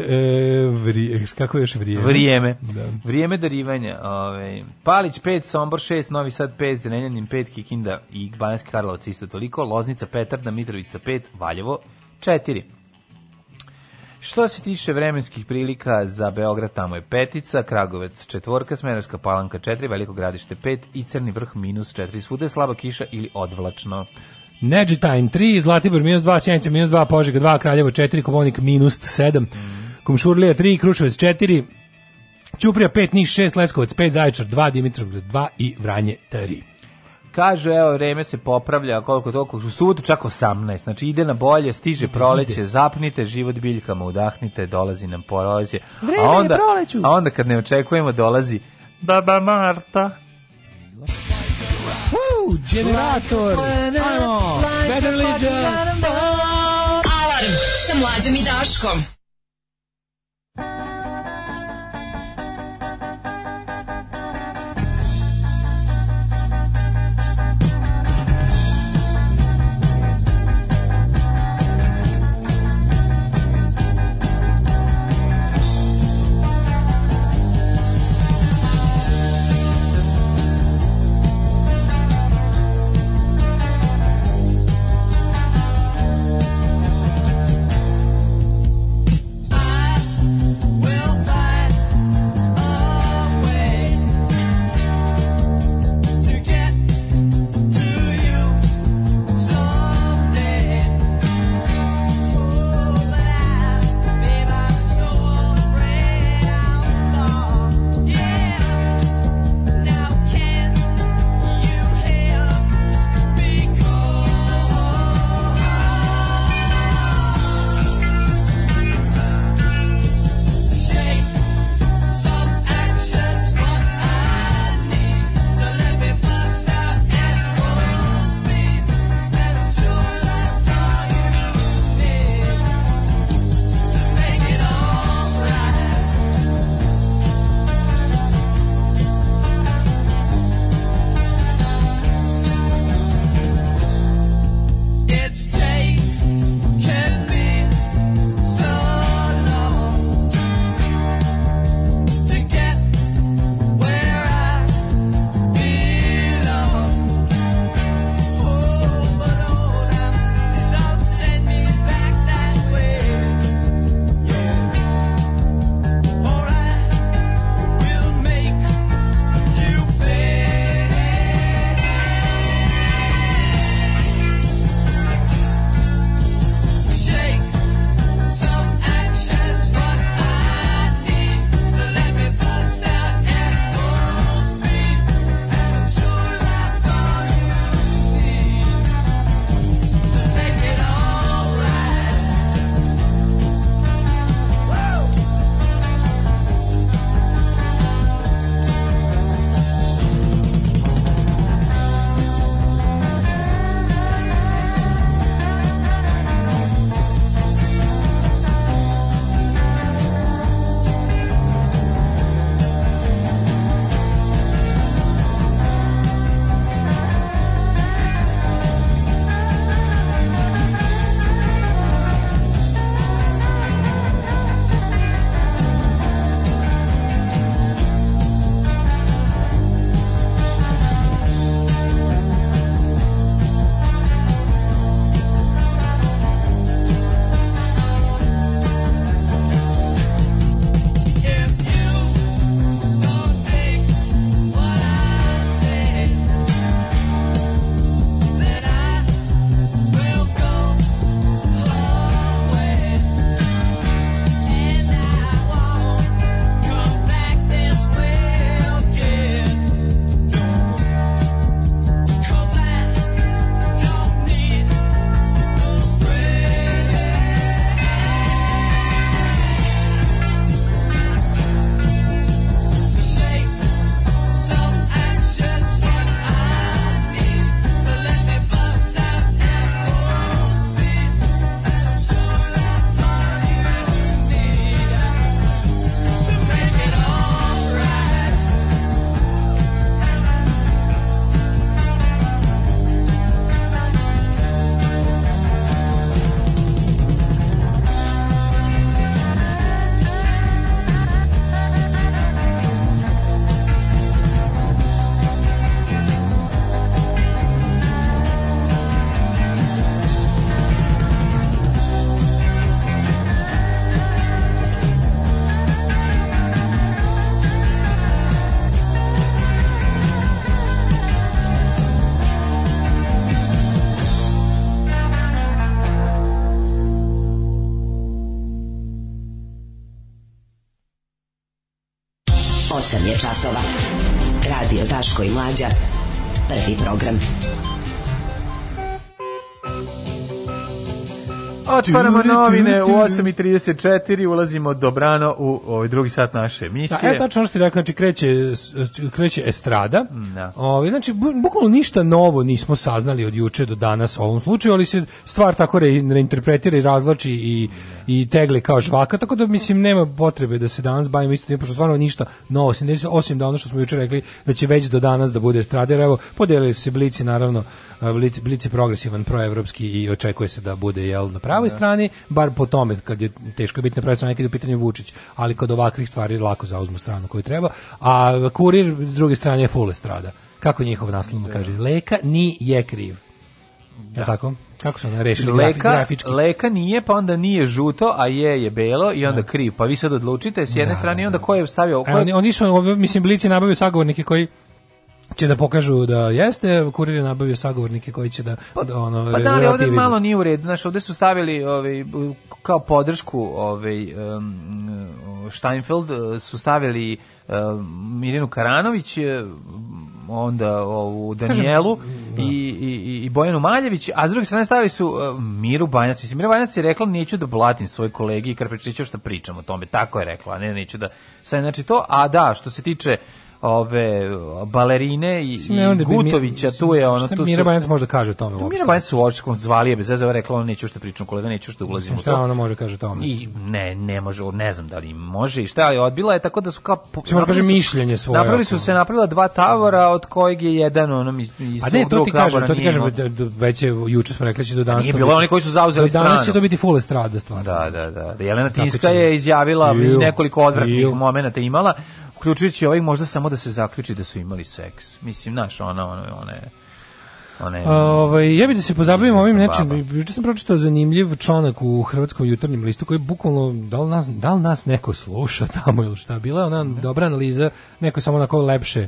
Speaker 8: e, vrije, kako je još vrijeme?
Speaker 9: Vrijeme. Da. Vrijeme darivanja. Ove, ovaj, Palić 5, Sombor 6, Novi Sad 5, Zrenjanin 5, Kikinda i Banjski Karlovac isto toliko, Loznica Petarda, Mitrovica 5, Vaj Valjevo 4. Što se tiče vremenskih prilika za Beograd, tamo je petica, Kragovec četvorka, Smerovska palanka 4, Veliko gradište 5 i Crni vrh minus 4. Svuda slaba kiša ili odvlačno.
Speaker 8: Neđi Time 3, Zlatibor minus 2, Sjenica minus 2, Požega 2, Kraljevo 4, Komovnik minus 7, mm. Komšurlija 3, Kruševac 4, Ćuprija 5, Niš 6, Leskovac 5, Zaječar 2, Dimitrovgrad 2 i Vranje 3.
Speaker 9: Kaže, evo, vreme se popravlja, koliko toliko, u subotu čak 18, znači ide na bolje, stiže proleće, zapnite život biljkama, udahnite, dolazi nam proleće. Vreme a onda, proleću. A onda kad ne očekujemo, dolazi Baba Marta. Uh, generator, ajmo, Better Legion. Alarm sa mlađom i Daškom.
Speaker 8: je časova. Radio Daško i Mlađa. Prvi program. Otvaramo novine u 8.34, ulazimo dobrano u ovaj drugi sat naše emisije. Da, e, tačno što ti rekao, znači kreće, kreće estrada. Mm, da. Ove, ovaj, znači, bukvalno ništa novo nismo saznali od juče do danas u ovom slučaju, ali se stvar tako re, reinterpretira i razlači i i tegli kao žvaka, tako da mislim nema potrebe da se danas bavimo isto tim, pošto stvarno ništa novo se osim da ono što smo jučer rekli da će već do danas da bude estrada, evo podelili su se blici naravno blici, blici progresivan proevropski i očekuje se da bude jel na pravoj da. strani, bar po tome kad je teško biti na pravoj strani kad je u pitanju Vučić, ali kod ovakvih stvari lako zauzmu stranu koju treba, a kurir s druge strane je full estrada kako njihov naslovno da. kaže, leka ni je kriv. Da. Tako? Kako su ona
Speaker 9: rešili leka, grafički? Leka nije, pa onda nije žuto, a je je belo i onda da. kriv. Pa vi sad odlučite s jedne da, strane da, i onda da. ko je stavio... E, ko
Speaker 8: je... Oni, oni su, mislim, blici nabavio sagovornike koji će da pokažu da jeste, kurir je nabavio sagovornike koji će da,
Speaker 9: pa, da ono Pa da, ali ovde malo nije u redu, znaš, ovde su stavili ovaj kao podršku ovaj um, Steinfeld eh, su stavili um, Mirinu Karanović eh, onda ovu Danielu Kažem, da. i, i, i Bojanu Maljević, a s druge strane stavili su uh, Miru Banjac. Mislim, Miru Banjac je rekla neću da blatim svoje kolege i Karpečiću što pričam o tome. Tako je rekla, ne neću da sve znači to. A da, što se tiče ove balerine i, i Gutovića mi, tu je ono tu
Speaker 8: Mira Banjac možda kaže tome
Speaker 9: uopšte. Mira Banjac u očkom zvali je bez veze ovaj rekla ona neću što pričam kolega neću
Speaker 8: što
Speaker 9: da ulazim u to.
Speaker 8: Šta ona može da kaže tome?
Speaker 9: I ne ne može ne znam da li može i šta ali odbila je tako da su kao
Speaker 8: Šta može da kaže mišljenje svoje. Napravili
Speaker 9: su se napravila dva tavora od kojeg je jedan ono iz
Speaker 8: iz A pa ne to ti kaže to ti kaže već je juče smo rekli će do danas. Nije
Speaker 9: bilo oni koji su zauzeli stranu.
Speaker 8: Danas će to biti full estrada stvarno.
Speaker 9: Da da da. Jelena Tinska je izjavila nekoliko odvratnih momenata imala uključujući ovaj možda samo da se zaključi da su imali seks. Mislim, znaš, ona, ona, ona je...
Speaker 8: One, ovaj ja bih da se pozabavim ovim nečim. Juče sam pročitao zanimljiv članak u hrvatskom jutarnjem listu koji je bukvalno da li nas da li nas neko sluša tamo ili šta bila ona ne. Mhm. dobra analiza, neko samo onako lepše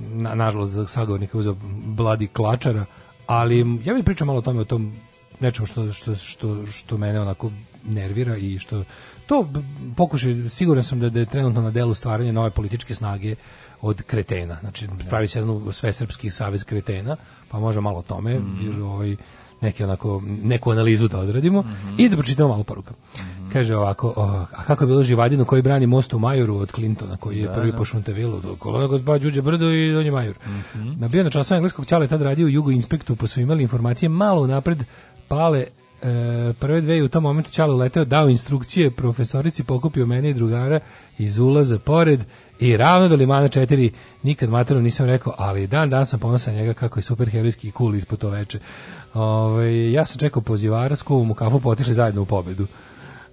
Speaker 8: na, nažalost za sagovornika uzeo bladi klačara, ali ja bih pričao malo o tome o tom nečemu što, što, što, što mene onako nervira i što to pokušaj, siguran sam da, da je trenutno na delu stvaranje nove političke snage od kretena. Znači, da. pravi se jedan svesrpski savez kretena, pa možemo malo o tome, mm. jer ovaj, neki onako, neku analizu da odradimo mm -hmm. i da pročitamo malo poruka. Mm -hmm. Kaže ovako, o, oh, a kako je bilo živadino koji brani most u Majoru od Clintona, koji je da, prvi da. po Šuntevilu, do kolona gozba Đuđe Brdo i Donji Major. Mm -hmm. Na bio na času engleskog čale tad radio u Jugo Inspektu, pa su imali informacije malo napred pale E, prve dve u tom momentu Čalo leteo, dao instrukcije profesorici, pokupio mene i drugara iz ulaza pored i ravno do Limana 4 nikad materijalno nisam rekao, ali dan dan sam ponosan njega kako je super herojski i cool ispod to veče. Ove, ovaj, ja sam čekao pozivara, s kuvom u kafu potišli zajedno u pobedu.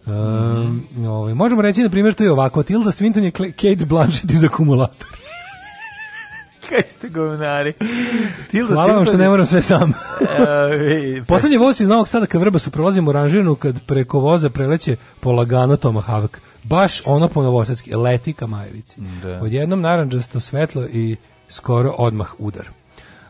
Speaker 8: Um, mm ove, ovaj, možemo reći, na primjer, to je ovako. Tilda Swinton je Kate Blanchett iz akumulatora.
Speaker 9: Kaj ste govnari?
Speaker 8: Tilda Hvala vam što ne moram sve sam. E, Poslednji voz iz Novog Sada ka Vrbasu prolazimo u ranžirnu kad preko voza preleće polagano Tomahawk. Baš ono po novosadski, leti ka Majevici. Da. Odjednom naranđasto svetlo i skoro odmah udar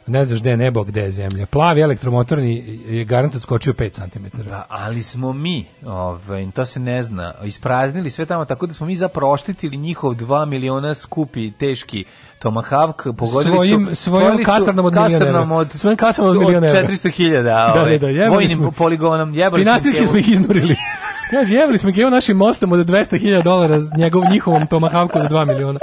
Speaker 8: ne znaš gde je nebo, gde je zemlja. Plavi elektromotorni je garant odskočio 5 cm.
Speaker 9: Da, ali smo mi, ovaj, to se ne zna, ispraznili sve tamo, tako da smo mi zaproštitili njihov 2 miliona skupi, teški Tomahawk
Speaker 8: pogodili svojim, su svojim kasarnom od kasarnom od, svojim kasarnom od, od
Speaker 9: 400.000 da,
Speaker 8: da, ovaj, da, vojnim smo,
Speaker 9: poligonom
Speaker 8: jebali finansijski smo ih iznurili Kaže, jebali smo ga našim mostom od 200.000 dolara njegov njihovom Tomahawku za 2 miliona.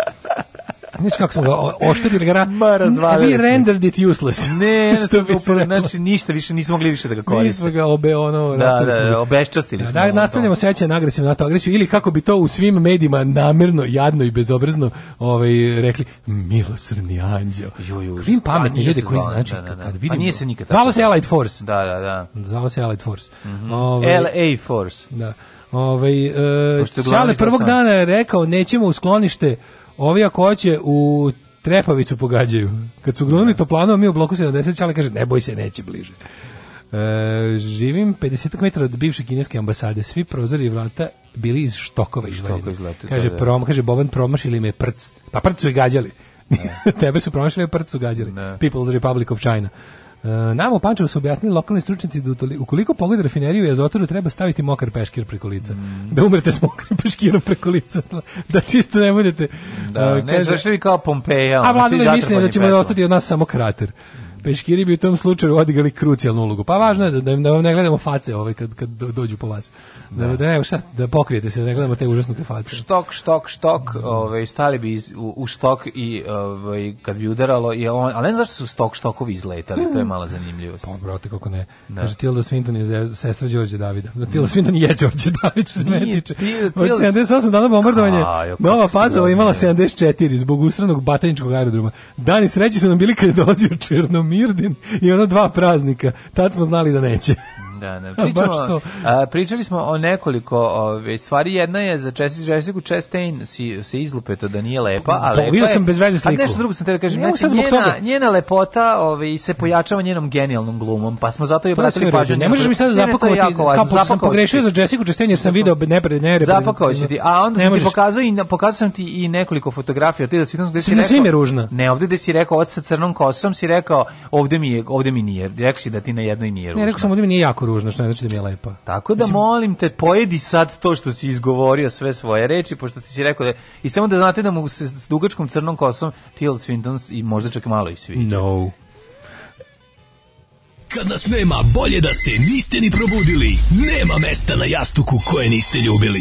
Speaker 8: Znači kako smo ga oštetili ga. Ma razvalili. We rendered it useless.
Speaker 9: Ne, što bi se znači ništa više nismo mogli više da ga koristimo.
Speaker 8: Nismo ga obe ono da
Speaker 9: da, da, da, obeščastili smo. Da,
Speaker 8: nastavljamo sećanje na agresivnu NATO agresiju ili kako bi to u svim medijima namerno, jadno i bezobrazno ovaj rekli milosrni anđeo. Jo, jo. Vim pa pametni ljudi koji znači da, kad vidim. Pa nije se nikad. Zvalo se Allied Force.
Speaker 9: Da, da, da. Zvalo se
Speaker 8: Allied Force.
Speaker 9: Mhm. Ovaj- LA Force. Da.
Speaker 8: Ovaj e, prvog dana je rekao nećemo u sklonište Ovi ako hoće u trepavicu pogađaju. Kad su grunuli da. to planovo, mi u bloku 70, ali kaže, ne boj se, neće bliže. E, živim 50 metara od bivše kineske ambasade. Svi prozori i vrata bili iz štokova izvaljeni. Kaže, da, da. Prom, kaže, Boban promašili me prc. Pa prc su i gađali. Da. Tebe su promašili, prc su gađali. Ne. Da. People's Republic of China. E, Nama u Pančevu su objasnili lokalni stručnici da ukoliko pogleda rafineriju i azotoru treba staviti mokar peškir preko lica. Mm. Da umrete s mokrim peškirom preko lica. Da čisto ne budete... Da,
Speaker 9: uh, ne zašli kao Pompeja.
Speaker 8: A vladali misle da ćemo da ostati od nas samo krater. Peškiri bi u tom slučaju odigrali krucijalnu ulogu. Pa važno je da, da, da vam ne gledamo face ove ovaj, kad, kad dođu po vas. Da, da, da, evo šta, da pokrijete se, da ne gledamo te užasnute face.
Speaker 9: Štok, štok, štok, ove, ovaj, stali bi iz, u, u, štok i ove, ovaj, kad bi udaralo, i on, ali ne znam zašto su stok štokovi izletali, to je mala zanimljivost.
Speaker 8: Pa, brate, kako ne. Da. Kaže, Tilda Swinton je sestra Đorđe Davida. Da, Tilda Swinton je Đorđe David, što se meni tiče. Od 78 dana bombardovanje. Nova faza imala 74 zbog usranog bataničkog aerodroma. Dani sreći su nam bili kada dolazio Černom Mirdin i ono dva praznika. Tad smo znali da neće. Da, da.
Speaker 9: Pričamo, a, pričali smo o nekoliko ove, stvari. Jedna je za Česić Jessica Chastain si, se izlupeto da nije lepa, a da, lepa je,
Speaker 8: sam bez veze sliku. A nešto
Speaker 9: drugo
Speaker 8: sam
Speaker 9: te da kažem. Znači, sad njena, toga. njena lepota ove, se pojačava njenom genijalnom glumom, pa smo zato i
Speaker 8: obratili pažnju. Ne možeš mi sad zapakovati, kao pošto sam pogrešio za Jessica Chastain jer sam video ne, ne,
Speaker 9: Zapakao ti, a onda sam ti pokazao i pokazao sam ti i nekoliko fotografija. Ti da si gde si rekao, je
Speaker 8: ružna.
Speaker 9: Ne, ovde gde si rekao, od sa crnom kosom si rekao, ovde mi, je, ovde
Speaker 8: mi
Speaker 9: nije. Rekao si da ti na jednoj nije ružna. Ne,
Speaker 8: rekao sam, ovde mi nije jako ružno, što ne znači da mi je lepa.
Speaker 9: Tako da Mislim, molim te, pojedi sad to što si izgovorio sve svoje reči, pošto ti si rekao da... I samo da znate da mu se s dugačkom crnom kosom T.L. Swinton i možda čak malo i sviđa.
Speaker 8: No. Kad nas nema, bolje da se niste ni probudili. Nema mesta na jastuku koje niste ljubili.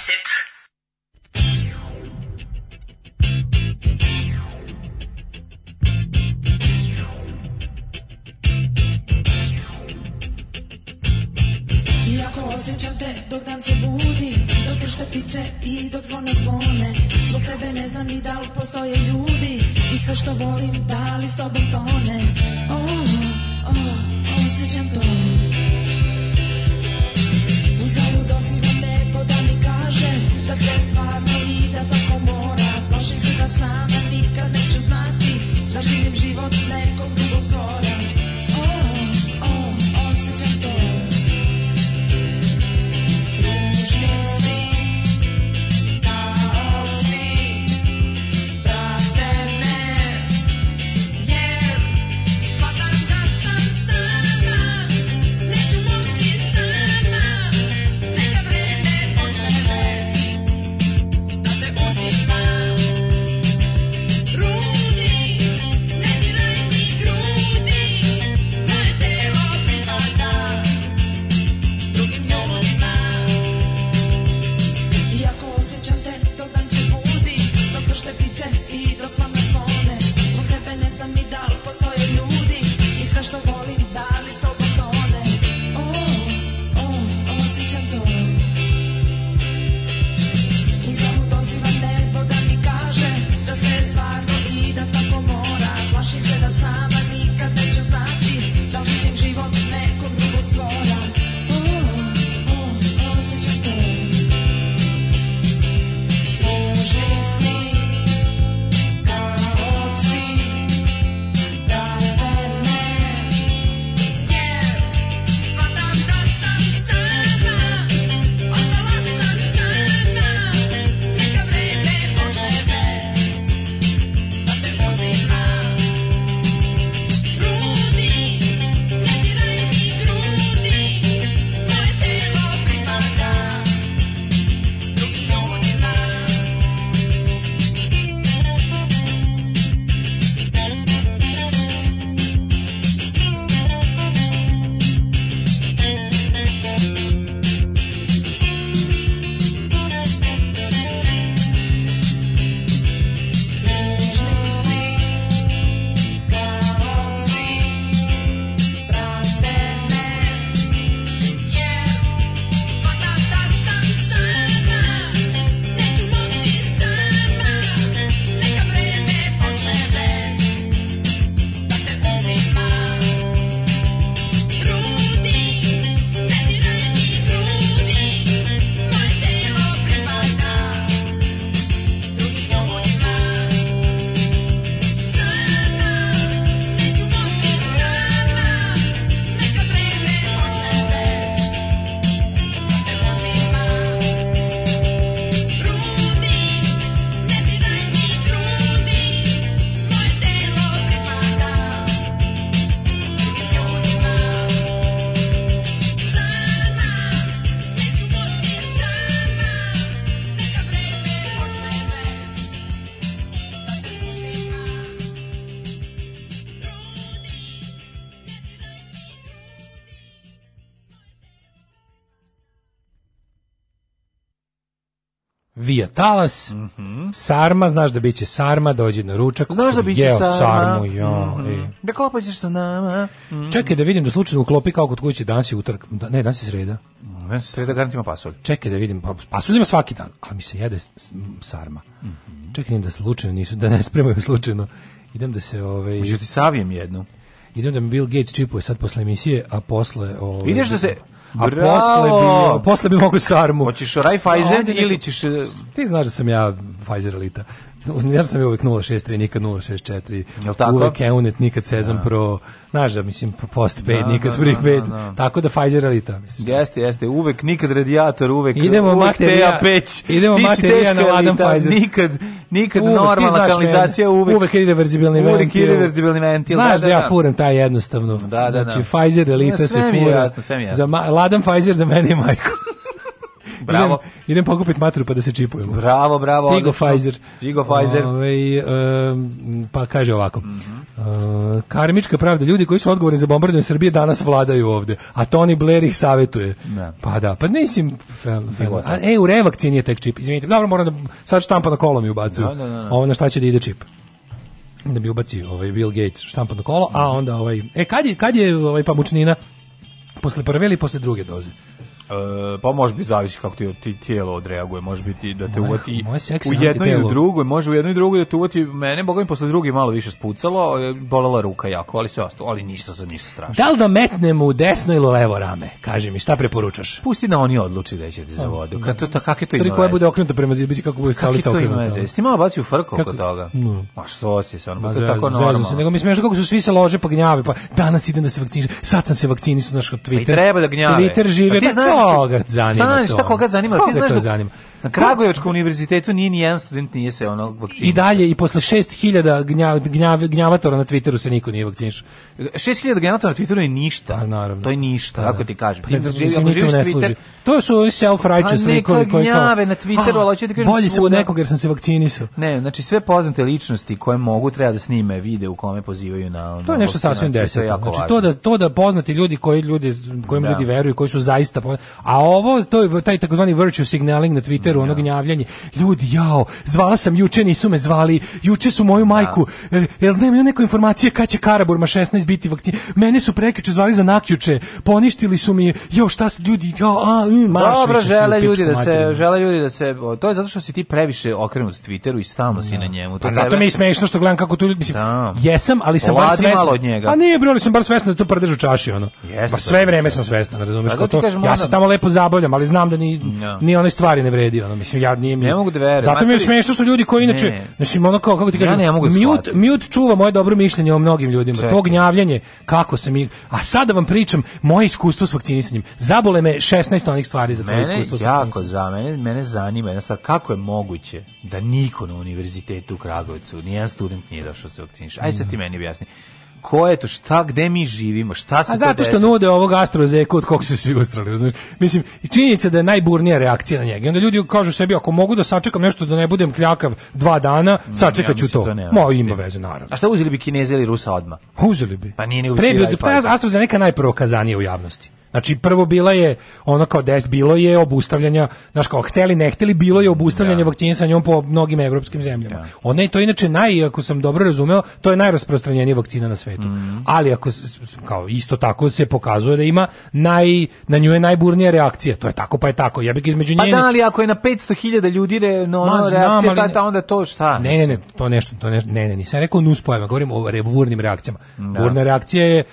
Speaker 8: talas, mm -hmm. sarma, znaš da biće sarma, dođe na ručak, znaš da biće sarma. sarmu, jo, mm -hmm. e. Da klopaćeš sa nama. Mm -hmm. Čekaj da vidim da slučajno uklopi kao kod kuće, danas je utorak, da, ne, danas je sreda. Ne, sreda garantima pasulj. Čekaj da vidim, pa, pasulj ima svaki dan, ali mi se jede sarma. Mm -hmm. Čekaj da slučajno nisu, da ne spremaju slučajno. Idem da se... Ovaj...
Speaker 9: Uđu savijem jednu
Speaker 8: idem da mi Bill Gates čipuje sad posle emisije, a posle...
Speaker 9: Ove, ovaj, Ideš da se,
Speaker 8: A Bravo! posle bi, posle bi mogu sarmu.
Speaker 9: Hoćeš Raiffeisen ili ćeš... E,
Speaker 8: Ti znaš da sam ja Pfizer elita. ja sam je uvek 063, nikad 064. Jel tako? Uvek Eunet, nikad Sezam da. Pro. Znaš da, mislim, post paid, da, nikad da, free da, paid. Da, da, Tako da Pfizer elita, mislim.
Speaker 9: Jeste, jeste. Uvek, nikad radijator, uvek,
Speaker 8: idemo uvek materija, peć. Idemo Ti materija na Adam Pfizer. Nikad,
Speaker 9: nikad uvek, normalna kanalizacija,
Speaker 8: uvek. Uvek irreverzibilni ventil. Uvek irreverzibilni ventil. Znaš da, da, ja da, da. furam taj jednostavno. Da, da, znači, da. Znači, Pfizer elita se fura. Sve jasno, sve mi je jasno. Ladan Pfizer za mene je majko. bravo. Idem, idem pokupit matru pa da se čipujemo.
Speaker 9: Bravo, bravo.
Speaker 8: Stigo odlično. Pfizer.
Speaker 9: Stigo Pfizer. Ove, ovaj,
Speaker 8: um, pa kaže ovako. Mm -hmm. uh, karmička pravda, ljudi koji su odgovorni za bombardovanje Srbije danas vladaju ovde, a Tony Blair ih savetuje. Ne. Pa da, pa ne mislim fel, fel. A, e, u revakcini je tek čip, izvinite. Dobro, moram da sad štampa na kolo mi ubacuju. Da, da, da, da. Ovo na šta će da ide čip da bi ubaci ovaj Bill Gates štampa štampano kolo, a onda ovaj e kad je kad je ovaj pamučnina posle prve ili posle druge doze?
Speaker 9: E, pa može biti zavisi kako ti, ti tijelo odreaguje, može biti da te uvati u jedno i u drugo, može u jedno i drugo da te uvati mene, boga mi posle drugi malo više spucalo, e, bolela ruka jako, ali sve ostalo, ali ništa za ništa strašno.
Speaker 8: Da li da metnem u desno ili levo rame? Kaži mi, šta preporučaš?
Speaker 9: Pusti da oni odluči da će ti za vodu. Kako to, to, kak je to ima
Speaker 8: koja bude okrenuta prema zidu, kako bude skalica okrenuta.
Speaker 9: Kako Jesi ti malo bacio frko oko toga? No. Ma što si se, ono, to je tako normalno.
Speaker 8: Se, nego mi smiješno kako su svi se lože pa gnjave, pa danas idem da se vakcinišem, sad sam se vakcinisao, znaš, Twitter. Pa i treba da gnjave. Twitter žive, pa ti koga
Speaker 9: zanima stani, to? Šta koga zanima? Koga ti znaš to da zanima? Na Kragujevačkom univerzitetu nije ni jedan student nije se ono vakcinisao.
Speaker 8: I dalje i posle 6000 gnjav, gnjav, gnjavatora na Twitteru se niko nije vakcinisao.
Speaker 9: 6000 gnjavatora na Twitteru je ništa. Pa, naravno. To je ništa, kako da. ti kažem.
Speaker 8: Pa, ti
Speaker 9: živi,
Speaker 8: da, znači, ako ne služi. to su self righteous
Speaker 9: nikovi pa, koji kao gnjave na Twitteru, ah, ali hoćete da kažem
Speaker 8: bolje sam od nekog jer sam se vakcinisao.
Speaker 9: Ne, znači sve poznate ličnosti koje mogu treba da snime vide u kome pozivaju na ono.
Speaker 8: To je nešto sasvim deseto. Znači to da to da poznati ljudi koji ljudi kojim ljudi veruju, koji su zaista A ovo, to je taj takozvani virtue signaling na Twitteru, ja. Da, ono da. gnjavljanje. Ljudi, jao, zvala sam juče, nisu me zvali, juče su moju da. majku, ja, e, ja znam, ja neko informacije kad će Karaburma 16 biti vakcin. Mene su prekjuče zvali za nakjuče, poništili su mi, jo, šta se ljudi, jao, a, mm,
Speaker 9: Dobro, žele ljudi da se, žele ljudi da se, to je zato što si ti previše okrenut Twitteru i stalno si na njemu.
Speaker 8: To pa zato mi je smešno što gledam kako tu ljudi, mislim, da. jesam, ali sam Oladi bar svesna. Malo od njega. A nije, bro, ali sam bar svesna da to prdežu čaši, ono. Jeste, pa sve vreme sam svestan, razumeš, pa ko to, ja sam tamo lepo zabavljam, ali znam da ni no. Da. ni one stvari ne vredi, ono mislim ja nije
Speaker 9: mi.
Speaker 8: Ne
Speaker 9: mogu da verujem.
Speaker 8: Zato mi je smešno što ljudi koji inače, znači mislim ono kao kako ti kažeš, ja da mute, mute čuva moje dobro mišljenje o mnogim ljudima. Čekaj. To gnjavljenje kako se mi A sad da vam pričam moje iskustvo s vakcinisanjem. Zabole me 16 onih stvari za tvoje iskustvo. Mene jako
Speaker 9: za mene, mene zanima, ja sad kako je moguće da niko na univerzitetu u Kragujevcu, nijedan student nije došao da se vakciniše. Aj sad ti meni objasni ko je to, šta, gde mi živimo, šta se A zato
Speaker 8: što nude ovog astrozeku od kog su svi ustrali, znači, mislim, i činjenica da je najburnija reakcija na njega. I onda ljudi kažu sebi, ako mogu da sačekam nešto da ne budem kljakav dva dana, ne, sačekat ću ja to. to Mo, ima veze, naravno.
Speaker 9: A šta uzeli bi Kineze ili Rusa odmah?
Speaker 8: Uzeli bi. Pa nije uzeli. bi da- Pre, pa AstraZeneca najprokazanije u javnosti. Znači prvo bila je ono kao des bilo je obustavljanja, znači kao hteli ne hteli bilo je obustavljanje da. vakcinisanja po mnogim evropskim zemljama. Ja. Da. Ona je to inače naj ako sam dobro razumeo, to je najrasprostranjenija vakcina na svetu. Mm. Ali ako kao isto tako se pokazuje da ima naj na nju je najburnija reakcija. To je tako pa je tako. Ja bih između pa
Speaker 9: njene... Pa da, ali ako je na 500.000 ljudi re, no, Ma, no, reakcija, znam, ne, ta, onda to šta?
Speaker 8: Ne, ne, ne, to nešto, to ne, ne, ne, nisam rekao nus pojma, govorim o burnim reakcijama. Da. Burna reakcija je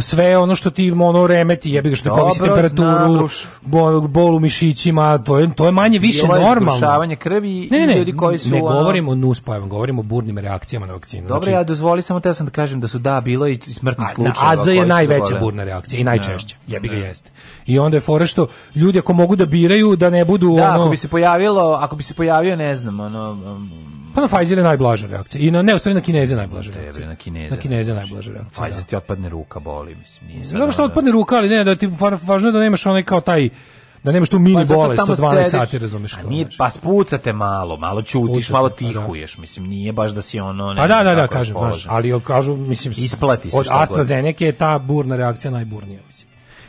Speaker 8: sve ono što ti ono remeti, jebi ga što Dobro, povisi temperaturu, bol, bol u mišićima, to je, to je manje više I normalno.
Speaker 9: krvi ne, ne, i ljudi koji su...
Speaker 8: Ne ono... govorimo o nuspojama, govorimo o burnim reakcijama na vakcinu.
Speaker 9: Dobro, znači, ja dozvoli samo te sam da kažem da su da, bilo i smrtni smrtnih
Speaker 8: a AZ je najveća burna reakcija i najčešće, da. jebi ga da. jeste. I onda je fora što ljudi ako mogu da biraju, da ne budu
Speaker 9: da, ono... ako bi se pojavilo, ako bi se pojavio, ne znam, ono... Um,
Speaker 8: Pa na Pfizer je najblaža reakcija. I na ne, u stvari na Kineze je najblaža reakcija.
Speaker 9: Na
Speaker 8: Kineze. Na Kineze je najblaža reakcija.
Speaker 9: Pfizer da.
Speaker 8: ti
Speaker 9: otpadne ruka, boli, mislim.
Speaker 8: Nije Znam što otpadne ruka, ali ne, da
Speaker 9: ti
Speaker 8: važno je da nemaš onaj kao taj da nemaš tu mini pa, bolest
Speaker 9: od 12 sediš, sati, razumeš A nije, pa spucate malo, malo čutiš, spucate, malo pa da. tihuješ, da. mislim, nije baš da si ono...
Speaker 8: Ne, pa da, da, da, kažem, znaš, ali kažu, mislim...
Speaker 9: Isplati
Speaker 8: se. Od AstraZeneca je ta burna reakcija najburnija, mislim.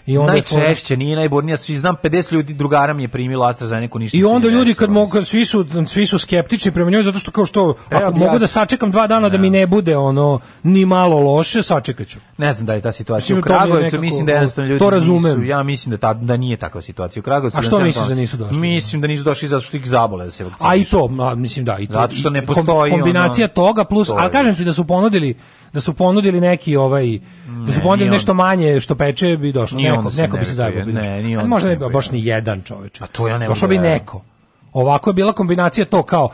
Speaker 9: I onda najčešće fora... nije najbornija, svi znam 50 ljudi drugara mi je primilo AstraZeneca
Speaker 8: ništa. I onda ljudi kad mogu svi su svi su skeptični prema njoj zato što kao što Treba ako mogu ja... da sačekam dva dana ne. da mi ne bude ono ni malo loše, sačekaću.
Speaker 9: Ne znam da je ta situacija mislim, u da Kragujevcu, nekako, mislim da jednostavno ljudi
Speaker 8: to razumem. Nisu,
Speaker 9: ja mislim da ta, da nije takva situacija u Kragujevcu.
Speaker 8: A što da misliš da pa- nisu došli? Da? Mislim da nisu došli zato
Speaker 9: što
Speaker 8: ih zabole da se vakcinišu. A i to, mislim da i to.
Speaker 9: Zato što ne postoji
Speaker 8: kombinacija toga plus, a kažem ti da su ponudili da su ponudili neki ovaj da su ponudili ne, nešto manje što peče bi došlo neko, se neko bi se zagubio. Ne, ni on. Možda ne bi baš ni jedan čovjek.
Speaker 9: A to ja ne Došao bi
Speaker 8: da
Speaker 9: neko.
Speaker 8: Ovako je bila kombinacija to kao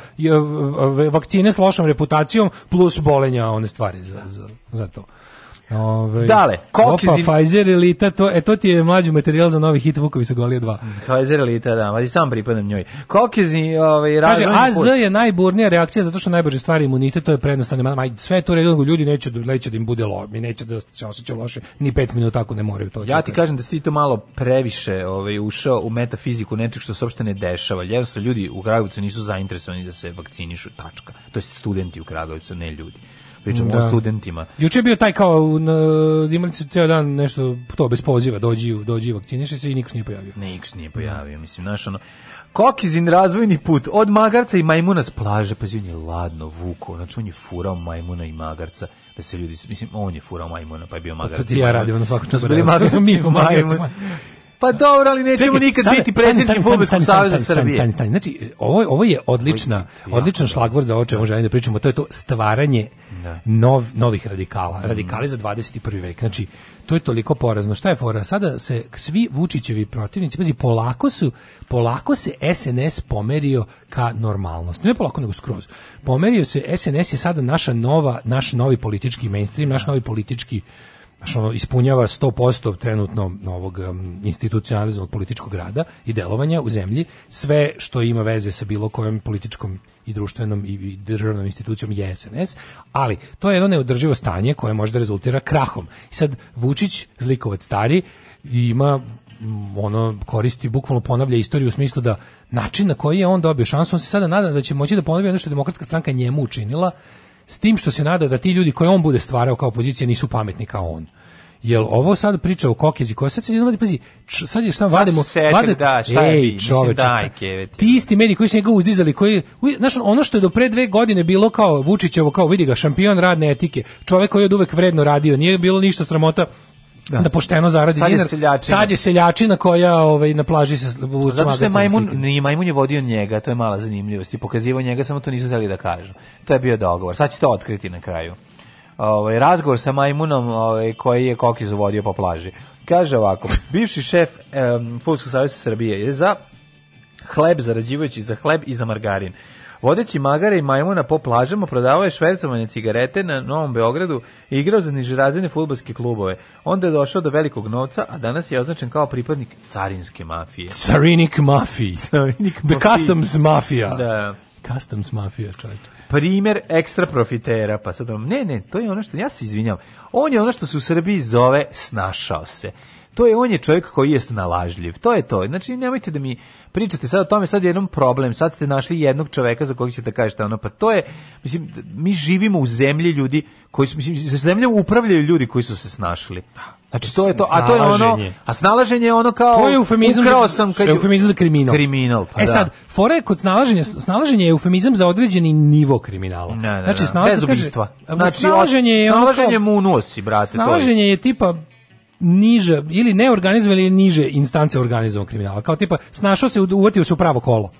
Speaker 8: vakcine s lošom reputacijom plus bolenja one stvari za, za, za to.
Speaker 9: Ove, ovaj, Dale,
Speaker 8: kokizi... Opa, Pfizer Elita, to, e, to ti je mlađi materijal za novi hit Vukovi sa Golije 2. Mm,
Speaker 9: Pfizer Elita, da, ali sam pripadam njoj. Kokizi, ovaj, Kaže,
Speaker 8: AZ put. je najburnija reakcija zato što najbrže stvari imunitet, to je prednostavno. Ma, sve to redno, ljudi neće, da, neće da im bude lo, mi neće da se osjećaju loše, ni pet minuta ako ne moraju to.
Speaker 9: Ja ti kažem da si ti to malo previše ovaj, ušao u metafiziku nečeg što se uopšte ne dešava. Jednostavno, ljudi u Kragujevcu nisu zainteresovani da se vakcinišu, tačka. To je studenti u Kragujevcu, ne ljudi pričamo da. o studentima.
Speaker 8: Juče je bio taj kao na, imali su ceo dan nešto to bez poziva dođi dođi vakciniše se i niko se nije pojavio.
Speaker 9: Niko se nije pojavio, mislim naš Kokizin razvojni put od magarca i majmuna s plaže, pa on je ladno vuko, znači on je furao majmuna i magarca, da se ljudi, mislim, on je furao majmuna, pa je bio pa magarca. To
Speaker 8: ti ja
Speaker 9: radimo na svakom času. Mi smo magarcima. Pa dobro, ali nećemo Čekaj, nikad stani, biti predsjednik Republičkog saveza
Speaker 8: Srbije. Stani, stani, Znači, ovo, ovo je odlična, odličan šlagvor za ovo čemu želim da pričamo, to je to stvaranje da. nov, novih radikala, mm. radikali za 21. vek. Znači, to je toliko porazno. Šta je fora? Sada se svi Vučićevi protivnici, pazi, polako su, polako se SNS pomerio ka normalnosti. Ne polako, nego skroz. Pomerio se, SNS je sada naša nova, naš novi politički mainstream, naš da. novi politički Znaš, ono, ispunjava 100% trenutno ovog um, institucionalizmog političkog rada i delovanja u zemlji, sve što ima veze sa bilo kojom političkom i društvenom i državnom institucijom je SNS, ali to je jedno neodrživo stanje koje može da rezultira krahom. I sad Vučić, zlikovac stari, ima ono koristi bukvalno ponavlja istoriju u smislu da način na koji je on dobio šansu on se sada nada da će moći da ponovi ono što je demokratska stranka njemu učinila S tim što se nada da ti ljudi koje on bude stvarao kao opozicija nisu pametni kao on. Jel ovo sad priča o Kokezi koja sad se jednom pazi, č, sad je šta vadimo,
Speaker 9: setim, vade, da, šta je, ej, čoveče, dajke,
Speaker 8: ti isti mediji koji su njega uzdizali, koji, znaš, ono što je do pre dve godine bilo kao Vučićevo, kao vidi ga, šampion radne etike, čovek koji je od uvek vredno radio, nije bilo ništa sramota da. da pošteno zaradi sad je dinar.
Speaker 9: Seljačina. Sad
Speaker 8: je seljačina koja ovaj, na plaži se
Speaker 9: vuče Zato što je majmun, ni majmun je vodio njega, to je mala zanimljivost. I pokazivao njega, samo to nisu hteli da kažu. To je bio dogovor. Sad će to otkriti na kraju. Ovaj, razgovor sa majmunom ovaj, koji je Kokiz vodio po plaži. Kaže ovako, bivši šef um, Fulskog savjeza Srbije je za hleb zarađivajući za hleb i za margarin. Vodeći magare i majmuna po plažama prodavao je švercovanje cigarete na Novom Beogradu i igrao za nižerazine futbolske klubove. Onda je došao do velikog novca, a danas je označen kao pripadnik carinske mafije.
Speaker 8: Carinik mafije. Carinik The customs mafija. Da. Customs mafija, čovječe.
Speaker 9: Primer ekstra profitera, pa sad ne, ne, to je ono što ja se izvinjam. On je ono što se u Srbiji zove snašao se. To je on je čovjek koji je snalažljiv. To je to. Znači nemojte da mi pričate sad o tome, sad je jedan problem. Sad ste našli jednog čovjeka za kog ćete da kažete ono pa to je mislim mi živimo u zemlji ljudi koji su mislim zemljom upravljaju ljudi koji su se snašli. Da. Znači to je to, a to je ono, a snalaženje je ono kao
Speaker 8: to je eufemizam ukrao sam kad e, eufemizam za kriminal. Kriminal,
Speaker 9: pa
Speaker 8: E da. sad, fore kod snalaženja, snalaženje je eufemizam za određeni nivo kriminala. Ne, ne, znači snalaženje bez ubistva. Znači snalaženje je ono kao, mu u si, brate. Snalaženje je tipa niže ili neorganizovan ili niže instance organizovanog kriminala. Kao tipa snašao se, uvatio se u pravo kolo.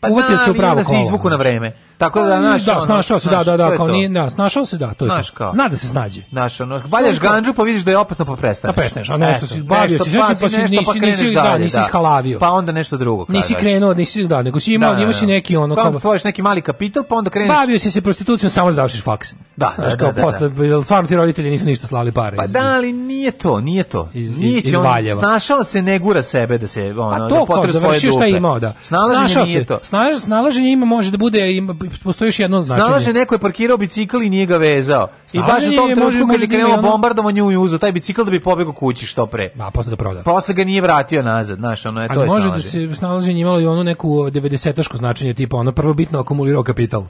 Speaker 9: Pa uvatio da, da, se u pravo kolo. Da
Speaker 8: se
Speaker 9: izvuku na vreme. Tako da
Speaker 8: naš da, snašao se, da, da, da, kao ni, da, snašao se, da, to je. Naš, kao. Zna da se snađe.
Speaker 9: Naš, ono, valjaš ganđu pa vidiš da je opasno pa prestaneš. Pa
Speaker 8: prestaneš,
Speaker 9: a
Speaker 8: nešto si bavio, pa si znači pa si nisi da, nisi da, nisi skalavio.
Speaker 9: Pa onda nešto drugo.
Speaker 8: Nisi krenuo, nisi da, nego si imao, da, imao si neki ono pa kao.
Speaker 9: Pa tvoriš neki mali kapital, pa onda kreneš.
Speaker 8: Bavio si se prostitucijom samo završiš faks.
Speaker 9: Da,
Speaker 8: znaš kao posle stvarno ti roditelji nisu ništa slali pare. Pa da, ali nije
Speaker 9: to, nije to.
Speaker 8: Nije
Speaker 9: on snašao se ne gura sebe da se
Speaker 8: ono, da potre svoje dupe. Snašao se, Snaž, snalaženje ima može da bude ima postoji još jedno značenje. Snalaže
Speaker 9: neko je parkirao bicikl i nije ga vezao. Snalaženje I baš u tom trenutku da kad je krenulo bombardovanje u uzu taj bicikl da bi pobegao kući što pre.
Speaker 8: A posle ga
Speaker 9: prodao. Posle ga nije vratio nazad, znaš, ono je to Ali je
Speaker 8: može da se snalaženje imalo i ono neku 90-taško značenje tipa ono prvo bitno akumulirao kapital.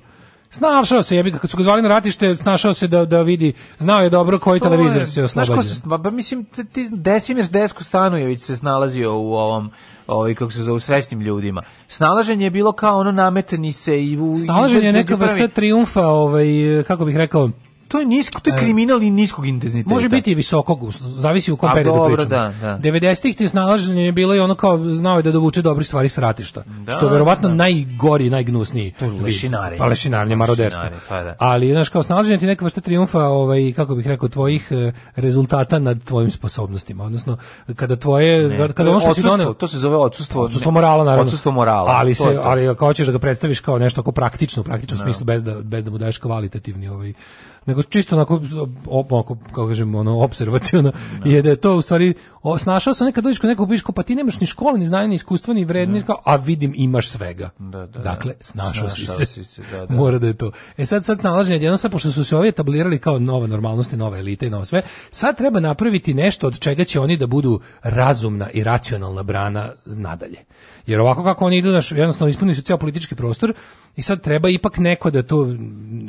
Speaker 8: Snašao se, jebi kad su ga zvali na ratište, snašao se da da vidi, znao je dobro koji televizor se oslobađa. Znaš ko se,
Speaker 9: ba, mislim, ti, ti Desimir Desko Stanojević se snalazio u ovom ovaj kako se zove srećnim ljudima. Snalaženje je bilo kao ono nametani se i u
Speaker 8: Snalaženje je neka vrsta trijumfa, ovaj kako bih rekao,
Speaker 9: To je nisko, to je e. kriminal i niskog intenziteta.
Speaker 8: Može biti i visokog, zavisi u kom A, periodu dobro, Da, da. 90-ih te snalaženje je bilo i ono kao znao je da dovuče dobri stvari s ratišta, da, što je verovatno da. najgori, najgnusniji.
Speaker 9: To lešinari.
Speaker 8: Pa lešinarnje, maroderstvo. Pa, da. Ali, znaš, kao snalaženje ti neka vrsta triumfa, ovaj, kako bih rekao, tvojih e, rezultata nad tvojim sposobnostima. Odnosno, kada tvoje... Ne, kada
Speaker 9: ono što odsustvo, si donio, to se zove odsustvo.
Speaker 8: Odsustvo morala, naravno.
Speaker 9: Odsustvo morala.
Speaker 8: Ali, se, ali kao ćeš da ga predstaviš kao nešto ako praktično, praktično u da. smislu, bez da, bez da mu daješ kvalitativni ovaj, nego čisto onako, op, onako kako kažem, ono, observacijono, no. Da. je da je to u stvari, o, snašao sam nekad dođeš kod nekog piško, pa ti nemaš ni škole, ni znanje, ni iskustva, ni vredni, no. Da. a vidim imaš svega. Da, da, dakle, snašao, da. snašao si se. Si se da, da. Mora da je to. E sad, sad snalaženje, jedno sad, pošto su se ovi etablirali kao nova normalnost i nova elita i novo sve, sad treba napraviti nešto od čega će oni da budu razumna i racionalna brana nadalje. Jer ovako kako oni idu, naš, jednostavno ispunili su cijel politički prostor, i sad treba ipak neko da to,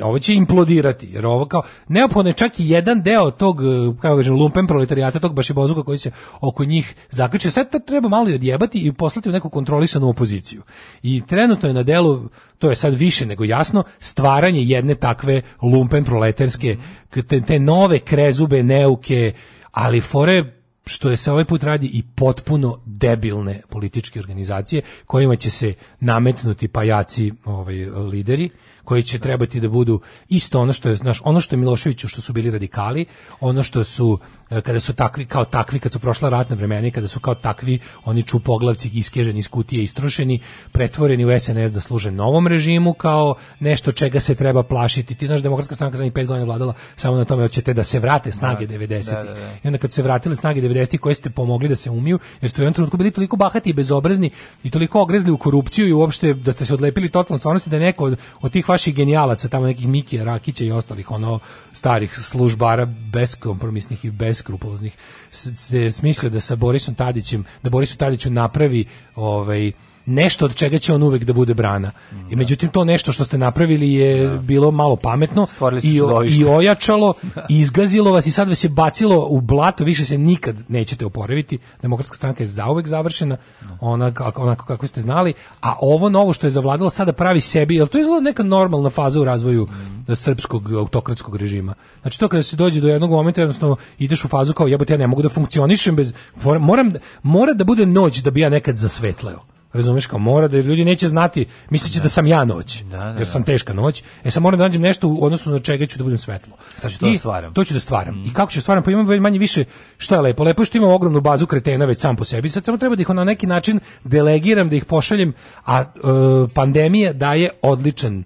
Speaker 8: ovo će implodirati, jer ovo kao, neophodno je čak i jedan deo tog, e, kako kažem, lumpen proletarijata, tog baš bašibozuka koji se oko njih zaključio, sve to treba malo i odjebati i poslati u neku kontrolisanu opoziciju. I trenutno je na delu, to je sad više nego jasno, stvaranje jedne takve lumpen proletarske, mhm. te, te nove krezube, neuke, ali fore što je se ovaj put radi i potpuno debilne političke organizacije kojima će se nametnuti pajaci ovaj lideri koji će trebati da budu isto ono što je znaš ono što je Miloševiću što su bili radikali ono što su E, kada su takvi kao takvi kad su prošla ratna vremena kada su kao takvi oni čupoglavci iskeženi iz kutije istrošeni pretvoreni u SNS da služe novom režimu kao nešto čega se treba plašiti ti znaš demokratska stranka za 5 godina vladala samo na tome hoćete da se vrate snage da, 90 da, da, da. i onda kad su se vratile snage 90 koje ste pomogli da se umiju jer ste u jednom trenutku bili toliko bahati i bezobrazni i toliko ogrezli u korupciju i uopšte da ste se odlepili totalno stvarnosti da je neko od, od tih vaših genijalaca tamo nekih Mikija Rakića i ostalih ono starih službara beskompromisnih i bez beskrupuloznih, se smislio da sa Borisom Tadićem, da Borisu Tadiću napravi ovaj nešto od čega će on uvek da bude brana. I da. međutim to nešto što ste napravili je da. bilo malo pametno i, i ojačalo, i da. izgazilo vas i sad vas je bacilo u blato, više se nikad nećete oporaviti. Demokratska stranka je zauvek završena onako, onako kako ste znali, a ovo novo što je zavladalo sada pravi sebi, jel to je izgleda neka normalna faza u razvoju mm. srpskog autokratskog režima. Znači to kada se dođe do jednog momenta jednostavno ideš u fazu kao jebote ja ne mogu da funkcionišem bez moram da, mora da bude noć da bi ja nekad zasvetleo. Razumeš kao mora da ljudi neće znati, misliće da. da sam ja noć. Da, da, jer sam da. teška noć. E sad moram da nađem nešto u odnosu na čega ću da budem svetlo.
Speaker 9: Sad ću to da
Speaker 8: stvaram. To ću da stvaram. Mm. I kako ću da stvaram? Pa imam manje više šta je lepo. Lepo je što imam ogromnu bazu kretena već sam po sebi. Sad samo treba da ih na neki način delegiram, da ih pošaljem, a uh, pandemija daje odličan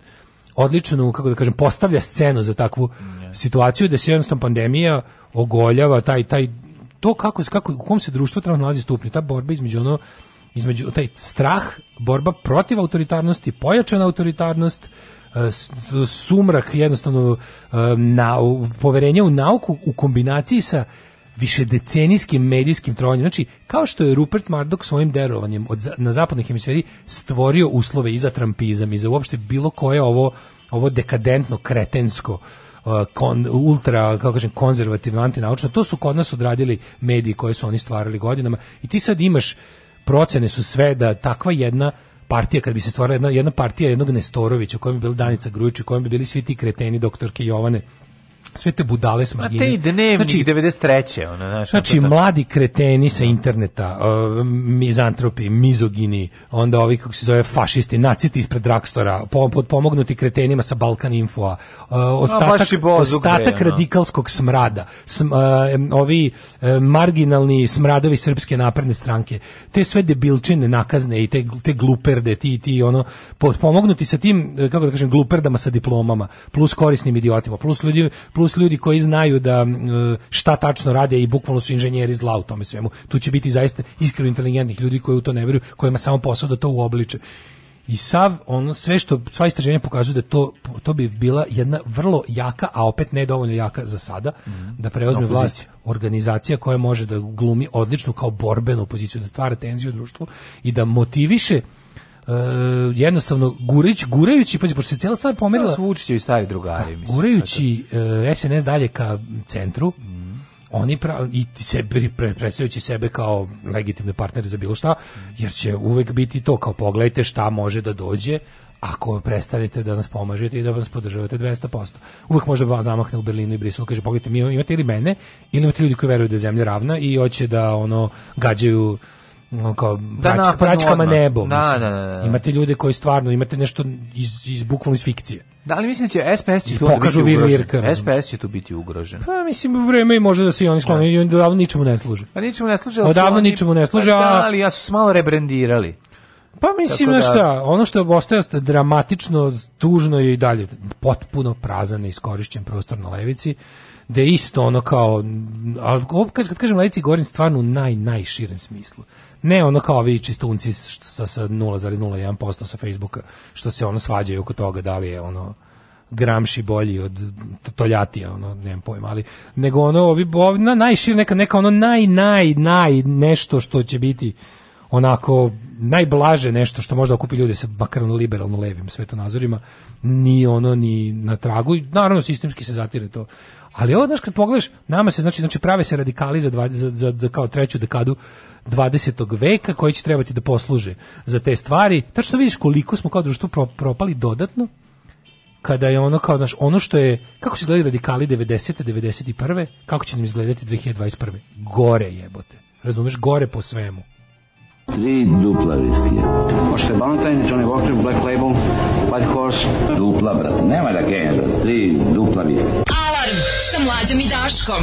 Speaker 8: odličnu, kako da kažem, postavlja scenu za takvu yeah. Mm, situaciju da se jednostavno pandemija ogoljava taj, taj, to kako, kako, u kom se društvo trenutno nalazi stupnje, ta borba između ono između taj strah, borba protiv autoritarnosti, pojačana autoritarnost, e, sumrak jednostavno e, na poverenje u nauku u kombinaciji sa višedecenijskim medijskim trovanjem. Znači, kao što je Rupert Murdoch svojim derovanjem od, na zapadnoj hemisferi stvorio uslove i za trampizam i za uopšte bilo koje ovo, ovo dekadentno, kretensko, e, kon, ultra, kako kažem, konzervativno, antinaučno. To su kod nas odradili mediji koje su oni stvarali godinama. I ti sad imaš procene su sve da takva jedna partija, kad bi se stvorila jedna, jedna partija jednog Nestorovića, u kojem bi bila Danica Grujić, u kojem bi bili svi ti kreteni, doktorke Jovane, sve te budale smagine. A te i
Speaker 9: dnevnik znači, 93. Ono, znaš,
Speaker 8: znači, mladi kreteni sa interneta, uh, mizantropi, mizogini, onda ovi, kako se zove, fašisti, nacisti ispred Drakstora, podpomognuti kretenima sa Balkan Infoa, uh, ostatak, A, ostatak gre, radikalskog smrada, sm, uh, ovi e, marginalni smradovi srpske napredne stranke, te sve debilčine nakazne i te, te gluperde, ti, ti ono, podpomognuti sa tim, e, kako da kažem, gluperdama sa diplomama, plus korisnim idiotima, plus ljudi, plus ljudi koji znaju da e, šta tačno rade i bukvalno su inženjeri zla u tome svemu. Tu će biti zaista iskreno inteligentnih ljudi koji u to ne veruju, kojima samo posao da to uobliče. I sav, ono, sve što, sva istraženja pokazuju da to, to bi bila jedna vrlo jaka, a opet nedovoljno jaka za sada, mm -hmm. da preozme vlast organizacija koja može da glumi odličnu kao borbenu opoziciju, da stvara tenziju u društvu i da motiviše Uh, jednostavno gurić gurajući pazi pošto se cela stvar pomerila
Speaker 9: no, da, i stari drugari da, mislim
Speaker 8: gurajući uh, da. e, SNS dalje ka centru mm. oni prav, i se predstavljajući sebe kao legitimne partnere za bilo šta jer će uvek biti to kao pogledajte šta može da dođe ako prestanete da nas pomažete i da nas podržavate 200%. Uvek možda vam zamahne u Berlinu i Briselu, kaže pogledajte, mi imate ili mene ili imate ljudi koji veruju da je zemlja ravna i hoće da ono gađaju kao da, pračka, pračkama odmah. nebo.
Speaker 9: Da, da, da, da,
Speaker 8: Imate ljude koji stvarno, imate nešto iz, iz bukvalno iz fikcije.
Speaker 9: Da, ali mislim da će SPS će tu da biti ugrožen. SPS će tu biti ugrožen.
Speaker 8: Pa mislim, vreme i može da se i oni skloni, da. i oni odavno
Speaker 9: ničemu ne služe. Pa ničemu
Speaker 8: ne služe. Odavno oni, ničemu ne služe.
Speaker 9: Pa, da, ali ja su se malo rebrendirali.
Speaker 8: Pa mislim, da, šta, ono što ostaje dramatično, tužno je i dalje potpuno prazan i iskorišćen prostor na levici da je isto ono kao, ali kad, kad kažem levici, govorim stvarno u naj, najširem smislu. Ne ono kao ovi čistunci sa, sa 0,01% sa Facebooka, što se ono svađaju oko toga da li je ono gramši bolji od toljatija, ono, nemam pojma, ali nego ono, ovi, ovi na, najšir, neka, neka ono naj, naj, naj, nešto što će biti onako najblaže nešto što možda okupi ljude sa makar ono liberalno levim svetonazorima, ni ono, ni na tragu, naravno sistemski se zatire to. Ali ovo, znaš, kad pogledaš, nama se, znači, znači prave se radikali za, dva, za, za, za kao treću dekadu 20. veka koji će trebati da posluže za te stvari. Tačno vidiš koliko smo kao društvo propali dodatno kada je ono kao znaš, ono što je kako se gledali radikali 90. 91. kako će nam izgledati 2021. Gore jebote. Razumeš gore po svemu. Tri dupla viskija. Možete Valentine, Johnny Walker, Black Label, White Horse. Dupla, brat. Nema da kenja, brate. Tri dupla viskija. Alarm sa mlađom i Daškom.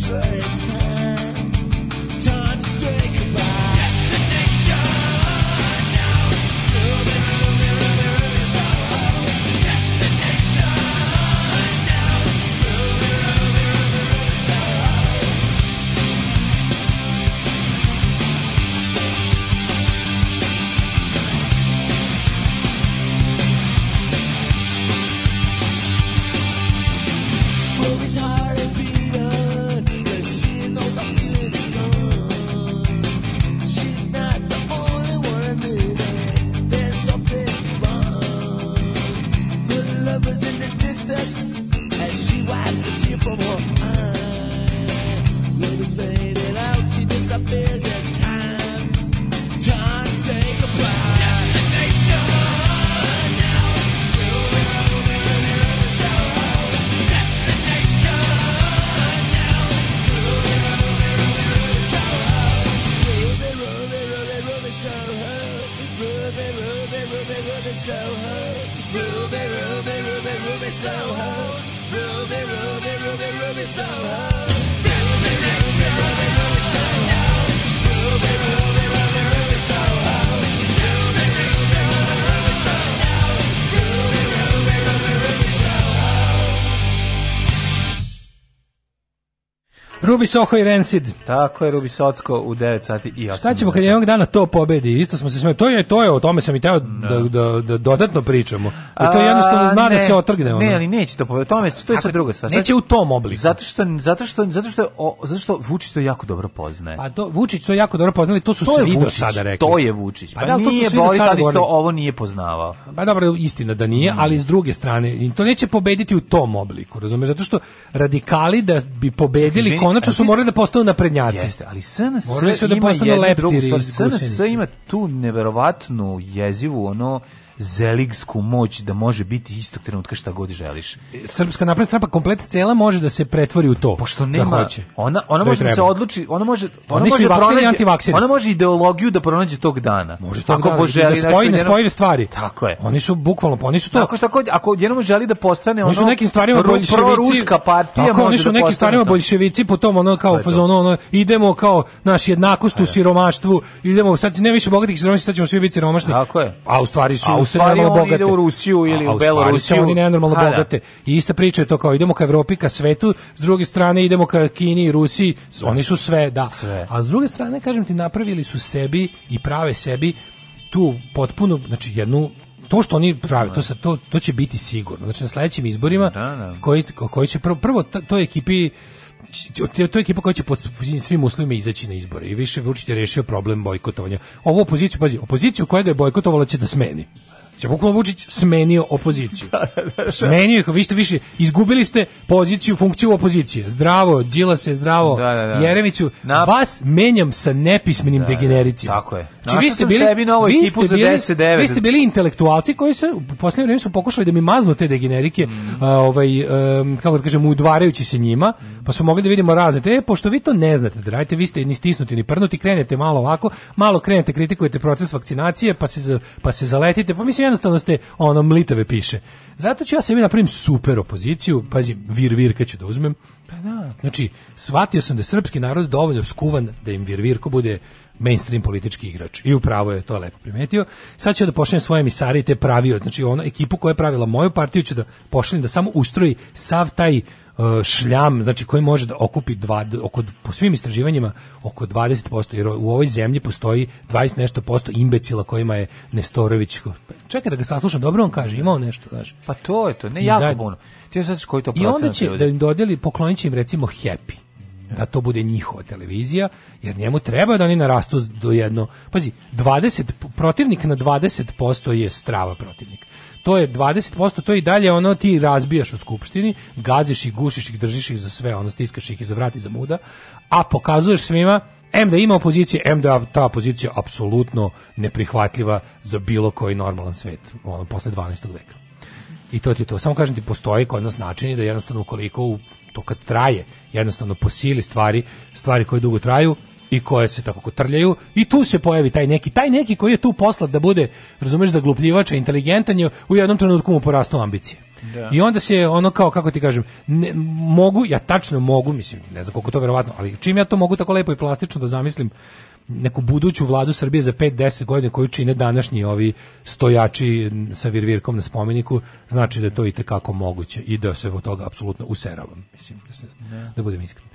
Speaker 8: straight Rubi Soho i Rancid.
Speaker 9: Tako je, Rubi Socko u 9 sati i 8.
Speaker 8: Šta ćemo kad jednog dana to pobedi? Isto smo se smeli. To je, to je, o tome sam i teo da, da, da, da dodatno pričamo. Da to jednostavno zna ne, da se otrgne. Ono.
Speaker 9: Ne, ali neće to pobedi. Tome, to
Speaker 8: je
Speaker 9: sad druga stvar.
Speaker 8: Neće u tom obliku.
Speaker 9: Zato što, zato što, zato što, o, zato što Vučić to jako dobro poznaje.
Speaker 8: Pa to, Vučić to jako dobro poznaje,
Speaker 9: to
Speaker 8: su to svi do sada rekli.
Speaker 9: To je Vučić. Pa, pa da, nije Boris što ovo nije poznavao.
Speaker 8: Pa dobro, istina da nije, mm. ali s druge strane, to neće pobediti u tom obliku, razumeš? Zato što radikali da bi pobedili konačno su morali da postanu naprednjaci. Jeste,
Speaker 9: ali SNS morali su da postanu leptiri. SNS ima tu neverovatnu jezivu ono zeligsku moć da može biti istog trenutka šta god želiš.
Speaker 8: Srpska napredna stranka komplet cela može da se pretvori u to. Pošto pa da nema, da hoće.
Speaker 9: Ona ona da može da se odluči, ona može ona Oni može
Speaker 8: da pronaći Ona
Speaker 9: može ideologiju da pronađe tog dana.
Speaker 8: Može tog ako dana, poželi, da spoji nespojive stvari.
Speaker 9: Tako je.
Speaker 8: Oni su bukvalno, oni su to.
Speaker 9: Tako što ako ako jednom želi da postane ono. Oni su
Speaker 8: nekim stvarima boljševici. Ruska partija tako, može oni su
Speaker 9: da nekim stvarima to. boljševici,
Speaker 8: potom ono kao fazonu ono idemo kao naš jednakost u siromaštvu, idemo sad ne više bogatih siromašnih, sad ćemo svi biti siromašni. Tako je. A u stvari su
Speaker 9: Austriju
Speaker 8: pa normalno bogate. Ide u Rusiju
Speaker 9: ili a, u Belorusiju.
Speaker 8: oni nenormalno da. bogate. I ista priča je to kao idemo ka Evropi, ka svetu, s druge strane idemo ka Kini i Rusiji, oni su sve, da.
Speaker 9: Sve.
Speaker 8: A s druge strane, kažem ti, napravili su sebi i prave sebi tu potpuno, znači jednu to što oni prave, to, se, to, to će biti sigurno. Znači na sledećim izborima da, da. Koji, koji će prvo, prvo toj ekipi to je ekipa koja će pod svim uslovima izaći na izbore i više Vučić je rešio problem bojkotovanja. Ovu opoziciju, pazi, opoziciju koja ga je bojkotovala će da smeni. Znači, bukvalno Vučić smenio opoziciju.
Speaker 9: Da, da, da,
Speaker 8: smenio ih, vi ste više, izgubili ste poziciju, funkciju opozicije. Zdravo, džila se, zdravo,
Speaker 9: da, da,
Speaker 8: da. Jeremiću. Nap... Vas menjam sa nepismenim da, degenericijama.
Speaker 9: Tako je.
Speaker 8: Znači, vi ste bili,
Speaker 9: vi ste
Speaker 8: bili,
Speaker 9: 10,
Speaker 8: vi ste bili intelektualci koji se u posljednje vrijeme su pokušali da mi maznu te degenerike, mm. a, uh, ovaj, um, kako da kažem, udvarajući se njima, pa smo mogli da vidimo razne. E, pošto vi to ne znate, da radite, vi ste ni stisnuti ni prnuti, krenete malo ovako, malo krenete, kritikujete proces vakcinacije, pa se, pa se zaletite, pa mislim, jednostavno ste ono mlitave piše. Zato ću ja sebi napravim super opoziciju, pazi, vir vir kad ću
Speaker 9: da
Speaker 8: uzmem. Pa da. Znači, shvatio sam da je srpski narod dovoljno skuvan da im vir virko bude mainstream politički igrač. I upravo je to lepo primetio. Sad ću da pošaljem svoje emisare i te pravio, znači ona ekipu koja je pravila moju partiju ću da pošaljem da samo ustroji sav taj uh, šljam, znači koji može da okupi dva, oko, po svim istraživanjima oko 20%, jer u ovoj zemlji postoji 20 nešto posto imbecila kojima je Nestorović. Čekaj da ga saslušam, dobro on kaže, imao nešto, znaš.
Speaker 9: Pa to je to, ne I jako puno. Ti znaš koji to
Speaker 8: I onda će da im dodeli, poklonit će im recimo Happy da to bude njihova televizija, jer njemu treba da oni narastu do jedno... Pazi, 20, protivnik na 20% je strava protivnik. To je 20%, to je i dalje ono ti razbijaš u skupštini, gaziš ih, gušiš ih, držiš ih za sve, ono stiskaš ih i za vrat i za muda, a pokazuješ svima M da ima opozicije, M da ta opozicija apsolutno neprihvatljiva za bilo koji normalan svet, ono, posle 12. veka. I to ti je to. Samo kažem ti, postoji kod nas načini da jednostavno ukoliko u to kad traje, jednostavno po sili stvari, stvari koje dugo traju, i koje se tako kotrljaju i tu se pojavi taj neki taj neki koji je tu poslat da bude razumeš zaglupljivač inteligentan je u jednom trenutku mu porastu ambicije da. I onda se ono kao kako ti kažem, ne, mogu ja tačno mogu, mislim, ne znam koliko to verovatno, ali čim ja to mogu tako lepo i plastično da zamislim, neku buduću vladu Srbije za 5-10 godina koju čine današnji ovi stojači sa virvirkom na spomeniku, znači da je to i tekako moguće i da se od toga apsolutno useravam, mislim, da, se, da, da budem iskren.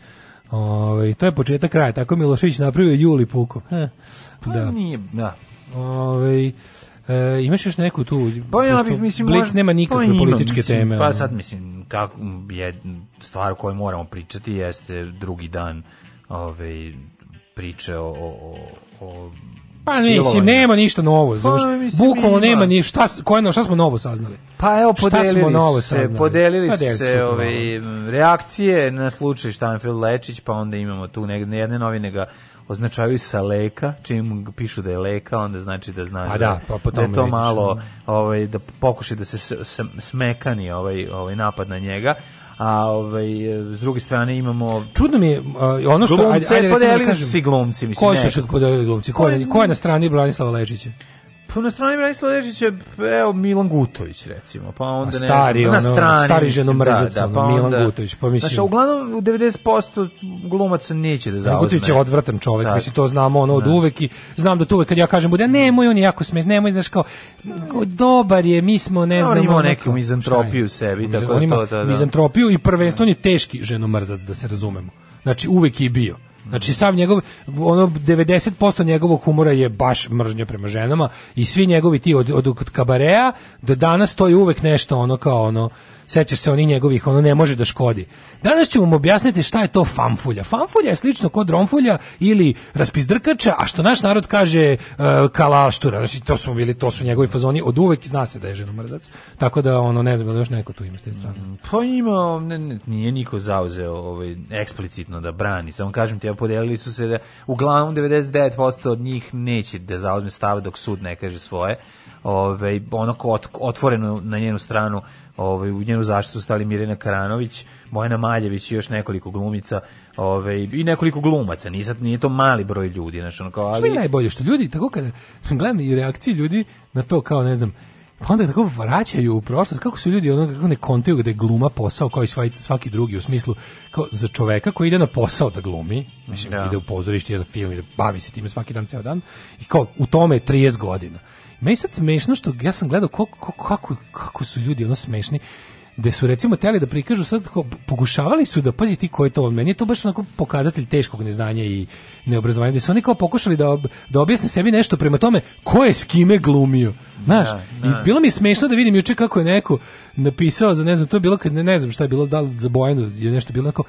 Speaker 8: Ove, ovaj, to je početak kraja, tako Milošević napravio Juli Puko.
Speaker 9: He, pa eh, da. nije,
Speaker 8: da. Ove, ovaj, E, imaš još neku tu?
Speaker 9: Pa ja bih, mislim,
Speaker 8: Blitz nema pa nikakve pa političke
Speaker 9: mislim,
Speaker 8: teme.
Speaker 9: Pa sad, mislim, kako je stvar o kojoj moramo pričati jeste drugi dan ove, ovaj, priče o, o,
Speaker 8: o pa mislim, nema ništa novo, pa, znaš. Pa, Bukvalno nema ni Šta, koje, šta smo novo saznali?
Speaker 9: Pa evo, podelili smo novo se, saznali? podelili pa, se ove, ovaj, reakcije na slučaj Štanfil Lečić, pa onda imamo tu negdje jedne novine ga označavaju sa leka, čim pišu da je leka, onda znači da znači
Speaker 8: da, da
Speaker 9: pa
Speaker 8: po
Speaker 9: da je to malo, da. ovaj, da pokuši da se smekani ovaj, ovaj napad na njega, a ovaj s druge strane imamo
Speaker 8: čudno mi je ono što
Speaker 9: glumce, ajde
Speaker 8: ajde
Speaker 9: recimo da kažem si glumci mislim
Speaker 8: ko su što podelili glumci ko je, ko je na strani Branislava Lečića
Speaker 9: Pa na strani Branislava Ježića je evo Milan Gutović recimo, pa onda
Speaker 8: ne, stari, pa na ono, strani, stari ženo da, mrzac, da, da, pa Milan Gutović, pa mislim.
Speaker 9: znači, uglavnom 90% glumaca neće da zauzme.
Speaker 8: Gutović je odvratan čovjek, da. mislim to znamo ono od da. uvek i znam da to uvek kad ja kažem bude nemoj on je jako smeš, nemoj znaš kao dobar je, mi smo ne znamo. On ima
Speaker 9: neku mizantropiju u sebi, tako
Speaker 8: da
Speaker 9: to,
Speaker 8: da, da. Mizantropiju i prvenstveno je teški ženo mrzac da se razumemo. Znači uvek je bio. Znači sam njegov ono 90% njegovog humora je baš mržnja prema ženama i svi njegovi ti od, od, od kabarea do danas to je uvek nešto ono kao ono sećaš se oni njegovih, ono ne može da škodi. Danas ću vam objasniti šta je to famfulja. Famfulja je slično kod dronfulja ili raspizdrkača, a što naš narod kaže uh, kalaštura. Znači, to su bili, to su njegovi fazoni od uvek zna se da je ženo mrzac. Tako da, ono, ne znam, još neko tu ima s te strane. Mm,
Speaker 9: pa ima, ne, ne, nije niko zauzeo ovaj, eksplicitno da brani. Samo kažem ti, ja podelili su se da uglavnom 99% od njih neće da zauzme stav dok sud ne kaže svoje. ovaj, ono ko otvoreno na njenu stranu ovaj, u njenu zaštitu stali Mirjana Karanović, Bojana Maljević i još nekoliko glumica ovaj, i nekoliko glumaca, Nisad, nije to mali broj ljudi. Znači, ono kao,
Speaker 8: ali... Što je najbolje, što ljudi, tako kada gledam i reakcije ljudi na to kao, ne znam, onda tako vraćaju u prošlost kako su ljudi ono kako ne kontaju gde da gluma posao kao i svaki drugi u smislu kao za čoveka koji ide na posao da glumi mislim da. ide u pozorište ide u film ide bavi se time svaki dan ceo dan i kao u tome je 30 godina Meni sad smešno što ja sam gledao kako, kako, kako su ljudi ono smešni gde su recimo teli da prikažu sad kako, pokušavali su da pazi ti ko je to on meni je to baš onako pokazatelj teškog neznanja i neobrazovanja da su oni kao pokušali da ob, da objasne sebi nešto prema tome ko je s kime glumio znaš da, da. i bilo mi je smešno da vidim juče kako je neko napisao za ne znam to je bilo kad ne, ne znam šta je bilo da li za Bojanu je nešto bilo tako,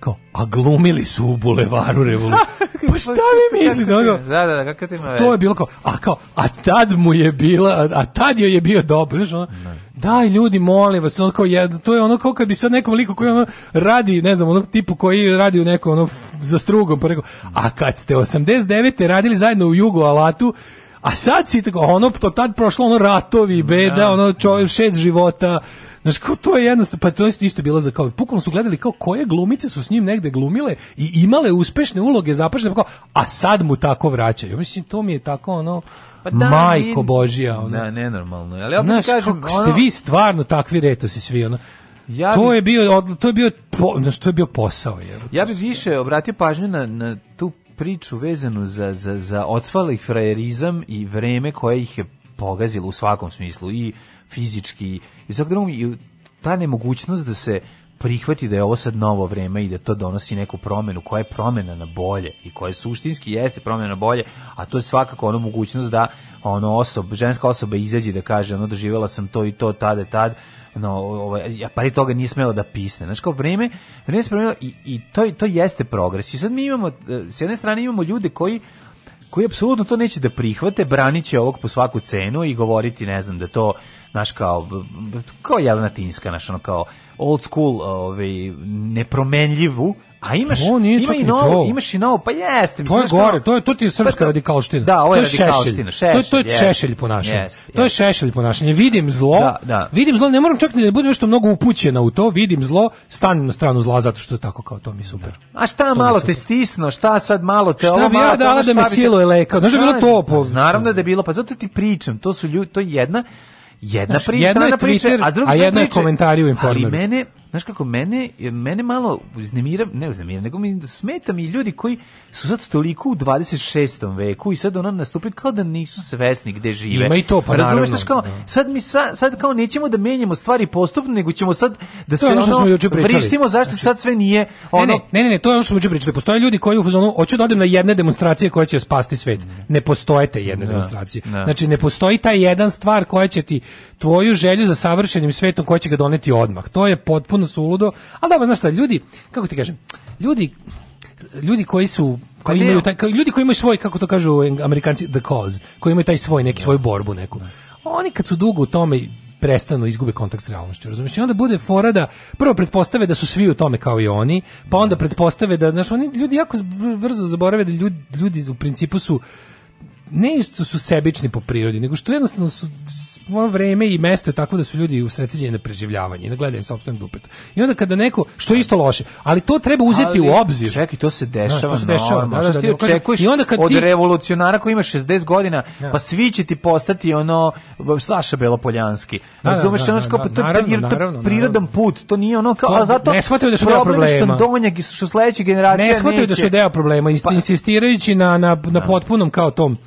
Speaker 8: kao, a glumili su u bulevaru revolucije. Pa šta pa vi mislite?
Speaker 9: Ono, da, da, da, kako ti ima
Speaker 8: To je bilo kao, a kao, a tad mu je bila, a tad joj je bio dobro, znaš, ono, daj ljudi, molim vas, ono kao, ja, to je ono kao kad bi sad nekom liku koji ono radi, ne znam, ono tipu koji radi u nekom, ono, za strugom, pa rekao, a kad ste 89. radili zajedno u Jugo Alatu, a sad si tako, ono, to tad prošlo, ono, ratovi, beda, da. ono, čovjek, šest života, Znaš, kao to je jednostavno, pa to je isto bilo za kao, bukvalno su gledali kao koje glumice su s njim negde glumile i imale uspešne uloge zapašene, pa kao, a sad mu tako vraćaju. Mislim, to mi je tako ono, pa da, majko in... božija. Ono.
Speaker 9: Da, nenormalno. Ali opet Znaš, kažem, kako
Speaker 8: ono... ste vi stvarno takvi retosi svi, ono. Ja to, je bio, to je bio, po, znaš, to je bio posao. Je,
Speaker 9: ja
Speaker 8: bih
Speaker 9: više obratio pažnju na, na tu priču vezanu za, za, za odsvalih frajerizam i vreme koje ih je pogazilo u svakom smislu i fizički i svak drugom i ta nemogućnost da se prihvati da je ovo sad novo vreme i da to donosi neku promenu, koja je promena na bolje i koja suštinski jeste promena na bolje, a to je svakako ono mogućnost da ono osoba, ženska osoba izađe da kaže ono doživjela sam to i to tada i tad, no, ovaj, ja pari toga nije smjela da pisne. Znači kao vreme, vreme se promenilo i, i to, to jeste progres. I sad mi imamo, s jedne strane imamo ljude koji koji apsolutno to neće da prihvate, braniće ovog po svaku cenu i govoriti, ne znam, da to znaš, kao, kao Jelena Tinska, znaš, ono, kao old school, ovaj, nepromenljivu, a imaš o, nije ima i novo, imaš i novo, pa jeste,
Speaker 8: mislim. To je gore, to je to ti je pa srpska pa radikalština.
Speaker 9: Da,
Speaker 8: ovo
Speaker 9: je, to je radikalština, šešelj. To je to je yes, šešelj
Speaker 8: ponašanje. Yes, To je šešelj ponašanje. Vidim zlo, da, da. vidim zlo, ne moram čak ni da budem nešto mnogo upućena u to, vidim zlo, stanem na stranu zla zato što je tako kao to mi je super.
Speaker 9: Da. A šta to malo te stisno, šta sad malo te šta ovo
Speaker 8: bi ja dala da me siluje leka. Znaš da bilo to po. Pa naravno
Speaker 9: da je bilo, pa zato ti pričam, to su ljudi, to je jedna jedna znači, priča,
Speaker 8: jedna je Twitter, a, s a jedna je komentari u informeru.
Speaker 9: Ali mene Znaš kako, mene, mene malo uznemira, ne uznemira, nego mi smeta mi ljudi koji su sad toliko u 26. veku i sad ono nastupi kao da nisu svesni gde žive. Ima i
Speaker 8: to, pa Razumeš,
Speaker 9: naravno. kao, da. sad, mi sa, sad kao nećemo da menjamo stvari postupno, nego ćemo sad da se ono što smo juče pričali. Vrištimo zašto znači, sad sve nije ono...
Speaker 8: Ne, ne, ne, ne, to je ono što smo juče pričali. Postoje ljudi koji u fazonu, hoću da odem na jedne demonstracije koje će spasti svet. Ne postoje te jedne da, demonstracije. Da. Znači, ne postoji ta jedan stvar koja će ti tvoju želju za savršenim svetom koja će ga doneti odmah. To je potpuno potpuno suludo, ali dobro, znaš šta, ljudi, kako ti kažem, ljudi, ljudi koji su pa koji imaju taj, ljudi koji imaju svoj kako to kažu Amerikanci the cause, koji imaju taj svoj neki da. svoju borbu neku. Oni kad su dugo u tome prestanu izgube kontakt s realnošću. Razumeš? I onda bude fora da prvo pretpostave da su svi u tome kao i oni, pa onda pretpostave da znaš, oni ljudi jako brzo zaborave da ljudi, ljudi u principu su ne isto su sebični po prirodi, nego što jednostavno su ono vreme i mesto je tako da su ljudi usredsređeni na preživljavanje i na da gledanje sopstvenog dupeta. I onda kada neko, što je isto loše, ali to treba uzeti ali, u obzir.
Speaker 9: Čekaj, to se da, dešava, Znaš, to se dešava normalno. Da, da, da ti očekuješ i onda kad od ti... revolucionara koji ima 60 godina, ja. pa svi će ti postati ono Saša Belopoljanski. Razumeš, da, da, da, da, da, jer to je prirodan put, to nije ono kao, to, a zato
Speaker 8: ne shvataju da su deo problema.
Speaker 9: Što donjak i što sledeće
Speaker 8: generacije ne
Speaker 9: shvataju
Speaker 8: da su deo problema, pa- insistirajući na, na, na potpunom kao tom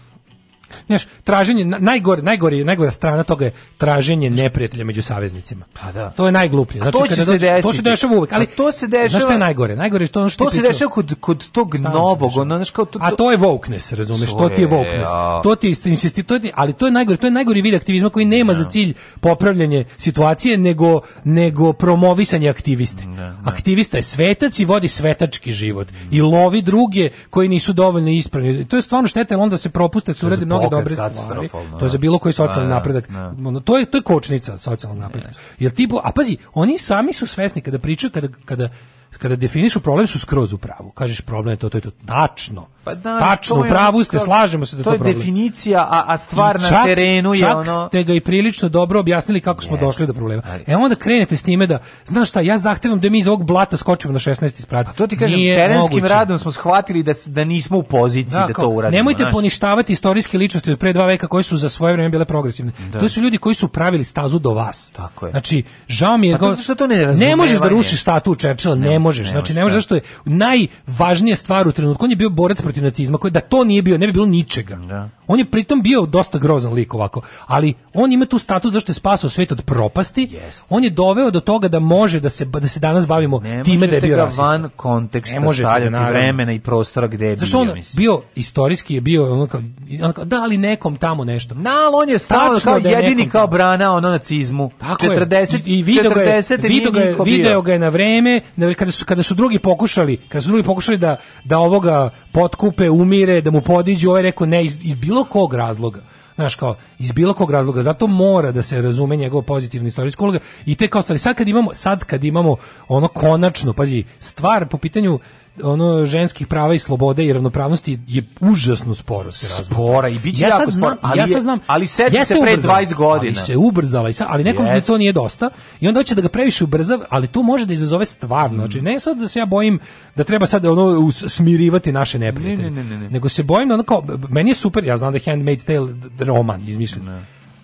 Speaker 8: Znaš, traženje najgore, najgore, najgora strana toga je traženje neprijatelja među saveznicima. Pa da. To je najgluplje.
Speaker 9: Znači, to će kada se
Speaker 8: dođeš, To se dešava uvek, pa ali
Speaker 9: a to se dešava. Znaš šta
Speaker 8: je najgore? Najgore je to ono
Speaker 9: što To se dešava kod kod tog novog, ono znači
Speaker 8: kao to, to, A to je wokeness, razumeš? To ti je wokeness. To ti insisti, to je, ali to je najgore, to je najgori vid aktivizma koji nema za da. cilj popravljanje situacije, nego nego promovisanje aktiviste. Da, da. Aktivista je svetac i vodi svetački život i lovi druge koji nisu dovoljno ispravni. To je stvarno šteta, onda se propuste, se urade mnoge dobre stvari. To je za da. bilo koji socijalni da, napredak. Da. Ono, to je to je kočnica socijalnog napretka. Jer tipo, a pazi, oni sami su svesni kada pričaju kada kada kada definišu problem su skroz u pravu. Kažeš problem je to, to je to tačno Pa da, tačno, je, pravu ste, slažemo se da
Speaker 9: to To je problem. definicija, a, a stvar I na terenu
Speaker 8: je
Speaker 9: čak ono...
Speaker 8: ste ga i prilično dobro objasnili kako yes. smo došli do problema. Ali. E onda krenete s time da, znaš šta, ja zahtevam da mi iz ovog blata skočimo na 16 sprat. A
Speaker 9: to
Speaker 8: ti kažem, Nije terenskim
Speaker 9: moguće. radom smo shvatili da, da nismo u poziciji da, da to uradimo.
Speaker 8: Nemojte naš. poništavati istorijske ličnosti od pre dva veka koje su za svoje vreme bile progresivne. Da. To su ljudi koji su pravili stazu do vas.
Speaker 9: Tako je. Znači,
Speaker 8: žao mi je... Pa to,
Speaker 9: što to ne, ne
Speaker 8: možeš da rušiš statu Churchilla, ne, ne možeš. Znači, ne možeš, da. što je najvažnija stvar u trenutku. On je bio borac protiv protiv koji da to nije bio, ne bi bilo ničega. Da. On je pritom bio dosta grozan lik ovako, ali on ima tu status zašto je spasao svet od propasti. Yes. On je doveo do toga da može da se da se danas bavimo ne time da je bio rasista. van
Speaker 9: konteksta ne stavljati da, vremena i prostora gde je zašto
Speaker 8: bio, on mislim. bio istorijski je bio ono kao, ono kao, da ali nekom tamo nešto.
Speaker 9: Na, ali on je stao kao da je jedini kao brana ono nacizmu.
Speaker 8: Tako 40
Speaker 9: i, i video ga je, video ga je, video
Speaker 8: ga je na vreme, kada su kada su drugi pokušali, kada su drugi pokušali da da ovoga pot otkupe, umire, da mu podiđu, ovaj rekao ne, iz, iz bilo kog razloga znaš kao iz bilo kog razloga zato mora da se razume njegov pozitivni istorijski uloga i te kao stvari sad kad imamo sad kad imamo ono konačno pazi stvar po pitanju ono ženskih prava i slobode i ravnopravnosti je užasno sporo se
Speaker 9: razvija. Spora i biće
Speaker 8: ja
Speaker 9: jako sporo, ali
Speaker 8: ja sad znam,
Speaker 9: ali se pre 20 godina.
Speaker 8: Ali se ubrzala i sad, ali nekom yes. to nije dosta i onda hoće da ga previše ubrza, ali to može da izazove stvarno. Mm. Znači ne sad da se ja bojim da treba sad ono smirivati naše neprijatelje. Ne, ne, ne, nego se bojim da ono kao meni je super, ja znam da je Handmaid's Tale roman izmišljen. Da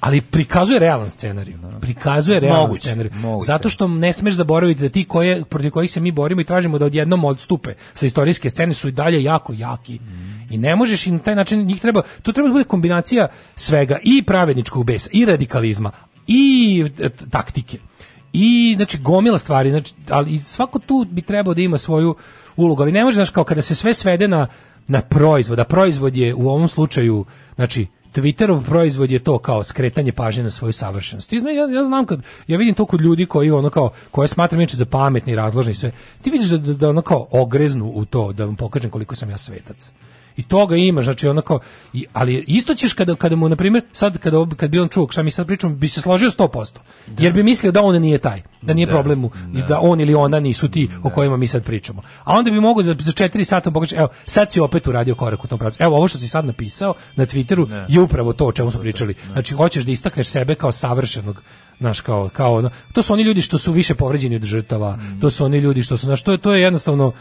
Speaker 8: ali prikazuje realan scenarij. Da. Prikazuje realan moguće, scenarij. Zato što ne smeš zaboraviti da ti koje, protiv kojih se mi borimo i tražimo da odjednom odstupe sa istorijske scene su i dalje jako jaki. Mm. I ne možeš i na taj način njih treba, to treba da bude kombinacija svega i pravedničkog besa, i radikalizma, i e, taktike. I znači gomila stvari, znači ali svako tu bi trebao da ima svoju ulogu, ali ne možeš znaš kao kada se sve svede na na proizvod, a proizvod je u ovom slučaju znači Twitterov proizvod je to kao skretanje pažnje na svoju savršenost. Ti znaš, ja, ja znam kad ja vidim to kod ljudi koji ono kao koje smatram inače za pametni, razložni sve. Ti vidiš da, da, da ono kao ogreznu u to da vam pokažem koliko sam ja svetac. I toga ima, znači onako, i, ali isto ćeš kada, kada mu, na primjer, sad kada, kad bi on čuo šta mi sad pričam, bi se složio 100%, da. jer bi mislio da on nije taj, da nije da. problem mu, da. da. on ili ona nisu ti da. o kojima mi sad pričamo. A onda bi mogao za, za 4 sata pokaći, evo, sad si opet uradio korak u tom pravcu. Evo, ovo što si sad napisao na Twitteru ne. Da. je upravo to o čemu smo pričali. Da. Znači, hoćeš da istakneš sebe kao savršenog naš kao kao ono. to su oni ljudi što su više povređeni od žrtava mm. to su oni ljudi što su na što je to je jednostavno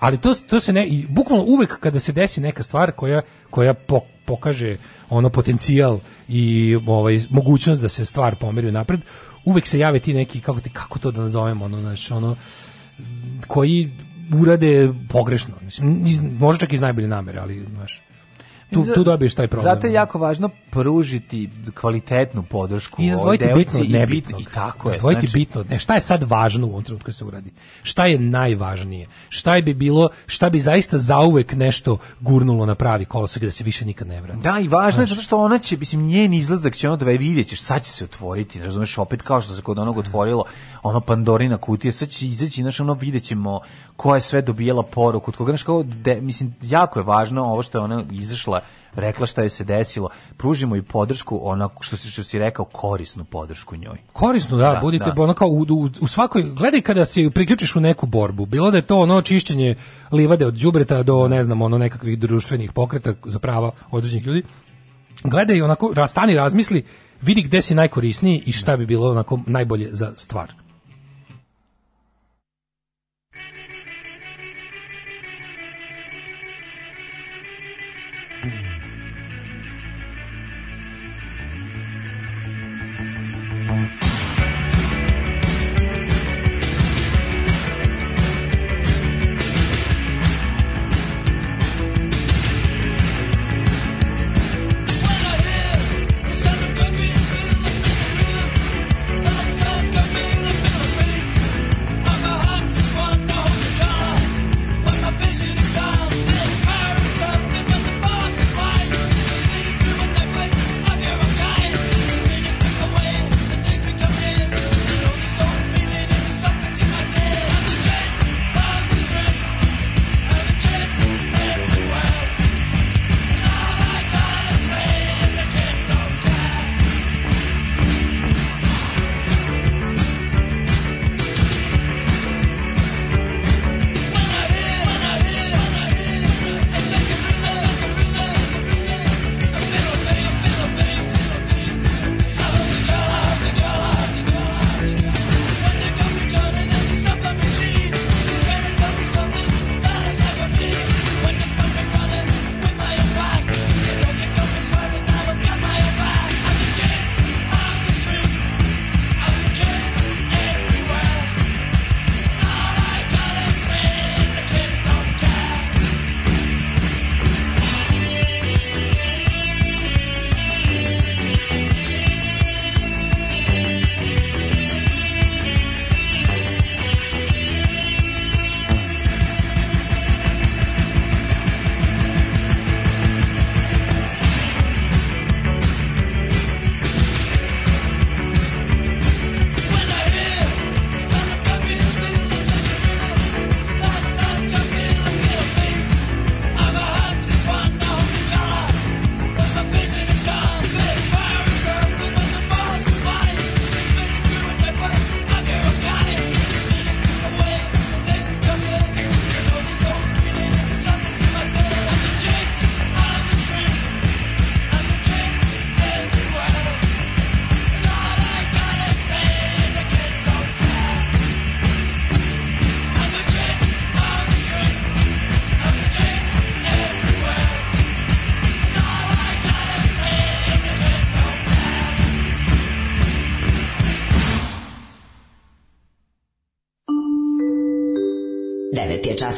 Speaker 8: Ali to, to se ne, i bukvalno uvek kada se desi neka stvar koja, koja po, pokaže ono potencijal i ovaj, mogućnost da se stvar pomeri napred, uvek se jave ti neki, kako, ti, kako to da nazovemo, ono, znači, ono, koji urade pogrešno. Mislim, iz, možda čak iz najbolje namere, ali, znaš, tu, tu dobiješ taj
Speaker 9: problem. Zato je da. jako važno pružiti kvalitetnu podršku.
Speaker 8: I izdvojiti bitno od nebitnog.
Speaker 9: I, bit, i tako je.
Speaker 8: Izdvojiti znači... bitno ne. Šta je sad važno u ovom trenutku da se uradi? Šta je najvažnije? Šta je bi bilo, šta bi zaista zauvek nešto gurnulo na pravi kolosek da se više nikad ne vrati?
Speaker 9: Da, i važno znači... je zato što ona će, mislim, njen izlazak će ono da je vidjet ćeš, sad će se otvoriti, razumeš, opet kao što se kod onog otvorilo, ono Pandorina kutija, sad će izaći, znaš, ono vidjet ćemo ko je sve dobijala poruku, od koga, znaš, kao, de, mislim, jako je važno ovo što je ona izašla, rekla šta je se desilo, pružimo i podršku, ona, što si, što si rekao, korisnu podršku njoj.
Speaker 8: Korisnu, da, da budite, da. ono kao, u,
Speaker 9: u,
Speaker 8: u, svakoj, gledaj kada se priključiš u neku borbu, bilo da je to ono čišćenje livade od đubreta do, da. ne znam, ono nekakvih društvenih pokreta za prava određenih ljudi, gledaj onako, stani, razmisli, vidi gde si najkorisniji i šta bi bilo onako najbolje za stvar.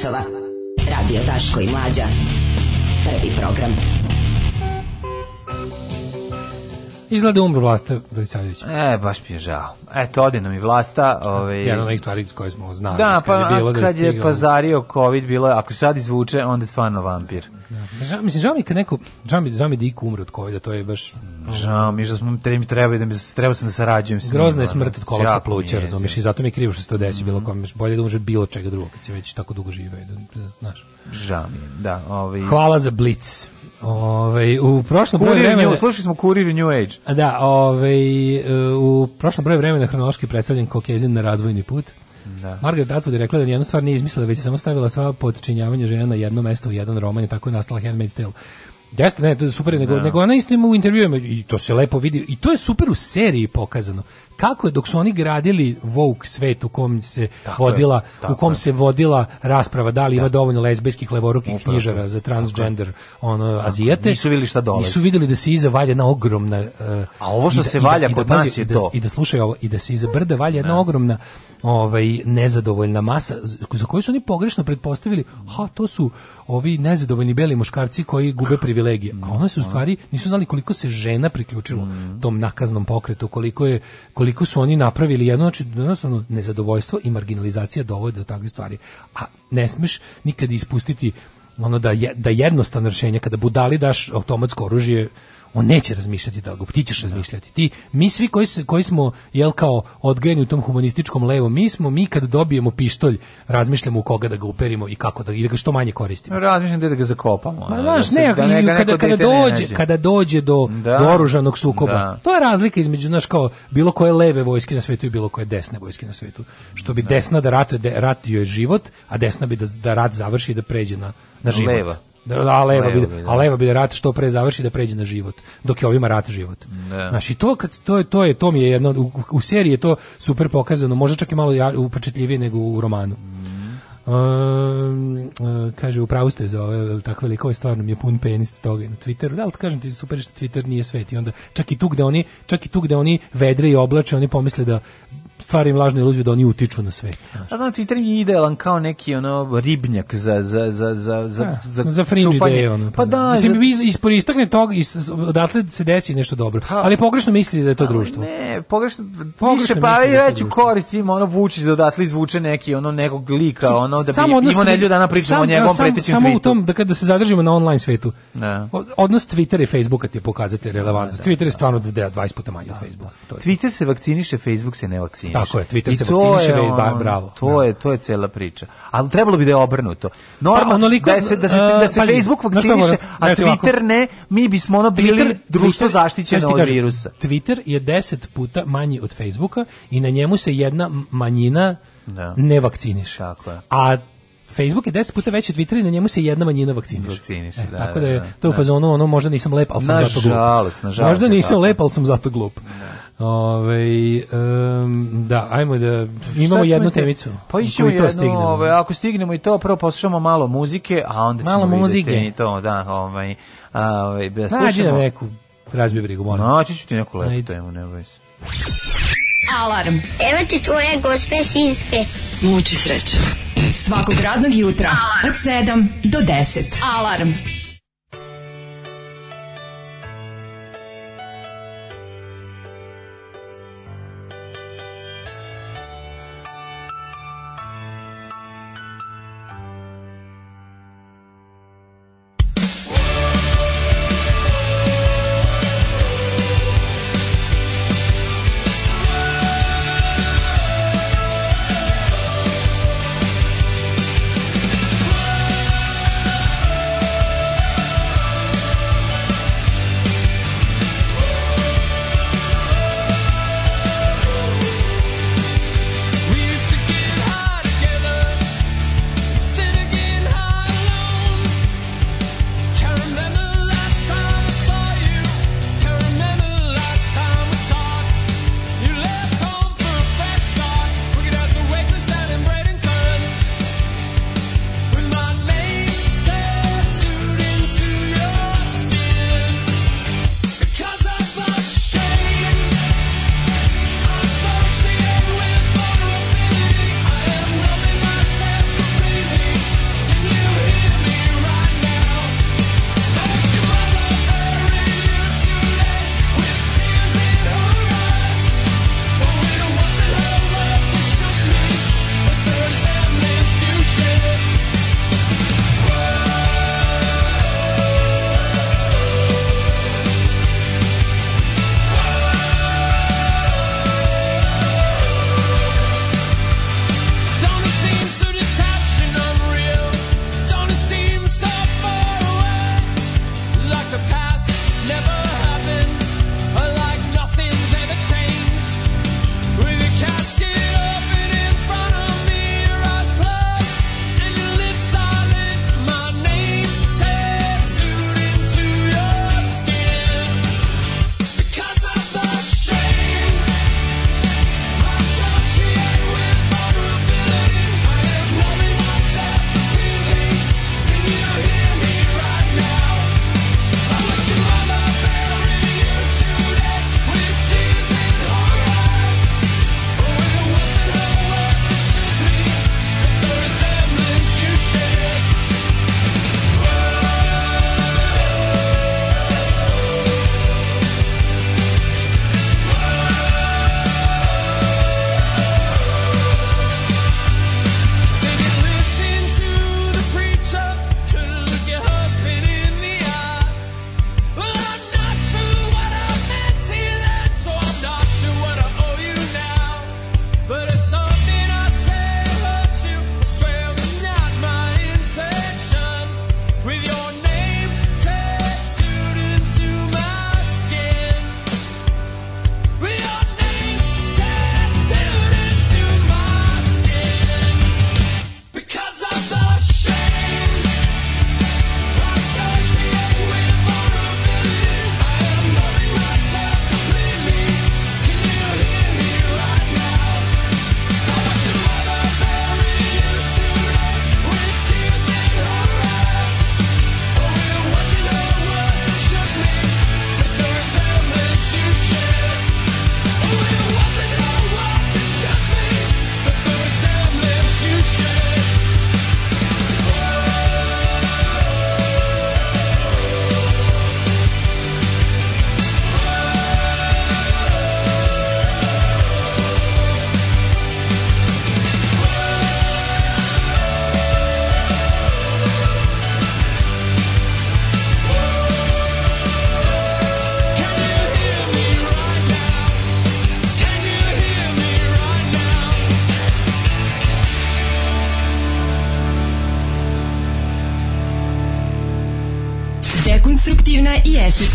Speaker 8: časova. Izgleda da umro Vlasta Vlisavljević.
Speaker 9: E, baš mi je žao. Eto, ode nam i Vlasta. Ovaj...
Speaker 8: Jedna od onih stvari koje smo znali.
Speaker 9: Da, pa kad je, pa, bilo, da kad je pazario COVID, bilo je, ako sad izvuče, onda
Speaker 8: je
Speaker 9: stvarno vampir. Da. Pa
Speaker 8: žao, mislim, žao mi kad neko, žao mi, žao mi da iku umre od COVID-a, to je baš...
Speaker 9: Žao mi, što smo, treba, treba, da mi, treba sam da sarađujem s njim.
Speaker 8: Grozna je smrt od kolapsa pluća, razumiješ, i zato mi je krivo što se to desi, mm -hmm. bilo mhm. kom, bolje da umre bilo čega drugog, kad se već tako dugo žive, da, da, znaš.
Speaker 9: Žao mi, je, da. Ovaj...
Speaker 8: Hvala za Blitz. Ove, ovaj, u prošlom broju vremena...
Speaker 9: slušali smo Kurir New Age.
Speaker 8: Da, ove, ovaj, u prošlom broju vremena hronološki predstavljen Kokezin na razvojni put. Da. Margaret Atwood je rekla da nijednu stvar nije izmislila, već je samo stavila sva podčinjavanja žena na jedno mesto u jedan roman i tako je nastala Handmaid's Tale. Jeste, ne, super, nego, no. Da. nego ona isto ima u intervjuima i to se lepo vidi. I to je super u seriji pokazano. Kako je dok su oni gradili Vogue svet u kom se tako vodila, je, u kom je. se vodila rasprava da li da. ima dovoljno lezbijskih levorukih Upravo. knjižara za transgender ono tako. azijete.
Speaker 9: Nisu videli šta
Speaker 8: dolazi. Nisu videli da se iza valja na ogromna
Speaker 9: uh, A ovo što da, se da- valja da, kod nas pazi, je da
Speaker 8: to. I da slušaju ovo i da se iza brde valja jedna ogromna ovaj nezadovoljna masa za koju su oni pogrešno pretpostavili, ha to su ovi nezadovoljni beli muškarci koji gube privilegije. A mm, ono se u da. stvari nisu znali koliko se žena priključilo mm. tom nakaznom pokretu, koliko je koliko su oni napravili jedno znači jednostavno nezadovoljstvo i marginalizacija dovodi do takve stvari. A ne smeš nikada ispustiti ono da je, da jednostavno rešenje, kada budali daš automatsko oružje on neće razmišljati tako, da ti ćeš da. razmišljati. Ti, mi svi koji, koji smo, jel kao, odgojeni u tom humanističkom levom, mi smo, mi kad dobijemo pištolj, razmišljamo u koga da ga uperimo i kako da, i da ga što manje koristimo.
Speaker 9: Razmišljam da ga zakopamo. Ma, znaš, da ne, da ne,
Speaker 8: kada, kada, dođe, ne kada dođe do, da, do oružanog sukoba, da. to je razlika između, znaš, kao, bilo koje leve vojske na svetu i bilo koje desne vojske na svetu. Što bi desna da ratuje, ratio je život, a desna bi da, da rat završi i da pređe na, na život. Leva. Da, da, a leva, bi, da. a leva bi da rat što pre završi da pređe na život, dok je ovima rat život. Ne. Da. Znači, to, kad, to, je, to, je, to mi je jedno, u, u seriji je to super pokazano, možda čak i malo upečetljivije nego u romanu. Um, kaže, upravo ste za ove takve likove, stvarno mi je pun penis toga na Twitteru, da li kažem ti super što Twitter nije svet i onda čak i tu gde oni, čak i tu gde oni vedre i oblače, oni pomisle da stvari im lažne iluzije da oni utiču na svet.
Speaker 9: A da, Twitter je idealan kao neki ono ribnjak za za za za
Speaker 8: za ja, da, za, za fringe ideje, ono.
Speaker 9: Pa, pa
Speaker 8: da, mislim za... iz, isporistakne tog iz, odatle se
Speaker 9: desi nešto dobro. Pa, ali pogrešno misli da je to društvo. Ne, pogrešno pogrešno više, pa i reći koristim ono vuči da odatle
Speaker 8: izvuče neki ono nekog lika, ono da samo bi odnos, ima nedelju dana pričamo sam, o njegovom sam, pretećem Samo u tom da kada se zadržimo na online svetu. Ne. Da. Odnos Twittera i Facebooka ti je pokazatelj relevantnosti. Da, Twitter je stvarno 20 puta manji od Facebooka. Twitter se vakciniše, Facebook
Speaker 9: se ne vakciniše
Speaker 8: vakciniše. Tako je, Twitter I se vakciniše, i ba, bravo.
Speaker 9: To da. je, to je cela priča. Ali trebalo bi da je obrnuto. Normalno pa, da se da se e, da se uh, Facebook vakciniše, a Twitter ne, mi bismo ono bili Twitter, društvo zaštićeno od virusa.
Speaker 8: Twitter je 10 puta manji od Facebooka i na njemu se jedna manjina da. ne vakciniše. Tako je. A Facebook je 10 puta veći od Twittera i na njemu se jedna manjina vakciniše.
Speaker 9: Vakciniše, e, da.
Speaker 8: Tako da,
Speaker 9: da je da,
Speaker 8: to u da. fazonu ono možda nisam lep, al sam zato glup. Nažalost, nažalost. Možda nisam lep, al sam zato glup. Da. Ove, ovaj, um, da, ajmo da imamo jednu te, temicu.
Speaker 9: Pa ićemo jednu, stignemo. Ove, ako stignemo i to, prvo poslušamo malo muzike, a onda malo ćemo muzike. vidjeti i to, da, ovaj,
Speaker 8: ovaj, da pa, slušamo. Nađi nam neku, razbij brigu, molim.
Speaker 9: Naći ću ti neku lepu temu, ne boj se.
Speaker 10: Alarm.
Speaker 9: Evo
Speaker 10: ti
Speaker 9: tvoje
Speaker 10: gospe sinske.
Speaker 11: Muči sreće. Svakog radnog jutra Alarm. od 7 do 10.
Speaker 10: Alarm.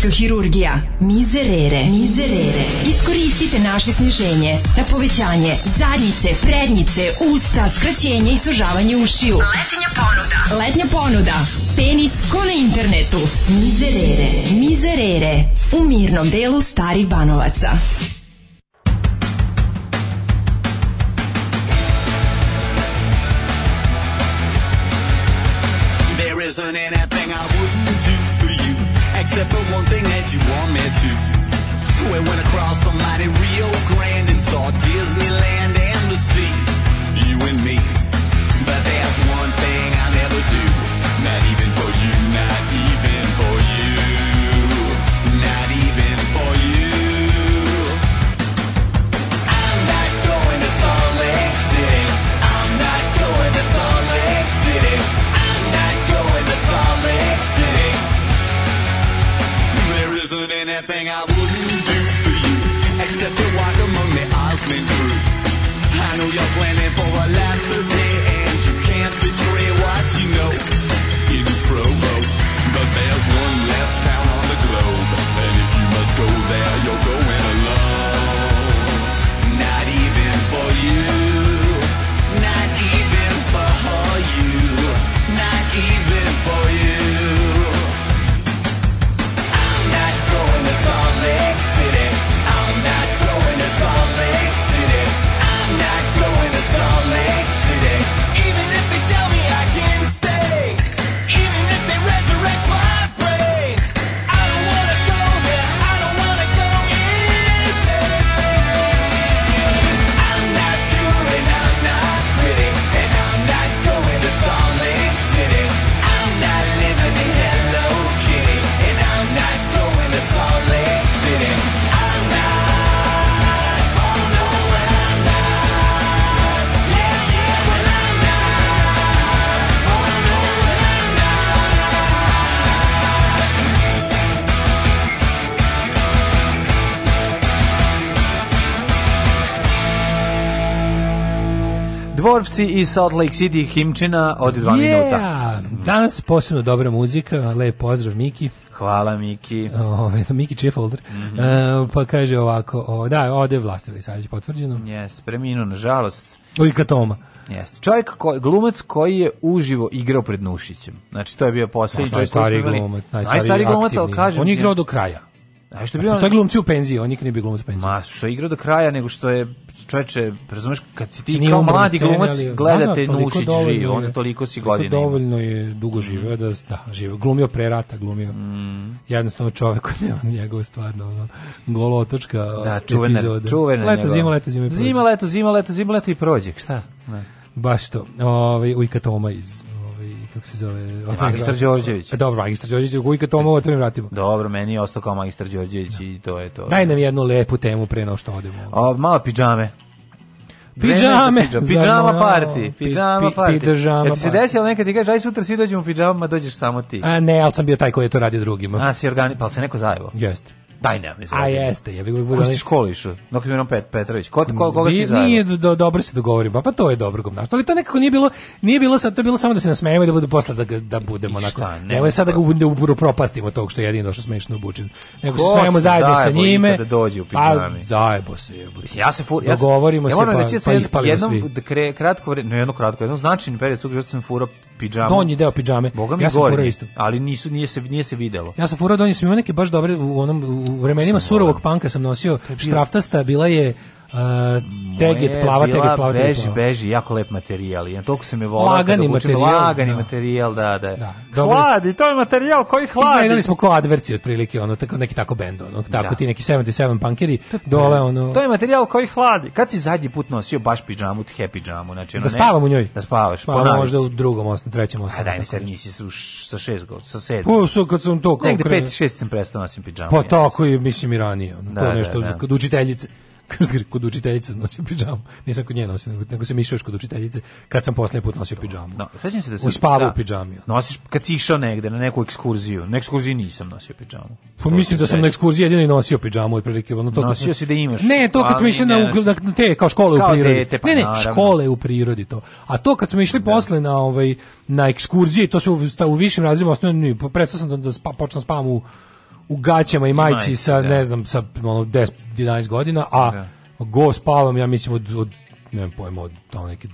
Speaker 9: plastičnohirurgija. Mizerere. Mizerere. Iskoristite naše sniženje na povećanje zadnjice, prednjice, usta, skraćenje i sužavanje ušiju. Letinja ponuda. Letnja ponuda. Penis ko na internetu. Mizerere. Mizerere. U mirnom delu starih banovaca. Gypsy i Salt Lake City himčina od 2
Speaker 8: yeah.
Speaker 9: minuta.
Speaker 8: Danas posebno dobra muzika, lep pozdrav Miki.
Speaker 9: Hvala Miki.
Speaker 8: Ove, Miki čije folder. Mm -hmm. e, pa kaže ovako, o, da, ode sad je potvrđeno.
Speaker 9: Jes, preminuo nažalost.
Speaker 8: U ikatoma.
Speaker 9: Jeste. Čovjek ko, glumac koji je uživo igrao pred Nušićem. Znači to je bio poslednji čovjek koji je
Speaker 8: najstariji glumac, najstariji, najstariji glumac, al kaže on je igrao do kraja. A što bi on? Što je glumci u penziji, on nikad nije bio
Speaker 9: glumac u
Speaker 8: penziji. Ma,
Speaker 9: što je igrao do kraja, nego što je čoveče, razumeš, kad si ti kao mladi glumac, gledate da, da, Nušić
Speaker 8: je,
Speaker 9: onda toliko si godina.
Speaker 8: Dovoljno je dugo živeo da da, živeo, glumio pre rata, glumio. Mm. Jednostavno čovek koji nema njegov stvarno ono, golo otočka da,
Speaker 9: čuvene,
Speaker 8: epizode.
Speaker 9: Čuvene leto, njegov.
Speaker 8: zima, leto, zima, zima, leto,
Speaker 9: zima,
Speaker 8: leto,
Speaker 9: zima, leto i prođe, šta? Ne. Da. Da.
Speaker 8: Baš to. Ovaj Ujka Toma iz
Speaker 9: kako se
Speaker 8: zove? E, magistar Đorđević. E, dobro, Magistar Đorđević, Gujka to to mi vratimo.
Speaker 9: Dobro, meni je ostao kao Magistar Đorđević da. i to je to.
Speaker 8: Daj nam jednu lepu temu pre nego što odemo.
Speaker 9: A, malo pidžame.
Speaker 8: Pidžame,
Speaker 9: pidžama, pidžama party, pidžama party. Pidžama. ti se desilo nekad ti da kažeš aj sutra svi dođemo u pidžamama, dođeš samo ti.
Speaker 8: A ne, al sam bio taj koji je to radio drugima.
Speaker 9: A si organi, pa se neko zajevo.
Speaker 8: Jeste.
Speaker 9: Daj ne,
Speaker 8: A jeste, ja bih
Speaker 9: ga budali. Kusti školi išao. No kad Pet Petrović. Ko ko koga ste zajedno?
Speaker 8: Nije do, dobro se dogovori, pa pa to je dobro gumnaštvo, ali to nekako nije bilo, nije bilo sad to je bilo samo da se nasmejemo i da bude posle da ga, da budemo onako. Evo je sad da ga budemo da propastimo tog što je jedino došao smešno obučen. Nego se smejemo zajedno sa njime.
Speaker 9: Da dođe u Pa
Speaker 8: zajebo se jebote.
Speaker 9: Ja se fur, ja
Speaker 8: govorimo se pa. Ja moram reći da pa jednom
Speaker 9: da kratko vreme, no jedno kratko, jedno značajni period svog života sam furao pidžamu.
Speaker 8: Donji deo pidžame. Ja
Speaker 9: sam furao isto. Ali nisu nije se nije se videlo.
Speaker 8: Ja
Speaker 9: sam
Speaker 8: fura donji sam imao neke baš dobre u onom u vremenima surovog da. panka sam nosio štraftasta, bila je Uh, teget plava, teget
Speaker 9: plava, teget
Speaker 8: beži,
Speaker 9: beži, jako lep materijal. Ja toliko sam je volao.
Speaker 8: Lagani materijal.
Speaker 9: Lagani da. materijal, da, da. da dobro. hladi, to je materijal koji hladi.
Speaker 8: Iznajeli smo ko adverci otprilike, ono, tako, neki tako bend, ono, tako da. ti neki 77 punkeri, dole, ono...
Speaker 9: To je materijal koji hladi. Kad si zadnji put nosio baš pijamu, happy jamu, znači, ono,
Speaker 8: da
Speaker 9: spavam
Speaker 8: ne, u njoj.
Speaker 9: Da spavaš,
Speaker 8: pa ponavljac. možda u drugom osnovu, trećem osnovu.
Speaker 9: A daj sad nisi su sa šest god, sa sedam.
Speaker 8: Po, pa, su, kad sam to...
Speaker 9: Negde pet, šest sam prestao nosim pijamu.
Speaker 8: Pa tako
Speaker 9: i,
Speaker 8: mislim, i ranije, ono, da, to da, nešto, da, da. kod učiteljice. kod učiteljice nosio pidžamu. Nisam kod nje nosio, nego, nego sam išao još kod učiteljice kad sam posljednji put nosio pidžamu. No, da,
Speaker 9: sećam se da sam
Speaker 8: spavao
Speaker 9: da,
Speaker 8: u pidžami.
Speaker 9: Nosiš kad si išao negde na neku ekskurziju. Na ekskurziji nisam nosio pidžamu.
Speaker 8: Pa mislim da sam na ekskurziji jedino i nosio pidžamu otprilike, ono to.
Speaker 9: Nosio
Speaker 8: kad,
Speaker 9: si da imaš.
Speaker 8: Ne, to kad
Speaker 9: smo
Speaker 8: išli na, na te kao škole
Speaker 9: kao u
Speaker 8: prirodi.
Speaker 9: Dete, pa,
Speaker 8: ne, ne, naravno. škole u prirodi to. A to kad smo išli da. posle na ovaj na ekskurziji, to se u, u višim razredima osnovnim, pa predstavljam da, da spa, počnem da spavam u u gaćama i majci, majci sa, da. ne znam, sa ono, 10, 11 godina, a da. go spavam, ja mislim, od, od ne znam pojma, od tamo neke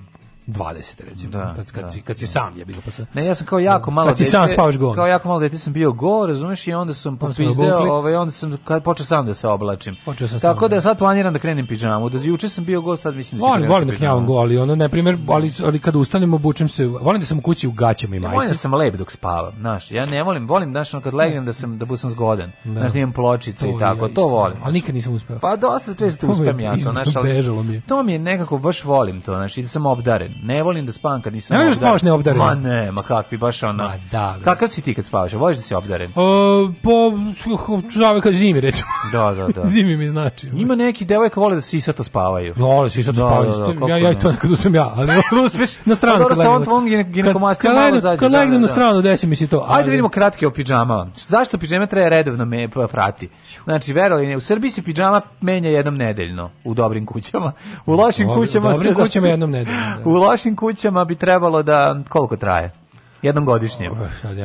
Speaker 8: 20 recimo da, kad kad, da, si, kad si sam
Speaker 9: je bilo pa Ne ja sam kao jako da. malo kad dete, si
Speaker 8: sam spavaš go.
Speaker 9: Kao jako malo dete sam bio go, razumeš i onda sam popizdeo, ovaj onda sam kad počeo sam da se oblačim.
Speaker 8: Sam Tako sam,
Speaker 9: da, da sad planiram da krenem pidžamu. Da juče sam bio go, sad mislim da
Speaker 8: Volim, volim da knjavam go, ali ono na primer, ali ali kad ustanem obučem se, volim da sam u kući u gaćama i majici.
Speaker 9: Volim
Speaker 8: da
Speaker 9: sam lep dok spavam, znaš. Ja ne volim, volim znaš, ono kad legnem da sam da budem zgodan. Da. Znaš, nemam da pločice i tako, to volim.
Speaker 8: Ali nikad nisam uspeo.
Speaker 9: Pa dosta često uspem ja to, znaš,
Speaker 8: ali
Speaker 9: to mi je nekako baš volim to, znaš, i da sam obdaren. Ne volim da spavam kad nisam.
Speaker 8: Ne
Speaker 9: da
Speaker 8: spavaš neobdaren.
Speaker 9: Ma ne, ma kakvi baš ona. Ma
Speaker 8: da. Bre.
Speaker 9: Kakav si ti kad spavaš? Voliš da si obdaren? O,
Speaker 8: po zove kad zimi reče.
Speaker 9: Da, da, da.
Speaker 8: zimi mi znači.
Speaker 9: Ima neki devojka vole da se isato spavaju.
Speaker 8: Vole da se isato da, spavaju. Da, da, ja ja to nekad usmem ja, ali
Speaker 9: uspeš na pa stranu. Dobro, sa on tvom ginekomastiju malo zađe.
Speaker 8: Kad legnem na stranu, desi mi se to.
Speaker 9: Ajde vidimo kratke o pidžamama. Zašto pidžame treba redovno me prati? Znači, verovali, u Srbiji se pidžama menja jednom nedeljno u dobrim kućama. U lošim kućama se... U
Speaker 8: dobrim kućama jednom nedeljno
Speaker 9: lošim kućama bi trebalo da koliko traje? jednom godišnje.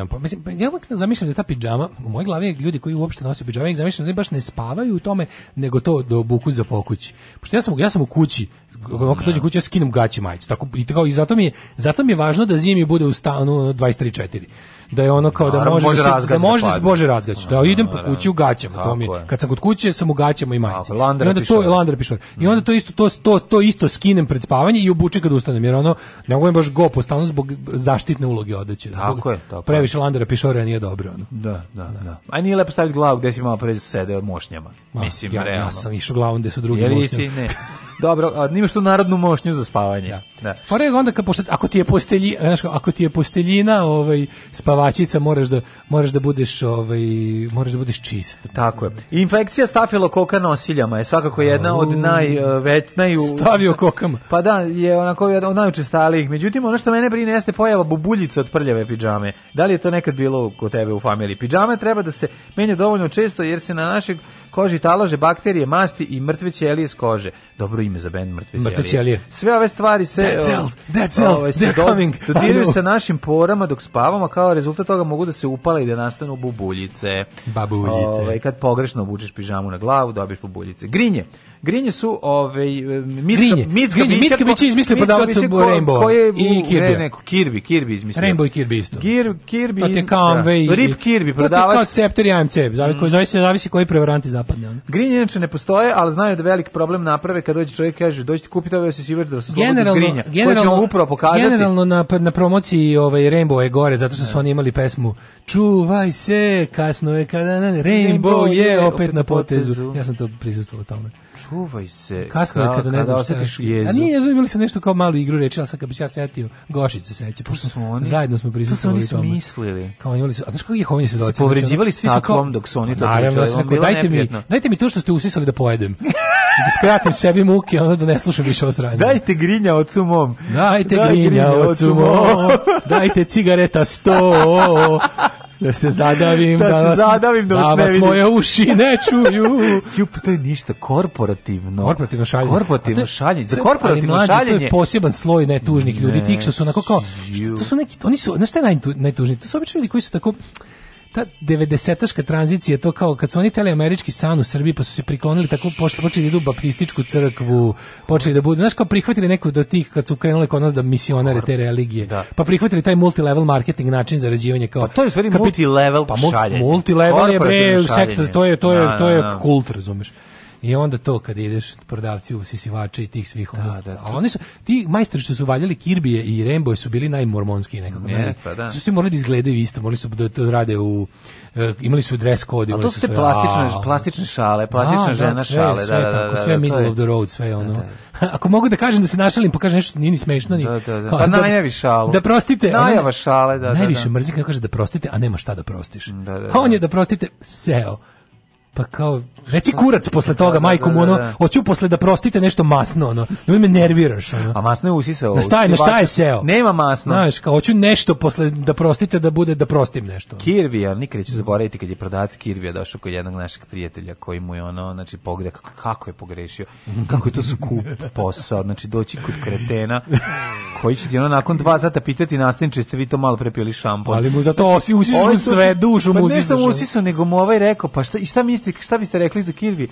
Speaker 8: Pa mislim ja uvek zamišljam da ta pidžama u mojoj glavi ljudi koji uopšte nose pidžame, ja zamišljam da baš ne spavaju u tome, nego to do da buku za pokući. Pošto ja sam ja sam u kući, kako da. dođem kući ja skinem gaće majicu. Tako i tako i zato mi je zato mi je važno da zimi bude u stanu 23 4 da je ono kao da može, da, se, da može da se bože razgaći. Da idem po da, kući u gaćama, to mi. Kad sam kod kuće sam u gaćama i
Speaker 9: majici.
Speaker 8: I onda to landra pišor. I onda to isto to to to isto skinem pred spavanje i obučem kad ustanem jer ono ne mogu baš go postanu zbog zaštitne uloge odeće.
Speaker 9: Tako je, tako.
Speaker 8: Previše landera pišora nije dobro ono.
Speaker 9: Da, da, da. A nije lepo staviti glavu gde si malo pre sede mošnjama. Mislim,
Speaker 8: ja, ja sam išao glavom gde su drugi mošnjama. si, ne.
Speaker 9: Dobro, a, nimaš tu narodnu mošnju za spavanje.
Speaker 8: Da.
Speaker 9: da. Fora
Speaker 8: onda, kad pošto, ako ti je postelji, znaš, ako ti je posteljina, ovaj, spavačica, možeš da, možeš da budeš, ovaj, možeš da budeš čist.
Speaker 9: Tako je. Infekcija stafilokoka nosiljama je svakako jedna od najveć, naj... E,
Speaker 8: Stavio kokama.
Speaker 9: Pa da, je onako jedna od najučestalijih. Međutim, ono što mene brine jeste pojava bubuljica od prljave pidžame. Da li je to nekad bilo kod tebe u familiji? Pidžame treba da se menja dovoljno često jer se na našeg koži talože bakterije, masti i mrtve ćelije iz kože. Dobro ime za bend mrtve, mrtve
Speaker 8: ćelije. ćelije.
Speaker 9: Sve ove stvari
Speaker 8: se dead cells,
Speaker 9: dead cells, ovaj, se
Speaker 8: coming.
Speaker 9: dodiraju sa našim porama dok spavamo, kao rezultat toga mogu da se upale i da nastanu bubuljice.
Speaker 8: Babuljice. Ovaj,
Speaker 9: kad pogrešno obučeš pižamu na glavu, dobiješ bubuljice. Grinje. Grinje su ovaj e,
Speaker 8: Mitska
Speaker 9: Mitska Mitska
Speaker 8: biće izmislio prodavac Rainbow
Speaker 9: ko je,
Speaker 8: i Kirby. Ne, neko Kirby,
Speaker 9: Kirby izmislio.
Speaker 8: Rainbow i
Speaker 9: Kirby
Speaker 8: isto. Gir, Kirby. To te Conway. Da.
Speaker 9: Rip
Speaker 8: Kirby
Speaker 9: prodavac.
Speaker 8: To Scepter i AMC, zavisi mm. koji zavisi, zavisi koji prevaranti zapadne on.
Speaker 9: Grinje inače ne postoje, ali znaju da velik problem naprave kad dođe čovjek kaže dođite kupite ovaj osisivač da se slobodi Grinja. Generalno,
Speaker 8: upravo pokazati. Generalno na na promociji ovaj Rainbow je gore zato što su da. oni imali pesmu Čuvaj se, kasno je kada Rainbow je opet na potezu. Ja sam to prisustvovao tome.
Speaker 9: Čuvaj se.
Speaker 8: Kasno je kada ne znaš šta jezu. A nije, ne znam, imali smo nešto kao malu igru reči, ali sad kad bi se ja setio, Gošice sveće, pošto su
Speaker 9: oni,
Speaker 8: zajedno smo prisustvovali
Speaker 9: tome.
Speaker 8: To su oni
Speaker 9: mislili.
Speaker 8: Kao imali
Speaker 9: su,
Speaker 8: a znaš kako je Hovinje
Speaker 9: svedoci? Se povređivali svi su
Speaker 8: kao, dok su oni
Speaker 9: pa to naravno, pričali. Naravno, dajte mi, dajte mi to što ste usisali da pojedem. da skratim sebi muke, onda da ne slušam više ovo sranje. Dajte grinja od sumom.
Speaker 8: Dajte, grinja, od sumom. Dajte cigareta sto. da se zadavim, da, da se vas, zadavim da, vas, da vas moje uši ne čuju.
Speaker 9: Ju, pa to je ništa korporativno.
Speaker 8: Korporativno šaljenje. Korporativno
Speaker 9: šaljenje. Za korporativno mlađe, šaljenje. To
Speaker 8: je poseban sloj netužnih ljudi, ne, tih što su onako kao, to su neki, oni su, znaš šta naj, najtužniji? To su obično ljudi koji su tako, ta 90-aška tranzicija, to kao kad su oni teli američki san u Srbiji, pa su se priklonili tako, pošli, počeli da idu u baptističku crkvu, počeli da budu, znaš kao prihvatili neku do tih, kad su krenuli kod nas da misionare te religije, da. pa prihvatili taj multilevel marketing način zarađivanja kao...
Speaker 9: Pa to je u stvari multilevel pa, šaljenje.
Speaker 8: Multilevel je bre, sektor, to je, to je, to je, to da, je da, kult, razumeš. I onda to kad ideš prodavci usisivača i tih svih da, da, a oni su ti majstori što su valjali Kirbije i Rainbow su bili najmormonski nekako. Ne, ne? pa da. Su svi morali da izgledaju isto, morali su da to rade u e, imali su dress code, imali
Speaker 9: su. A
Speaker 8: to
Speaker 9: su te sve, plastične a, plastične šale, plastične a, da, žena sve, šale,
Speaker 8: sve, da,
Speaker 9: da, tako, da, sve da,
Speaker 8: middle je... of the road, sve ono. Da, Ako mogu da kažem da se našalim, pokažem pa nešto nije ni smešno
Speaker 9: ni. Da, da, da. Pa najjavi šalu.
Speaker 8: Da prostite.
Speaker 9: Najava
Speaker 8: šale, da, da. Najviše mrzim kaže da prostite, a nema šta da prostiš. Da, da, da. A on je da prostite seo pa kao reci kurac posle toga da, da, majkom da, ono hoću posle da prostite nešto masno ono ne me nerviraš ono
Speaker 9: a masno je usisao na
Speaker 8: šta je na šta je seo
Speaker 9: nema masno
Speaker 8: znaš kao hoću nešto posle da prostite da bude da prostim nešto
Speaker 9: kirvija nikad neću zaboraviti kad je prodavac kirvija došao kod jednog našeg prijatelja koji mu je ono znači pogleda kako, kako je pogrešio kako je to skup posao znači doći kod kretena koji će ti ono nakon dva sata pitati nastavniče ste vi to malo prepili šampon
Speaker 8: ali mu zato znači, osi usisao sve dušu pa mu
Speaker 9: usisao nego mu ovaj rekao pa šta i šta mi biste, šta biste rekli za Kirby?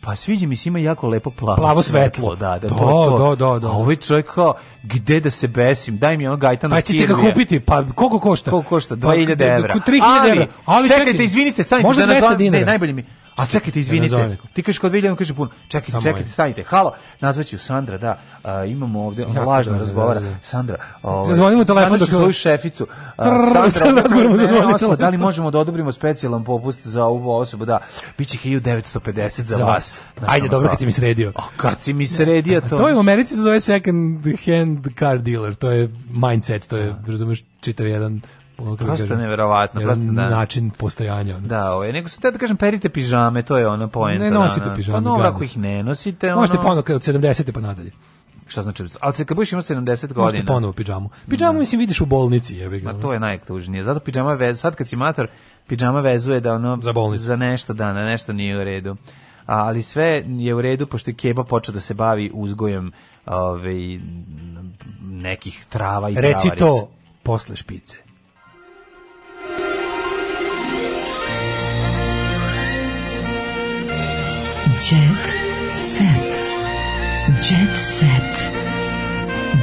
Speaker 9: Pa sviđa mi se ima jako lepo plavo, plavo svetlo. Da, da, do,
Speaker 8: da, to, to. Do, da, do, da, do.
Speaker 9: A ovaj čovjek kao, gde da se besim? Daj mi onog gajtano
Speaker 8: Kirby. Pa ćete
Speaker 9: ga
Speaker 8: kupiti, pa koliko košta?
Speaker 9: Koliko
Speaker 8: košta?
Speaker 9: 2000
Speaker 8: evra.
Speaker 9: 3000 €. Ali, čekajte, izvinite, stanite.
Speaker 8: Možda 200 dinara. Ne,
Speaker 9: najbolje mi A čekajte, izvinite. Ti kažeš kod Viljana, kaže puno. Čekajte, Samo čekajte, stanite. Halo, nazvaću Sandra, da. Uh, imamo ovde, ona lažno da, razgovara. Da, da, Sandra.
Speaker 8: Ovaj. Zazvonimo telefon
Speaker 9: dok svoju šeficu. Uh, Sandra, Sandra razgovaramo za
Speaker 8: zvonitelj.
Speaker 9: Da li možemo da odobrimo specijalan popust za ovu osobu? Da. Biće 1950 za, za vas.
Speaker 8: Znači, Ajde, dobro kad si mi sredio. A
Speaker 9: kad si mi sredio to.
Speaker 8: To je u Americi se zove second hand car dealer. To je mindset, to je, da. razumeš, čitav jedan
Speaker 9: Da prosto neverovatno, prosto
Speaker 8: da. Način postojanja.
Speaker 9: Ono. Da, ovaj nego se da kažem perite pižame, to je ona poenta.
Speaker 8: Ne nosite ona.
Speaker 9: Da, da.
Speaker 8: pižame.
Speaker 9: Pa no, ako ih ne nosite, ono.
Speaker 8: Možete ponovo od 70 pa nadalje.
Speaker 9: Šta znači? Al se kad budeš imao
Speaker 8: 70
Speaker 9: godina. Možete
Speaker 8: ponovo pidžamu. Pidžamu mm. mislim vidiš u bolnici, jebi ga. Ma
Speaker 9: to je najtužnije. Zato pižama vez, sad kad si mater, pižama vezuje da ono
Speaker 8: za,
Speaker 9: bolnicu. za nešto da, na nešto nije u redu. A, ali sve je u redu pošto je Keba počeo da se bavi uzgojem ove, ovaj, nekih trava i Reci
Speaker 8: travarica. to posle špice.
Speaker 9: Jet set. Jet set.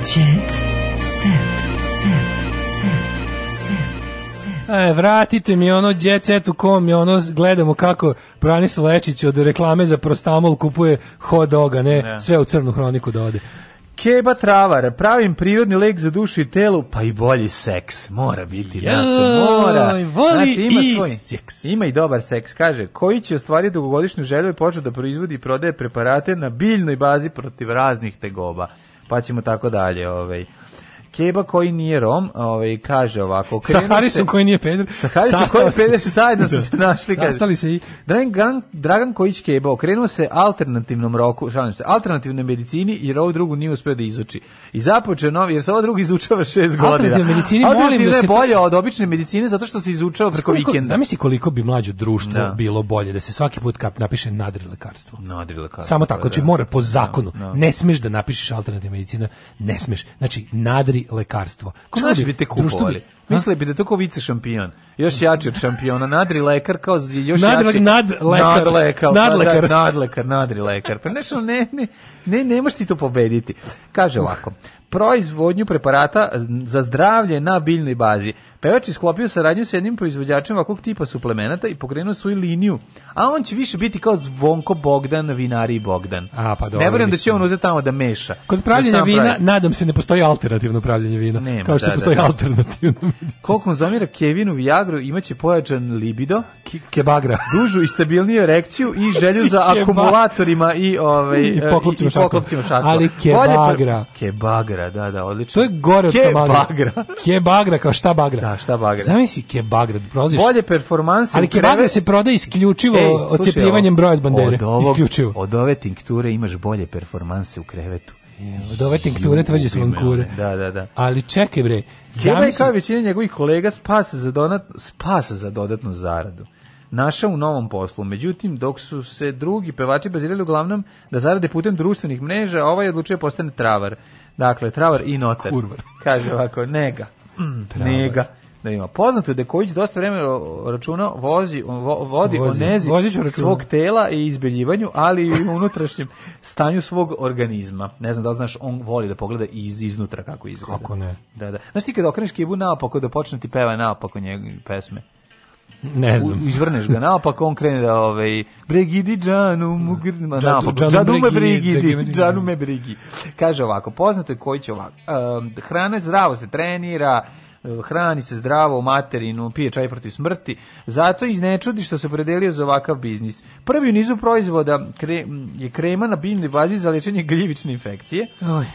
Speaker 9: Jet set. Set. Set. E, vratite mi ono djecet u kom je ono, gledamo kako Branislav Lečić od reklame za prostamol kupuje hot doga, ne, ne. Da. sve u crnu hroniku da Keba Travar, pravim prirodni lek za dušu i telu, pa i bolji seks. Mora biti, Joj, znači, mora. Voli
Speaker 8: znači, ima i svoj, seks.
Speaker 9: Ima i dobar seks. Kaže, koji će ostvariti dugogodišnju želju i početi da proizvodi i prodaje preparate na biljnoj bazi protiv raznih tegoba. Pa ćemo tako dalje. Ovaj. Keba koji nije Rom, ovaj kaže ovako,
Speaker 8: sa Harisom koji nije Pedro, sa Harisom
Speaker 9: koji je Pedro, zajedno su da. se našli,
Speaker 8: sastali se i
Speaker 9: Dragan Dragan Kojić Keba okrenuo se alternativnom roku, šalim se, alternativnoj medicini i ovo drugu nije uspeo da izuči. I započeo novi, jer se ovo drugi izučava 6 godina. Alternativna
Speaker 8: medicina, molim da se
Speaker 9: bolje od obične medicine zato što se izučava preko koliko, vikenda.
Speaker 8: Zamisli koliko bi mlađe društvo no. Da. bilo bolje da se svaki put kap napiše lekarstvo. nadrilekarstvo.
Speaker 9: lekarstvo.
Speaker 8: Samo
Speaker 9: tako,
Speaker 8: pa znači da. mora po zakonu. No, no. Ne smeš da napišeš alternativna medicina, ne smeš. Znači nadri lekarstvo.
Speaker 9: Kako bi, bi kupovali? Mislili bi da je to kao vice šampion. Još jači od šampiona. Nadri lekar kao još nadri, jači.
Speaker 8: Nad,
Speaker 9: lekar. Nad lekar. Nad lekar. Pa, da, nad lekar, nadri lekar. Pa nešto, ne, ne, ne, ne možeš ti to pobediti. Kaže ovako. Proizvodnju preparata za zdravlje na biljnoj bazi. Pevač isklopio saradnju sa jednim proizvođačem ovakvog tipa suplemenata i pokrenuo svoju liniju. A on će više biti kao Zvonko Bogdan, Vinari Bogdan.
Speaker 8: A, pa
Speaker 9: dobro, ne verujem da će on uzeti tamo da meša.
Speaker 8: Kod da pravljenja da vina, pravi. nadam se, ne postoji alternativno pravljenje vina. Nema, kao što da, postoji da, alternativno Ko
Speaker 9: konzumira Kevinu Viagru imaće pojačan libido,
Speaker 8: Ke kebagra,
Speaker 9: dužu i stabilniju erekciju i želju za akumulatorima i ovaj i poklopcima, poklopcima
Speaker 8: Ali kebagra.
Speaker 9: Kebagra, da, da, odlično.
Speaker 8: To je gore od kebagra. Kebagra kao šta bagra.
Speaker 9: Da, šta bagra.
Speaker 8: Zamisli kebagra, prolaziš.
Speaker 9: Bolje performanse.
Speaker 8: Ali
Speaker 9: kebagra
Speaker 8: se prodaje isključivo Ej, odcepljivanjem broja iz bandere. Od ovog, isključivo.
Speaker 9: Od ove tinkture imaš bolje performanse u krevetu.
Speaker 8: Od ove tinkture tvrđe su
Speaker 9: Da, da, da.
Speaker 8: Ali čekaj bre. Zamisli... kao
Speaker 9: većina njegovih kolega spasa za, donat, spasa za dodatnu zaradu naša u novom poslu. Međutim, dok su se drugi pevači bazirali uglavnom da zarade putem društvenih mreža, ovaj odlučio postane travar. Dakle, travar i notar.
Speaker 8: Kurvar.
Speaker 9: Kaže ovako, nega. Mm, nega da ima. Poznato je da Kojić dosta vremena računa vozi, vo, vodi vozi. o svog tela i izbeljivanju, ali i unutrašnjem stanju svog organizma. Ne znam da li znaš, on voli da pogleda iz, iznutra kako izgleda.
Speaker 8: Kako ne?
Speaker 9: Da, da. Znaš ti kad okreneš kibu naopako da počne da ti peva naopako njegove pesme?
Speaker 8: Ne znam. U,
Speaker 9: izvrneš ga naopako, on krene da ovaj Brigidi Džanu Mugrima naopako. Džanu me Brigidi, Džanu me Brigi. Kaže ovako, poznato je koji će ovako. Um, hrana je zdravo se trenira, hrani se zdravo u materinu, pije čaj protiv smrti, zato i ne čudi što se predelio za ovakav biznis. Prvi u nizu proizvoda kre, je krema na biljnoj bazi za lečenje gljivične infekcije. Oj.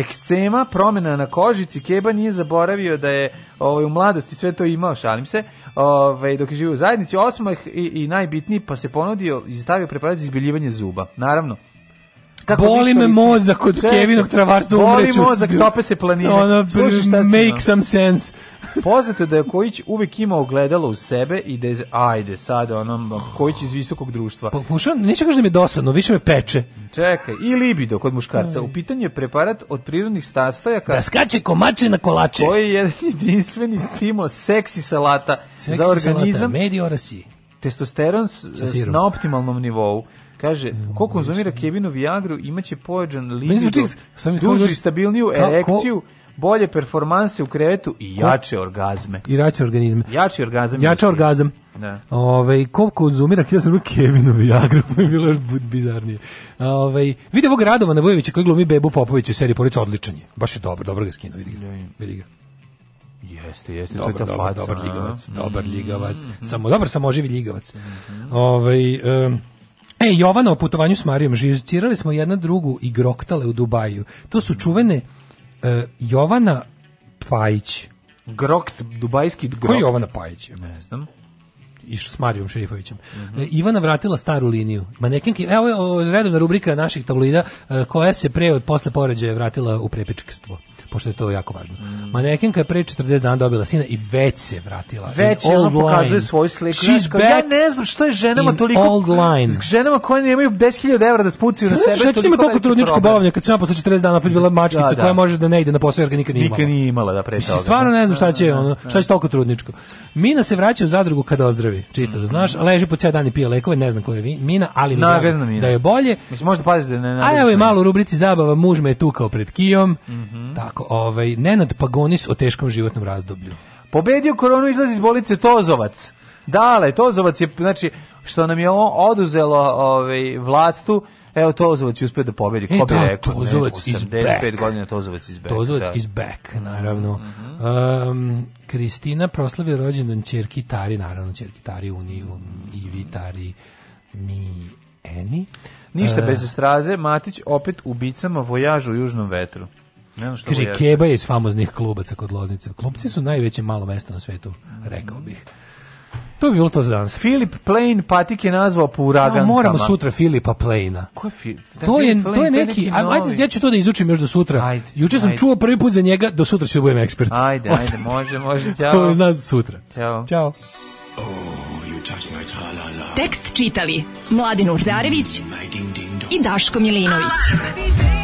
Speaker 9: Ekscema, promjena na kožici, Keba nije zaboravio da je ovaj, u mladosti sve to imao, šalim se, ovaj, dok je živio u zajednici, osmah i, i najbitniji, pa se ponudio i stavio preparat za izbiljivanje zuba. Naravno,
Speaker 8: kako boli me mozak od Kevinog travarstva umreću.
Speaker 9: Boli mozak, tope se planine.
Speaker 8: Ono, make some sense.
Speaker 9: Poznato da je Kojić uvek imao ogledalo u sebe i da je, ajde, sad onom Kojić iz visokog društva. Pa,
Speaker 8: muša, neću kaži da mi je dosadno, više me peče.
Speaker 9: Čekaj, i libido kod muškarca. U pitanju je preparat od prirodnih sastojaka.
Speaker 8: Da skače komače na kolače.
Speaker 9: Koji je jedan jedinstveni stimul, seksi salata seksi za organizam. Seksi salata, mediorasi testosteron s, s, na optimalnom nivou. Kaže, ko konzumira kebinu Viagru imaće pojačan libido, znači, dužu i stabilniju erekciju, bolje performanse u krevetu i jače orgazme.
Speaker 8: I
Speaker 9: jače
Speaker 8: organizme. Jači
Speaker 9: orgazam.
Speaker 8: Jače orgazam. Da. Ove, ovaj, ko konzumira, kada sam Kevinu Viagra, pa je bilo još bizarnije. Ove, ovaj, vidi ovog Radovana Vujovića koji glumi Bebu Popović u seriji Porica odličan je. Baš je dobro, dobro ga skinu, vidi ga. Vidi ga.
Speaker 9: Jeste, jeste,
Speaker 8: dobar, to je ta dobar, faca. Dobar ljigavac, dobar mm. ljigavac. Samo, dobar samoživi ljigavac. Mm -hmm. Ove, ovaj, um, E, Jovana o putovanju s Marijom, žircirali smo jedna drugu i groktale u Dubaju. To su čuvene uh, Jovana Pajić.
Speaker 9: Grokt, dubajski grokt. Ko
Speaker 8: je Jovana Pajić?
Speaker 9: Ne znam
Speaker 8: i s Marijom Šerifovićem. Mm -hmm. Ivana vratila staru liniju. Manekenke, evo je redovna rubrika naših tabloida e, koja se pre od posle poređaja vratila u prepičkstvo pošto je to jako važno. Mm. Manekenka je pre 40 dana dobila sina i već se vratila.
Speaker 9: Već je, ona pokazuje svoju sliku. She's
Speaker 8: znači, ja ne znam što je ženama toliko... Line. Znači, ženama koje nemaju 10.000 evra da spucaju na sebe. Što znači, ima toliko trudničko bolovanje kad se sam posle 40 dana opet bila da, mačkica da, da. koja može da ne ide na posao jer ga nikad nije imala.
Speaker 9: Nikad nije imala da pre toga.
Speaker 8: Stvarno ne znam šta će da, da, ono, šta će toliko trudničko. Mina se vraća u zadrugu kada ozdravi, čisto da znaš, mhm. leži po ceo dan i pije lekove, ne znam ko je Mina, ali mi je da je bolje.
Speaker 9: Mislim, možda pazite da
Speaker 8: ne... A evo je malo u rubrici zabava, muž me je tukao pred kijom, mhm. tako ovaj, Nenad Pagonis o teškom životnom razdoblju.
Speaker 9: Pobedio koronu izlazi iz bolice Tozovac. Dale, Tozovac je, znači, što nam je oduzelo ovaj, vlastu, Evo Tozovac je uspio da pobedi. E, Ko e, bi da,
Speaker 8: rekao? Tozovac ne, 85
Speaker 9: godina Tozovac is back.
Speaker 8: Tozovac da. is back, naravno. Mm
Speaker 9: -hmm. um, Kristina proslavi rođendan ćerki Tari, naravno ćerki Tari Uniju i Vitari Mi Eni. Ništa uh, bez straze, Matić opet u bicama vojažu u južnom vetru.
Speaker 8: Kaže, Keba je iz famoznih klubaca kod Loznice. Klubci su najveće malo mesto na svetu, rekao bih. To bi bilo to za danas.
Speaker 9: Filip Plain patik je nazvao po uragankama. Ja, moramo
Speaker 8: sutra Filipa Plaina. Ko je
Speaker 9: Filip?
Speaker 8: To je, Plain, to je neki, to je neki ajde, ja ću to da izučim još do sutra. Ajde, Juče sam ajde. čuo prvi put za njega, do sutra ću da budem ekspert.
Speaker 9: Ajde, ajde, Osta. može, može, ćao. To
Speaker 8: zna sutra. Ćao. Ćao. Oh, Tekst čitali Mladin Urdarević i Daško Milinović. Ah,